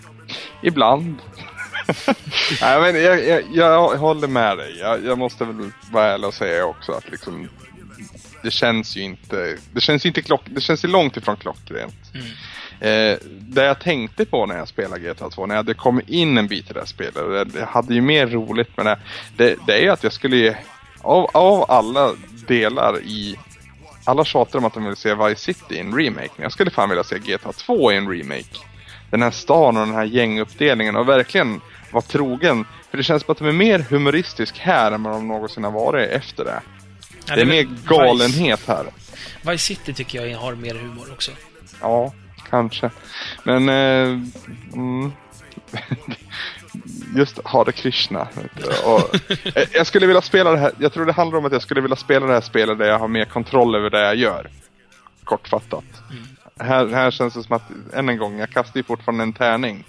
ibland. nej men jag, jag, jag håller med dig. Jag, jag måste väl vara ärlig och säga också att liksom det känns ju inte, det känns inte klock, det känns ju långt ifrån klockrent. Eh, det jag tänkte på när jag spelade GTA 2, när jag hade kommit in en bit i det här spelet, jag, hade ju mer roligt med det, det, det är ju att jag skulle av, av alla delar i alla tjatar om att de vill se Vice City i en remake. Men jag skulle fan vilja se GTA 2 i en remake. Den här stan och den här gänguppdelningen och verkligen vara trogen. För det känns som att de är mer humoristisk här än vad de någonsin har varit efter det.
Ja,
det är mer galenhet här.
Vice City tycker jag har mer humor också.
Ja, kanske. Men... Eh, mm. Just Hare Krishna. Och, eh, jag skulle vilja spela det här. Jag tror det handlar om att jag skulle vilja spela det här spelet där jag har mer kontroll över det jag gör. Kortfattat. Här, här känns det som att, än en gång, jag kastar ju fortfarande en tärning.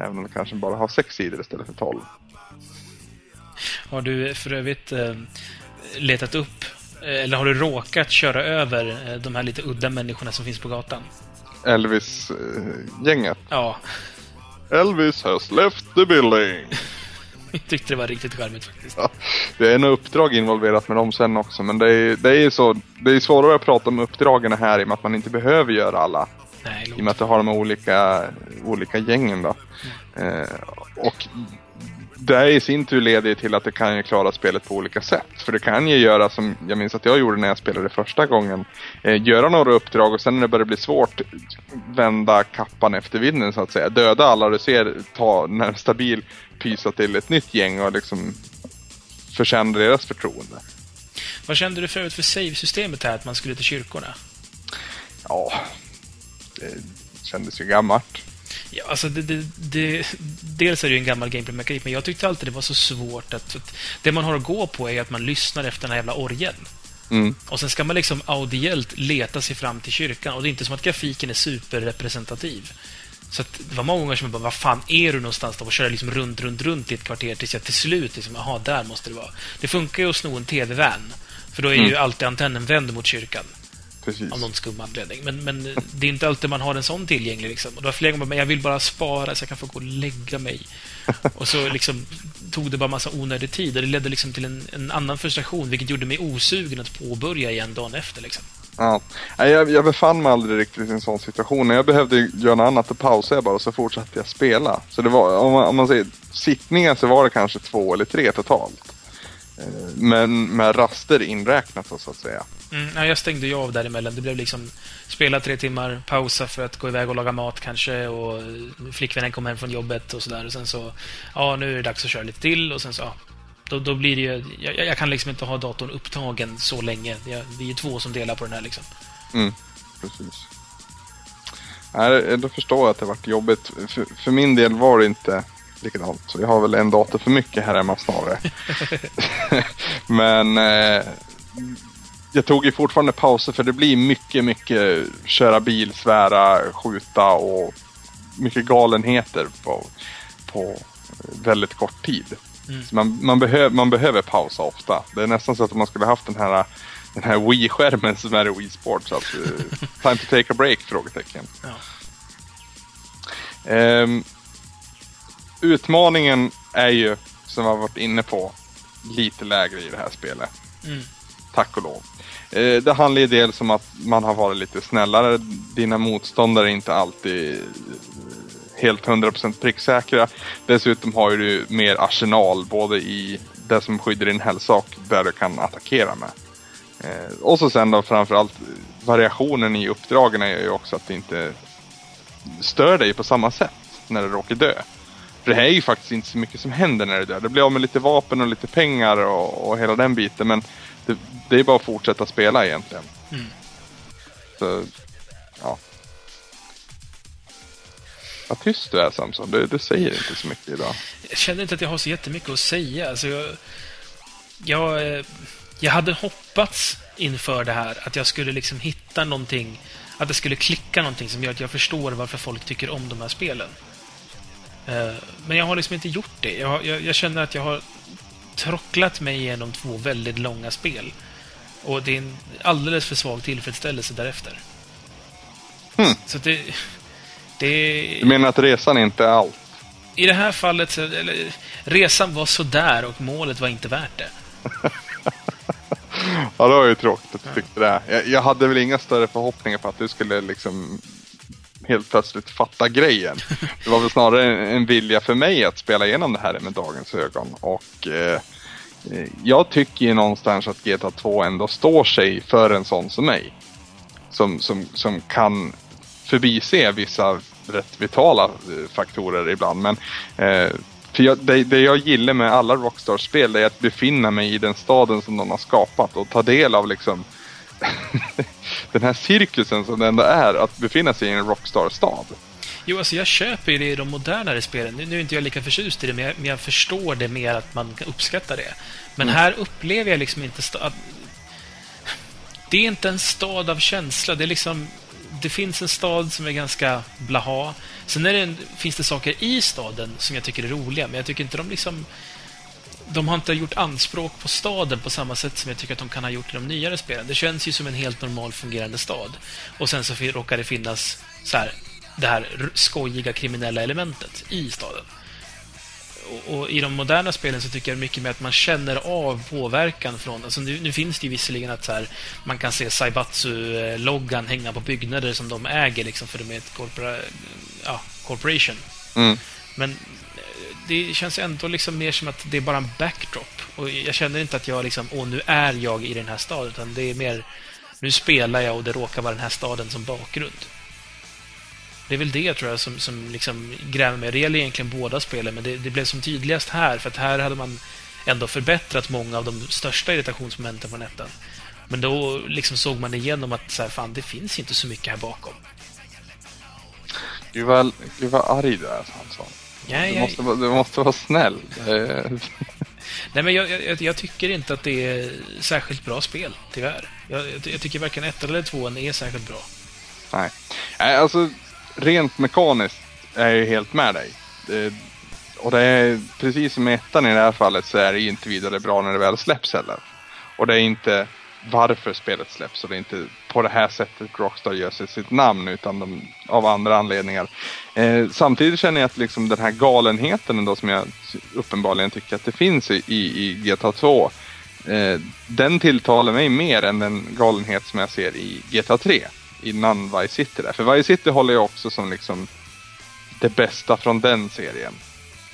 Även om det kanske bara har sex sidor istället för tolv.
Har du för övrigt eh, letat upp, eh, eller har du råkat köra över eh, de här lite udda människorna som finns på gatan?
Elvis-gänget.
Ja,
Elvis has left the building.
jag tyckte det var riktigt charmigt faktiskt.
Ja, det är nog uppdrag involverat med dem sen också, men det är, det är, så, det är svårare att prata om uppdragen här i och med att man inte behöver göra alla.
Nej,
I och med att du har de olika, olika gängen då. Eh, och det i sin tur leder ju till att det kan ju klara spelet på olika sätt. För det kan ju göra som jag minns att jag gjorde när jag spelade första gången. Eh, göra några uppdrag och sen när det börjar bli svårt vända kappan efter vinden så att säga. Döda alla du ser, ta närmsta bil, pysa till ett nytt gäng och liksom förtjäna deras förtroende.
Vad kände du för övrigt för save-systemet här, att man skulle till kyrkorna?
Ja, det kändes ju gammalt.
Ja, alltså det, det, det, dels är det ju en gammal gameplay-mekanik, men jag tyckte alltid det var så svårt att... att Det man har att gå på är att man lyssnar efter den här jävla orgeln.
Mm.
Och sen ska man liksom audiellt leta sig fram till kyrkan. Och det är inte som att grafiken är superrepresentativ. Så att det var många gånger som jag bara, vad fan är du någonstans då? Och köra liksom runt, runt, runt i ett kvarter tills jag till slut liksom, jaha, där måste det vara. Det funkar ju att sno en TV-van. För då är ju alltid antennen vänd mot kyrkan.
Precis.
Av någon skum anledning. Men, men det är inte alltid man har en sån tillgänglig. Liksom. Och det var flera gånger men jag vill bara spara så jag kan få gå och lägga mig. Och så liksom tog det bara massa onödig tid. Och det ledde liksom till en, en annan frustration, vilket gjorde mig osugen att påbörja igen dagen efter. Liksom.
Ja. Jag, jag befann mig aldrig riktigt i en sån situation. När jag behövde göra något annat, då pausade jag bara och så fortsatte jag spela. Så det var, om man, om man säger sittningar så var det kanske två eller tre totalt. Eh, Men med raster inräknat så att säga.
Mm, ja, jag stängde ju av däremellan. Det blev liksom spela tre timmar, pausa för att gå iväg och laga mat kanske och eh, flickvännen kom hem från jobbet och sådär. Och sen så, ja, nu är det dags att köra lite till och sen så, ja, då, då blir det ju... Jag, jag kan liksom inte ha datorn upptagen så länge. Jag, vi är ju två som delar på den här liksom.
Mm, precis. Nej, då förstår jag att det varit jobbigt. För, för min del var det inte likadant. Så jag har väl en dator för mycket här hemma snarare. Men eh, jag tog ju fortfarande pauser för det blir mycket, mycket köra bil, svära, skjuta och mycket galenheter på, på väldigt kort tid. Så man, man, behöv, man behöver pausa ofta. Det är nästan så att man skulle haft den här, den här Wii-skärmen som är i Wii Sports. Alltså, time to take a break? Frågetecken.
Ja.
Ehm, utmaningen är ju, som jag varit inne på, lite lägre i det här spelet.
Mm.
Tack och lov. Eh, det handlar ju dels om att man har varit lite snällare. Dina motståndare är inte alltid eh, helt 100% pricksäkra. Dessutom har ju du mer arsenal både i det som skyddar din hälsa och där du kan attackera med. Eh, och så sen då framförallt variationen i uppdragen är ju också att det inte stör dig på samma sätt när du råkar dö. För det här är ju faktiskt inte så mycket som händer när du dör. Det blir av med lite vapen och lite pengar och, och hela den biten. Men det, det är bara att fortsätta spela egentligen.
Mm.
Så, ja. Vad tyst du är Samson. Du, du säger inte så mycket idag.
Jag känner inte att jag har så jättemycket att säga. Alltså jag, jag, eh, jag hade hoppats inför det här att jag skulle liksom hitta någonting, att det skulle klicka någonting som gör att jag förstår varför folk tycker om de här spelen. Eh, Men jag har liksom inte gjort det. Jag, jag, jag känner att jag har trocklat mig igenom två väldigt långa spel. Och det är en alldeles för svag tillfredsställelse därefter.
Hmm.
Så det... det
Du menar att resan inte är allt?
i det här fallet, så, eller, resan var sådär och målet var inte värt det.
Ja, det var ju tråkigt att du tyckte det. Jag, jag hade väl inga större förhoppningar på att du skulle liksom helt plötsligt fatta grejen. Det var väl snarare en, en vilja för mig att spela igenom det här med dagens ögon. Och eh, jag tycker ju någonstans att GTA 2 ändå står sig för en sån som mig. Som, som, som kan förbise vissa rätt vitala eh, faktorer ibland. Men eh, för jag, det, det jag gillar med alla Rockstar-spel är att befinna mig i den staden som de har skapat och ta del av liksom den här cirkusen som det ändå är att befinna sig i en Rockstar-stad.
Jo, alltså jag köper ju det i de modernare spelen. Nu är inte jag lika förtjust i det, men jag, men jag förstår det mer att man kan uppskatta det. Men här upplever jag liksom inte att... Det är inte en stad av känsla. Det är liksom... Det finns en stad som är ganska blaha. Sen är det en, finns det saker i staden som jag tycker är roliga, men jag tycker inte de liksom... de har inte gjort anspråk på staden på samma sätt som jag tycker att de kan ha gjort i de nyare spelen. Det känns ju som en helt normal fungerande stad. Och sen så råkar det finnas så här, det här skojiga kriminella elementet i staden. Och, och i de moderna spelen så tycker jag mycket mer att man känner av påverkan från... Alltså nu, nu finns det ju visserligen att så här, man kan se Saibatsu-loggan hänga på byggnader som de äger liksom, för de är ett corpora, ja, corporation.
Mm.
Men det känns ändå liksom mer som att det är bara en backdrop. Och jag känner inte att jag liksom, åh, nu är jag i den här staden. Utan det är mer, nu spelar jag och det råkar vara den här staden som bakgrund. Det är väl det, tror jag, som, som liksom gräver mig. Det gäller egentligen båda spelen, men det, det blev som tydligast här. För att här hade man ändå förbättrat många av de största irritationsmomenten från ettan. Men då liksom såg man igenom att så här, fan, det finns inte så mycket här bakom.
Gud vad, gud vad arg du är, Hansson.
Ja,
Du måste, vara- du måste vara snäll.
Nej, men jag, jag, jag tycker inte att det är särskilt bra spel, tyvärr. Jag, jag, jag tycker varken ett eller tvåan är särskilt bra.
Nej. Nej, alltså rent mekaniskt är jag ju helt med dig. Det, och det är precis som ettan i det här fallet så är det ju inte vidare bra när det väl släpps heller. Och det är inte varför spelet släpps och det är inte på det här sättet Rockstar gör sig sitt namn utan de, av andra anledningar. Eh, samtidigt känner jag att liksom den här galenheten ändå som jag uppenbarligen tycker att det finns i, i, i GTA 2. Eh, den tilltalar mig mer än den galenhet som jag ser i GTA 3 innan Vice City där. För Vice City håller jag också som liksom det bästa från den serien.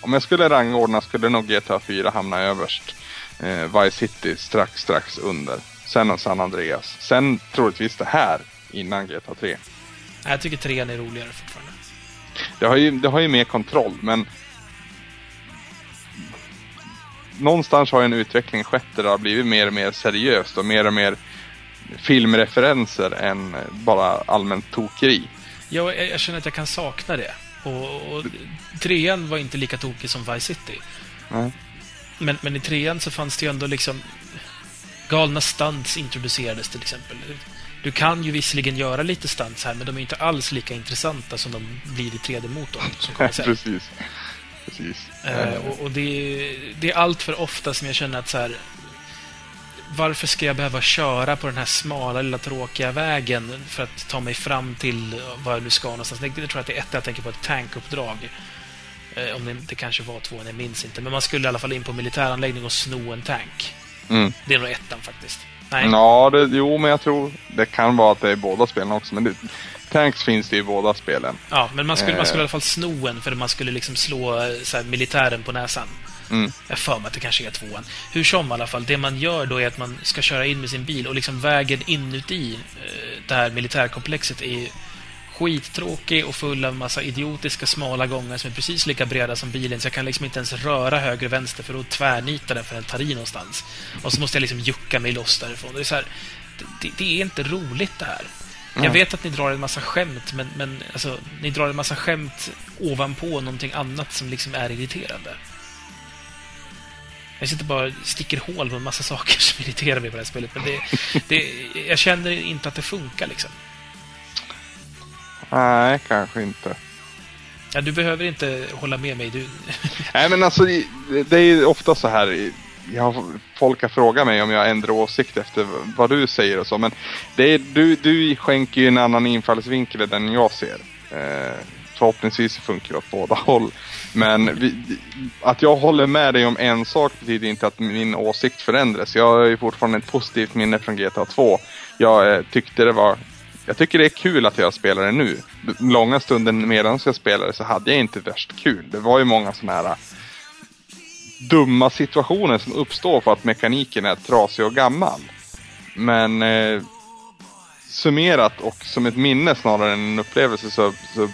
Om jag skulle rangordna skulle nog GTA 4 hamna överst. Eh, Vice City strax, strax under. Sen och San Andreas. Sen troligtvis det här innan GTA 3.
Jag tycker 3 är roligare fortfarande.
Det har ju, det har ju mer kontroll men någonstans har ju en utveckling skett där det har blivit mer och mer seriöst och mer och mer filmreferenser än bara allmänt tokeri.
Jag, jag, jag känner att jag kan sakna det. Och, och trean var inte lika tokig som Vice City.
Nej.
Men, men i trean så fanns det ju ändå liksom... Galna stunts introducerades till exempel. Du kan ju visserligen göra lite stunts här, men de är inte alls lika intressanta som de blir i 3D-motorn. Som kommer sen.
Precis. Precis.
Eh, och och det, är, det är allt för ofta som jag känner att så här... Varför ska jag behöva köra på den här smala, lilla tråkiga vägen för att ta mig fram till vad jag nu ska någonstans? Det, det tror jag att det är ett jag tänker på, ett tankuppdrag. Eh, om det inte kanske var två, jag minns inte. Men man skulle i alla fall in på en militäranläggning och sno en tank.
Mm.
Det är nog ettan faktiskt. Nej,
Ja, det, jo, men jag tror det kan vara att det är båda spelen också. Men det, tanks finns det i båda spelen.
ja, men man skulle, man skulle i
Eh.
alla fall sno en för man skulle liksom slå eh, här, militären på näsan.
Mm.
Jag för mig att det kanske är tvåan. Hur som i alla fall, det man gör då är att man ska köra in med sin bil och liksom vägen inuti eh, det här militärkomplexet är skittråkig och full av massa idiotiska smala gångar som är precis lika breda som bilen så jag kan liksom inte ens röra höger och vänster för då tvärnitar den för den tar i någonstans. Och så måste jag liksom jucka mig loss därifrån. Det är, så här, det, det är inte roligt det här. Jag vet att ni drar en massa skämt, men, men alltså, ni drar en massa skämt ovanpå någonting annat som liksom är irriterande. Jag sitter bara och sticker hål på en massa saker som irriterar mig på det här spelet, men det, det, jag känner inte att det funkar liksom.
Nej, kanske inte.
Ja, du behöver inte hålla med mig. Du...
Nej, men alltså det, är ju ofta så här. Jag, folk har frågat mig om jag ändrar åsikt efter vad du säger och så. Men det är, du, du skänker ju en annan infallsvinkel än den jag ser. Eh, förhoppningsvis funkar det åt båda håll. Men vi, att jag håller med dig om en sak betyder inte att min åsikt förändras. Jag har ju fortfarande ett positivt minne från GTA 2. Jag eh, tyckte det var jag tycker det är kul att jag spelar det nu. Långa stunden medan jag spelade så hade jag inte värst kul. Det var ju många sådana här äh, dumma situationer som uppstår för att mekaniken är trasig och gammal. Men eh, summerat och som ett minne snarare än en upplevelse så, så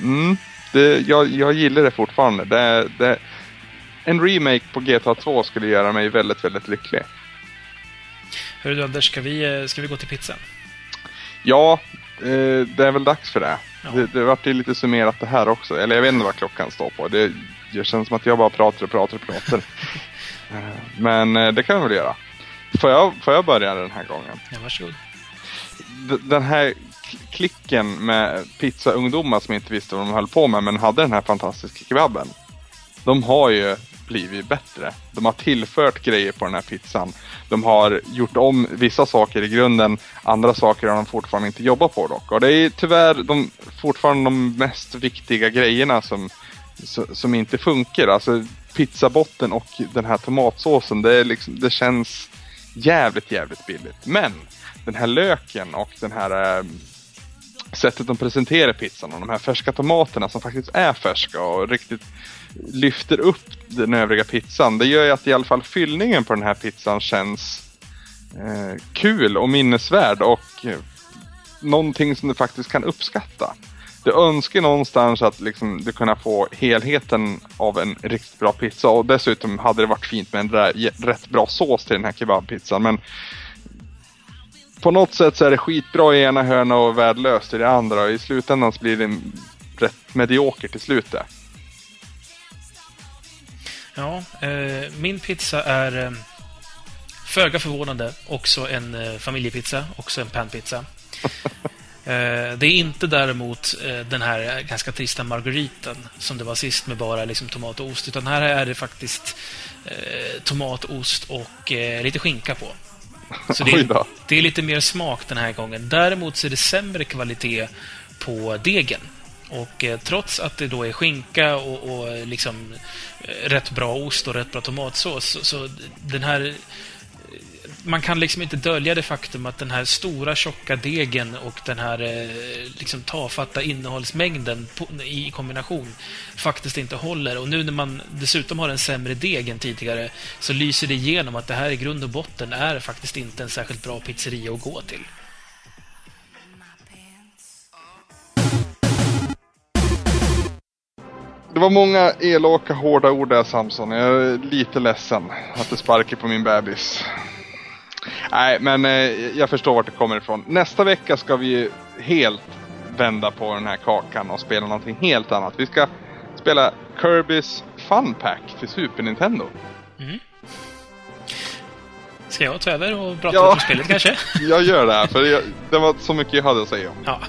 mm, det, jag, jag gillar det fortfarande. Det, det, en remake på GTA 2 skulle göra mig väldigt, väldigt lycklig.
Hörru du Anders, ska vi, eh, ska vi gå till pizzan?
Ja, eh, det är väl dags för det.
Ja.
Det, det vart ju lite summerat det här också. Eller jag vet inte vad klockan står på. Det, det känns som att jag bara pratar och pratar och pratar. Eh, Men eh, det kan vi väl göra. Får jag, får jag börja den här gången?
Ja, varsågod.
D- Den här klicken med pizzaungdomar som inte visste vad de höll på med men hade den här fantastiska kebaben. De har ju blivit bättre. De har tillfört grejer på den här pizzan. De har gjort om vissa saker i grunden, andra saker har de fortfarande inte jobbat på dock. Och det är tyvärr de, fortfarande de mest viktiga grejerna som, som inte funkar. Alltså pizzabotten och den här tomatsåsen, det, är liksom, det känns jävligt, jävligt billigt. Men den här löken och den här eh, sättet de presenterar pizzan och de här färska tomaterna som faktiskt är färska och riktigt lyfter upp den övriga pizzan. Det gör ju att i alla fall fyllningen på den här pizzan känns eh, kul och minnesvärd och eh, någonting som du faktiskt kan uppskatta. Du önskar någonstans att liksom, du kunna få helheten av en riktigt bra pizza och dessutom hade det varit fint med en rätt bra sås till den här kebabpizzan. Men på något sätt så är det skitbra i ena hörnet och värdelöst i det andra och i slutändan så blir det rätt medioker till slutet.
Ja, eh, min pizza är eh, föga förvånande också en eh, familjepizza, också en panpizza. Eh, det är inte däremot eh, den här ganska trista margariten som det var sist med bara liksom, tomat och ost, utan här är det faktiskt eh, tomat, ost och lite skinka på. Så det är, det är lite mer smak den här gången. Däremot så är det sämre kvalitet på degen. Och eh, trots att det då är skinka och, och eh, liksom eh, rätt bra ost och rätt bra tomatsås, så, så den här... Eh, man kan liksom inte dölja det faktum att den här stora tjocka degen och den här eh, liksom tafatta innehållsmängden på, i kombination faktiskt inte håller. Och nu när man dessutom har en sämre deg än tidigare så lyser det igenom att det här i grund och botten är faktiskt inte en särskilt bra pizzeria att gå till.
Det var många elaka, hårda ord där Samson. Jag är lite ledsen att du sparkar på min bebis. Nej, men eh, jag förstår vart det kommer ifrån. Nästa vecka ska vi ju helt vända på den här kakan och spela någonting helt annat. Vi ska spela Kirby's Fun Pack till Super Nintendo. Mm.
Ska jag ta över och prata
Ja.
om spelet kanske?
Jag gör det för jag, det var så mycket jag hade att säga om.
Ja.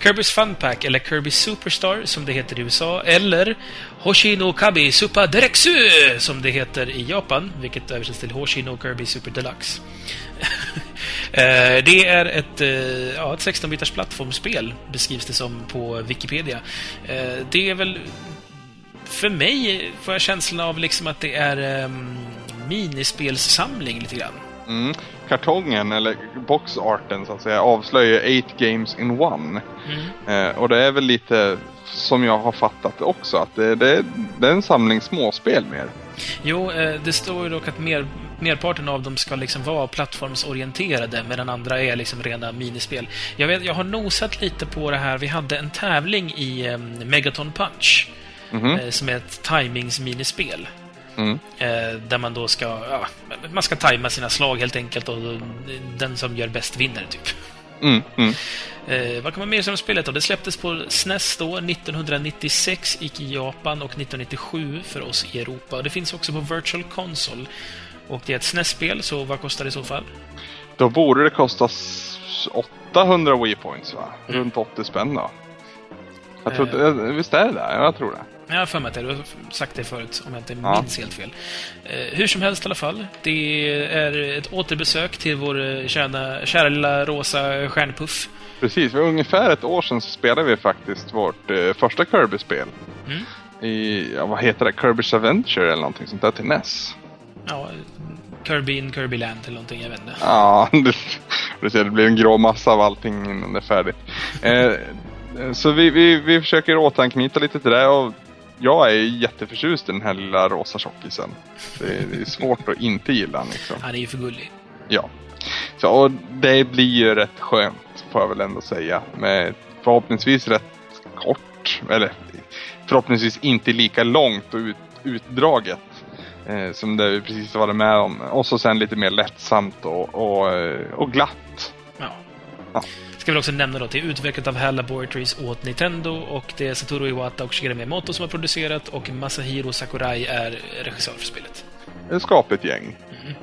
Kirby's Fun Pack, eller Kirby Superstar som det heter i USA, eller Hoshino Kabi Super Dereksu som det heter i Japan, vilket översätts till Hoshino Kirby Super Deluxe. Eh, det är ett, eh, ja, ett 16-bitars plattformsspel, beskrivs det som på Wikipedia. Eh, Det är väl... För mig får jag känslan av liksom att det är um, minispelssamling lite grann.
Mm. Kartongen, eller boxarten så att säga, avslöjar 8 games in one.
Mm.
Eh, och det är väl lite som jag har fattat det också, att det, det, det är en samling småspel mer.
Jo, eh, det står ju dock att mer, merparten av dem ska liksom vara plattformsorienterade medan andra är liksom rena minispel. Jag, vet, jag har nosat lite på det här. Vi hade en tävling i eh, Megaton Punch
Mhm.
eh, som är ett timings-minispel.
Mm.
Eh, där man då ska, ja, man ska tajma sina slag helt enkelt och den som gör bäst vinner, typ.
Mm, mm.
Eh, vad kan man mer säga om spelet då? Det släpptes på SNES då, 1996 gick i Japan och 1997 för oss i Europa. Det finns också på Virtual Console. Och det är ett SNES-spel, så vad kostar det i så fall?
Då borde det kosta s- 800 Wii Points va?
Mm.
Runt 80 spänn då. Jag
Eh.
tror, eh, visst är det det? Jag tror det.
Jag har för mig att det, du har sagt det förut, om jag inte
Ja.
minns helt fel. Eh, hur som helst i alla fall. Det är ett återbesök till vår eh, kära, kära lilla rosa stjärnpuff.
Precis, för ungefär ett år sedan så spelade vi faktiskt vårt eh, första Kirby-spel.
Mm.
I, ja, vad heter det? Kirby's Adventure eller någonting sånt där till NES.
Ja, Kirby in Kirby Land eller någonting, jag vet inte.
Ja, det, du ser, det blir en grå massa av allting innan det är färdigt. Eh, så vi, vi, vi försöker återanknyta lite till det och jag är jätteförtjust i den här lilla rosa tjockisen. Det, är- det är svårt att inte gilla den liksom.
Han är ju för gullig.
Ja. Så, och det blir ju rätt skönt, får jag väl ändå säga. Med förhoppningsvis rätt kort, eller förhoppningsvis inte lika långt och ut, utdraget. Eh, som det vi precis varit med om. Och så sen lite mer lättsamt och, och, eh, och glatt.
Ja.
Ja.
Ska vi också nämna då att det är utvecklat av HAL Laboratories åt Nintendo och det är Satoru Iwata och Shigeru Miyamoto som har producerat och Masahiro Sakurai är regissör för spelet.
Ett skapligt gäng.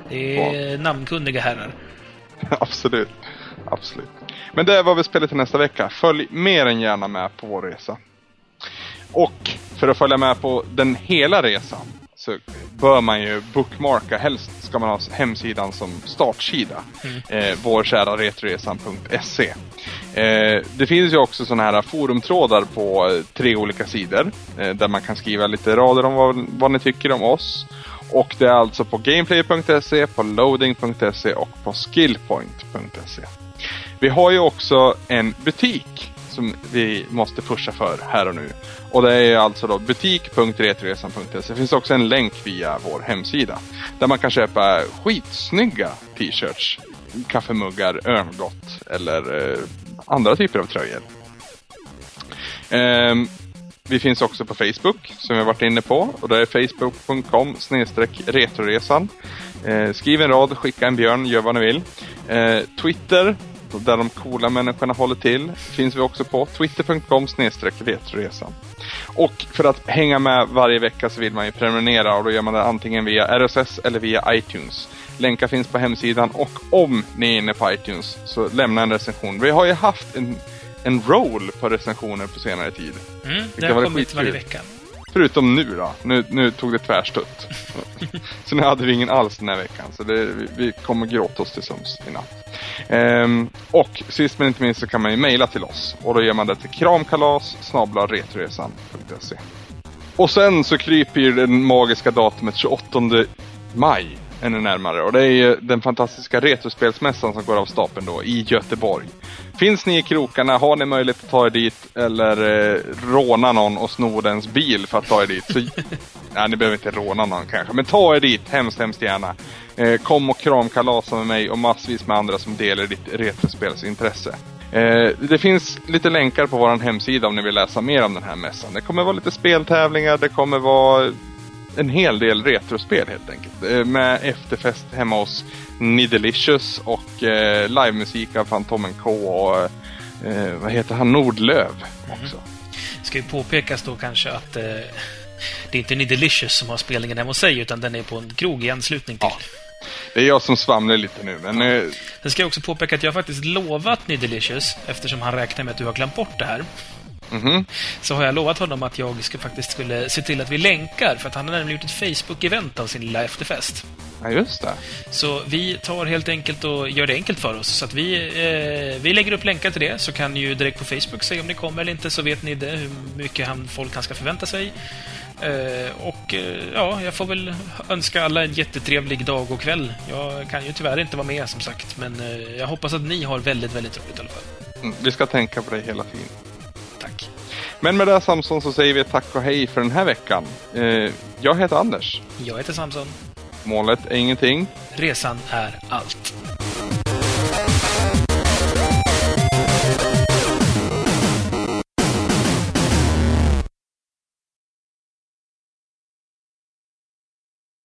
Det är namnkunniga herrar.
Absolut. Absolut. Men det är vad vi spelar till nästa vecka. Följ mer än gärna med på vår resa. Och för att följa med på den hela resan så bör man ju bookmarka, helst ska man ha hemsidan som startsida. Eh, vår kära retroresan.se. Eh, det finns ju också sådana här forumtrådar på eh, tre olika sidor. Eh, där man kan skriva lite rader om vad, vad ni tycker om oss. Och det är alltså på gameplay.se, på loading.se och på skillpoint.se. Vi har ju också en butik som vi måste pusha för här och nu. Och det är alltså då butik.retroresan.se. Det finns också en länk via vår hemsida. Där man kan köpa skitsnygga t-shirts, kaffemuggar, örngott eller eh, andra typer av tröjor. Ehm, vi finns också på Facebook som vi varit inne på och det är facebook.com retroresan. Eh, skriv en rad, skicka en björn, gör vad ni vill. Eh, Twitter, där de coola människorna håller till, finns vi också på. Twitter.com retroresan. Och för att hänga med varje vecka så vill man ju prenumerera och då gör man det antingen via RSS eller via iTunes. Länkar finns på hemsidan och om ni är inne på iTunes så lämna en recension. Vi har ju haft en, en roll på recensioner på senare tid.
Mm,
Det
har kommit varje vecka.
Förutom nu då. Nu, nu tog det tvärstutt. så nu hade vi ingen alls den här veckan. Så det, vi, vi kommer gråta oss till sömns i natt. Ehm, och sist men inte minst så kan man ju mejla till oss. Och då gör man det till kramkalas. Och sen så kryper ju det magiska datumet 28 maj ännu närmare. Och det är ju den fantastiska retrospelsmässan som går av stapeln då i Göteborg. Finns ni i krokarna, har ni möjlighet att ta er dit eller eh, råna någon och sno dens bil för att ta er dit. Så, nej, ni behöver inte råna någon kanske, men ta er dit hemskt, hemskt gärna. Eh, kom och kramkalasa med mig och massvis med andra som delar ditt retrospelsintresse. Eh, det finns lite länkar på vår hemsida om ni vill läsa mer om den här mässan. Det kommer vara lite speltävlingar, det kommer vara en hel del retrospel helt enkelt. Eh, Med efterfest hemma hos Nidelicious och eh, livemusik av Fantomen K och eh, vad heter han, Nordlöv också.
Ska ju påpekas då kanske att eh, det är inte Nidelicious som har spelningen hemma hos sig, utan den är på en krog i anslutning till.
Ja. Det är jag som svamlar lite nu men eh,
Sen ska jag också påpeka att jag faktiskt lovat Nidelicious, eftersom han räknar med att du har glömt bort det här,
mhm.
så har jag lovat honom att jag ska, faktiskt skulle se till att vi länkar, för att han har nämligen gjort ett Facebook-event av sin lilla efterfest.
ja just det.
Så vi tar helt enkelt och gör det enkelt för oss. Så att vi, eh, vi lägger upp länkar till det, så kan ni ju direkt på Facebook säga om ni kommer eller inte, så vet ni det, hur mycket han, folk han ska förvänta sig. Eh, och eh, ja, jag får väl önska alla en jättetrevlig dag och kväll. Jag kan ju tyvärr inte vara med, som sagt, men eh, jag hoppas att ni har väldigt, väldigt roligt i alla fall.
Mm, Vi ska tänka på det hela tiden.
Tack.
Men med det Samson så säger vi tack och hej för den här veckan. Eh, jag heter Anders.
Jag heter Samson.
Målet är ingenting.
Resan är allt.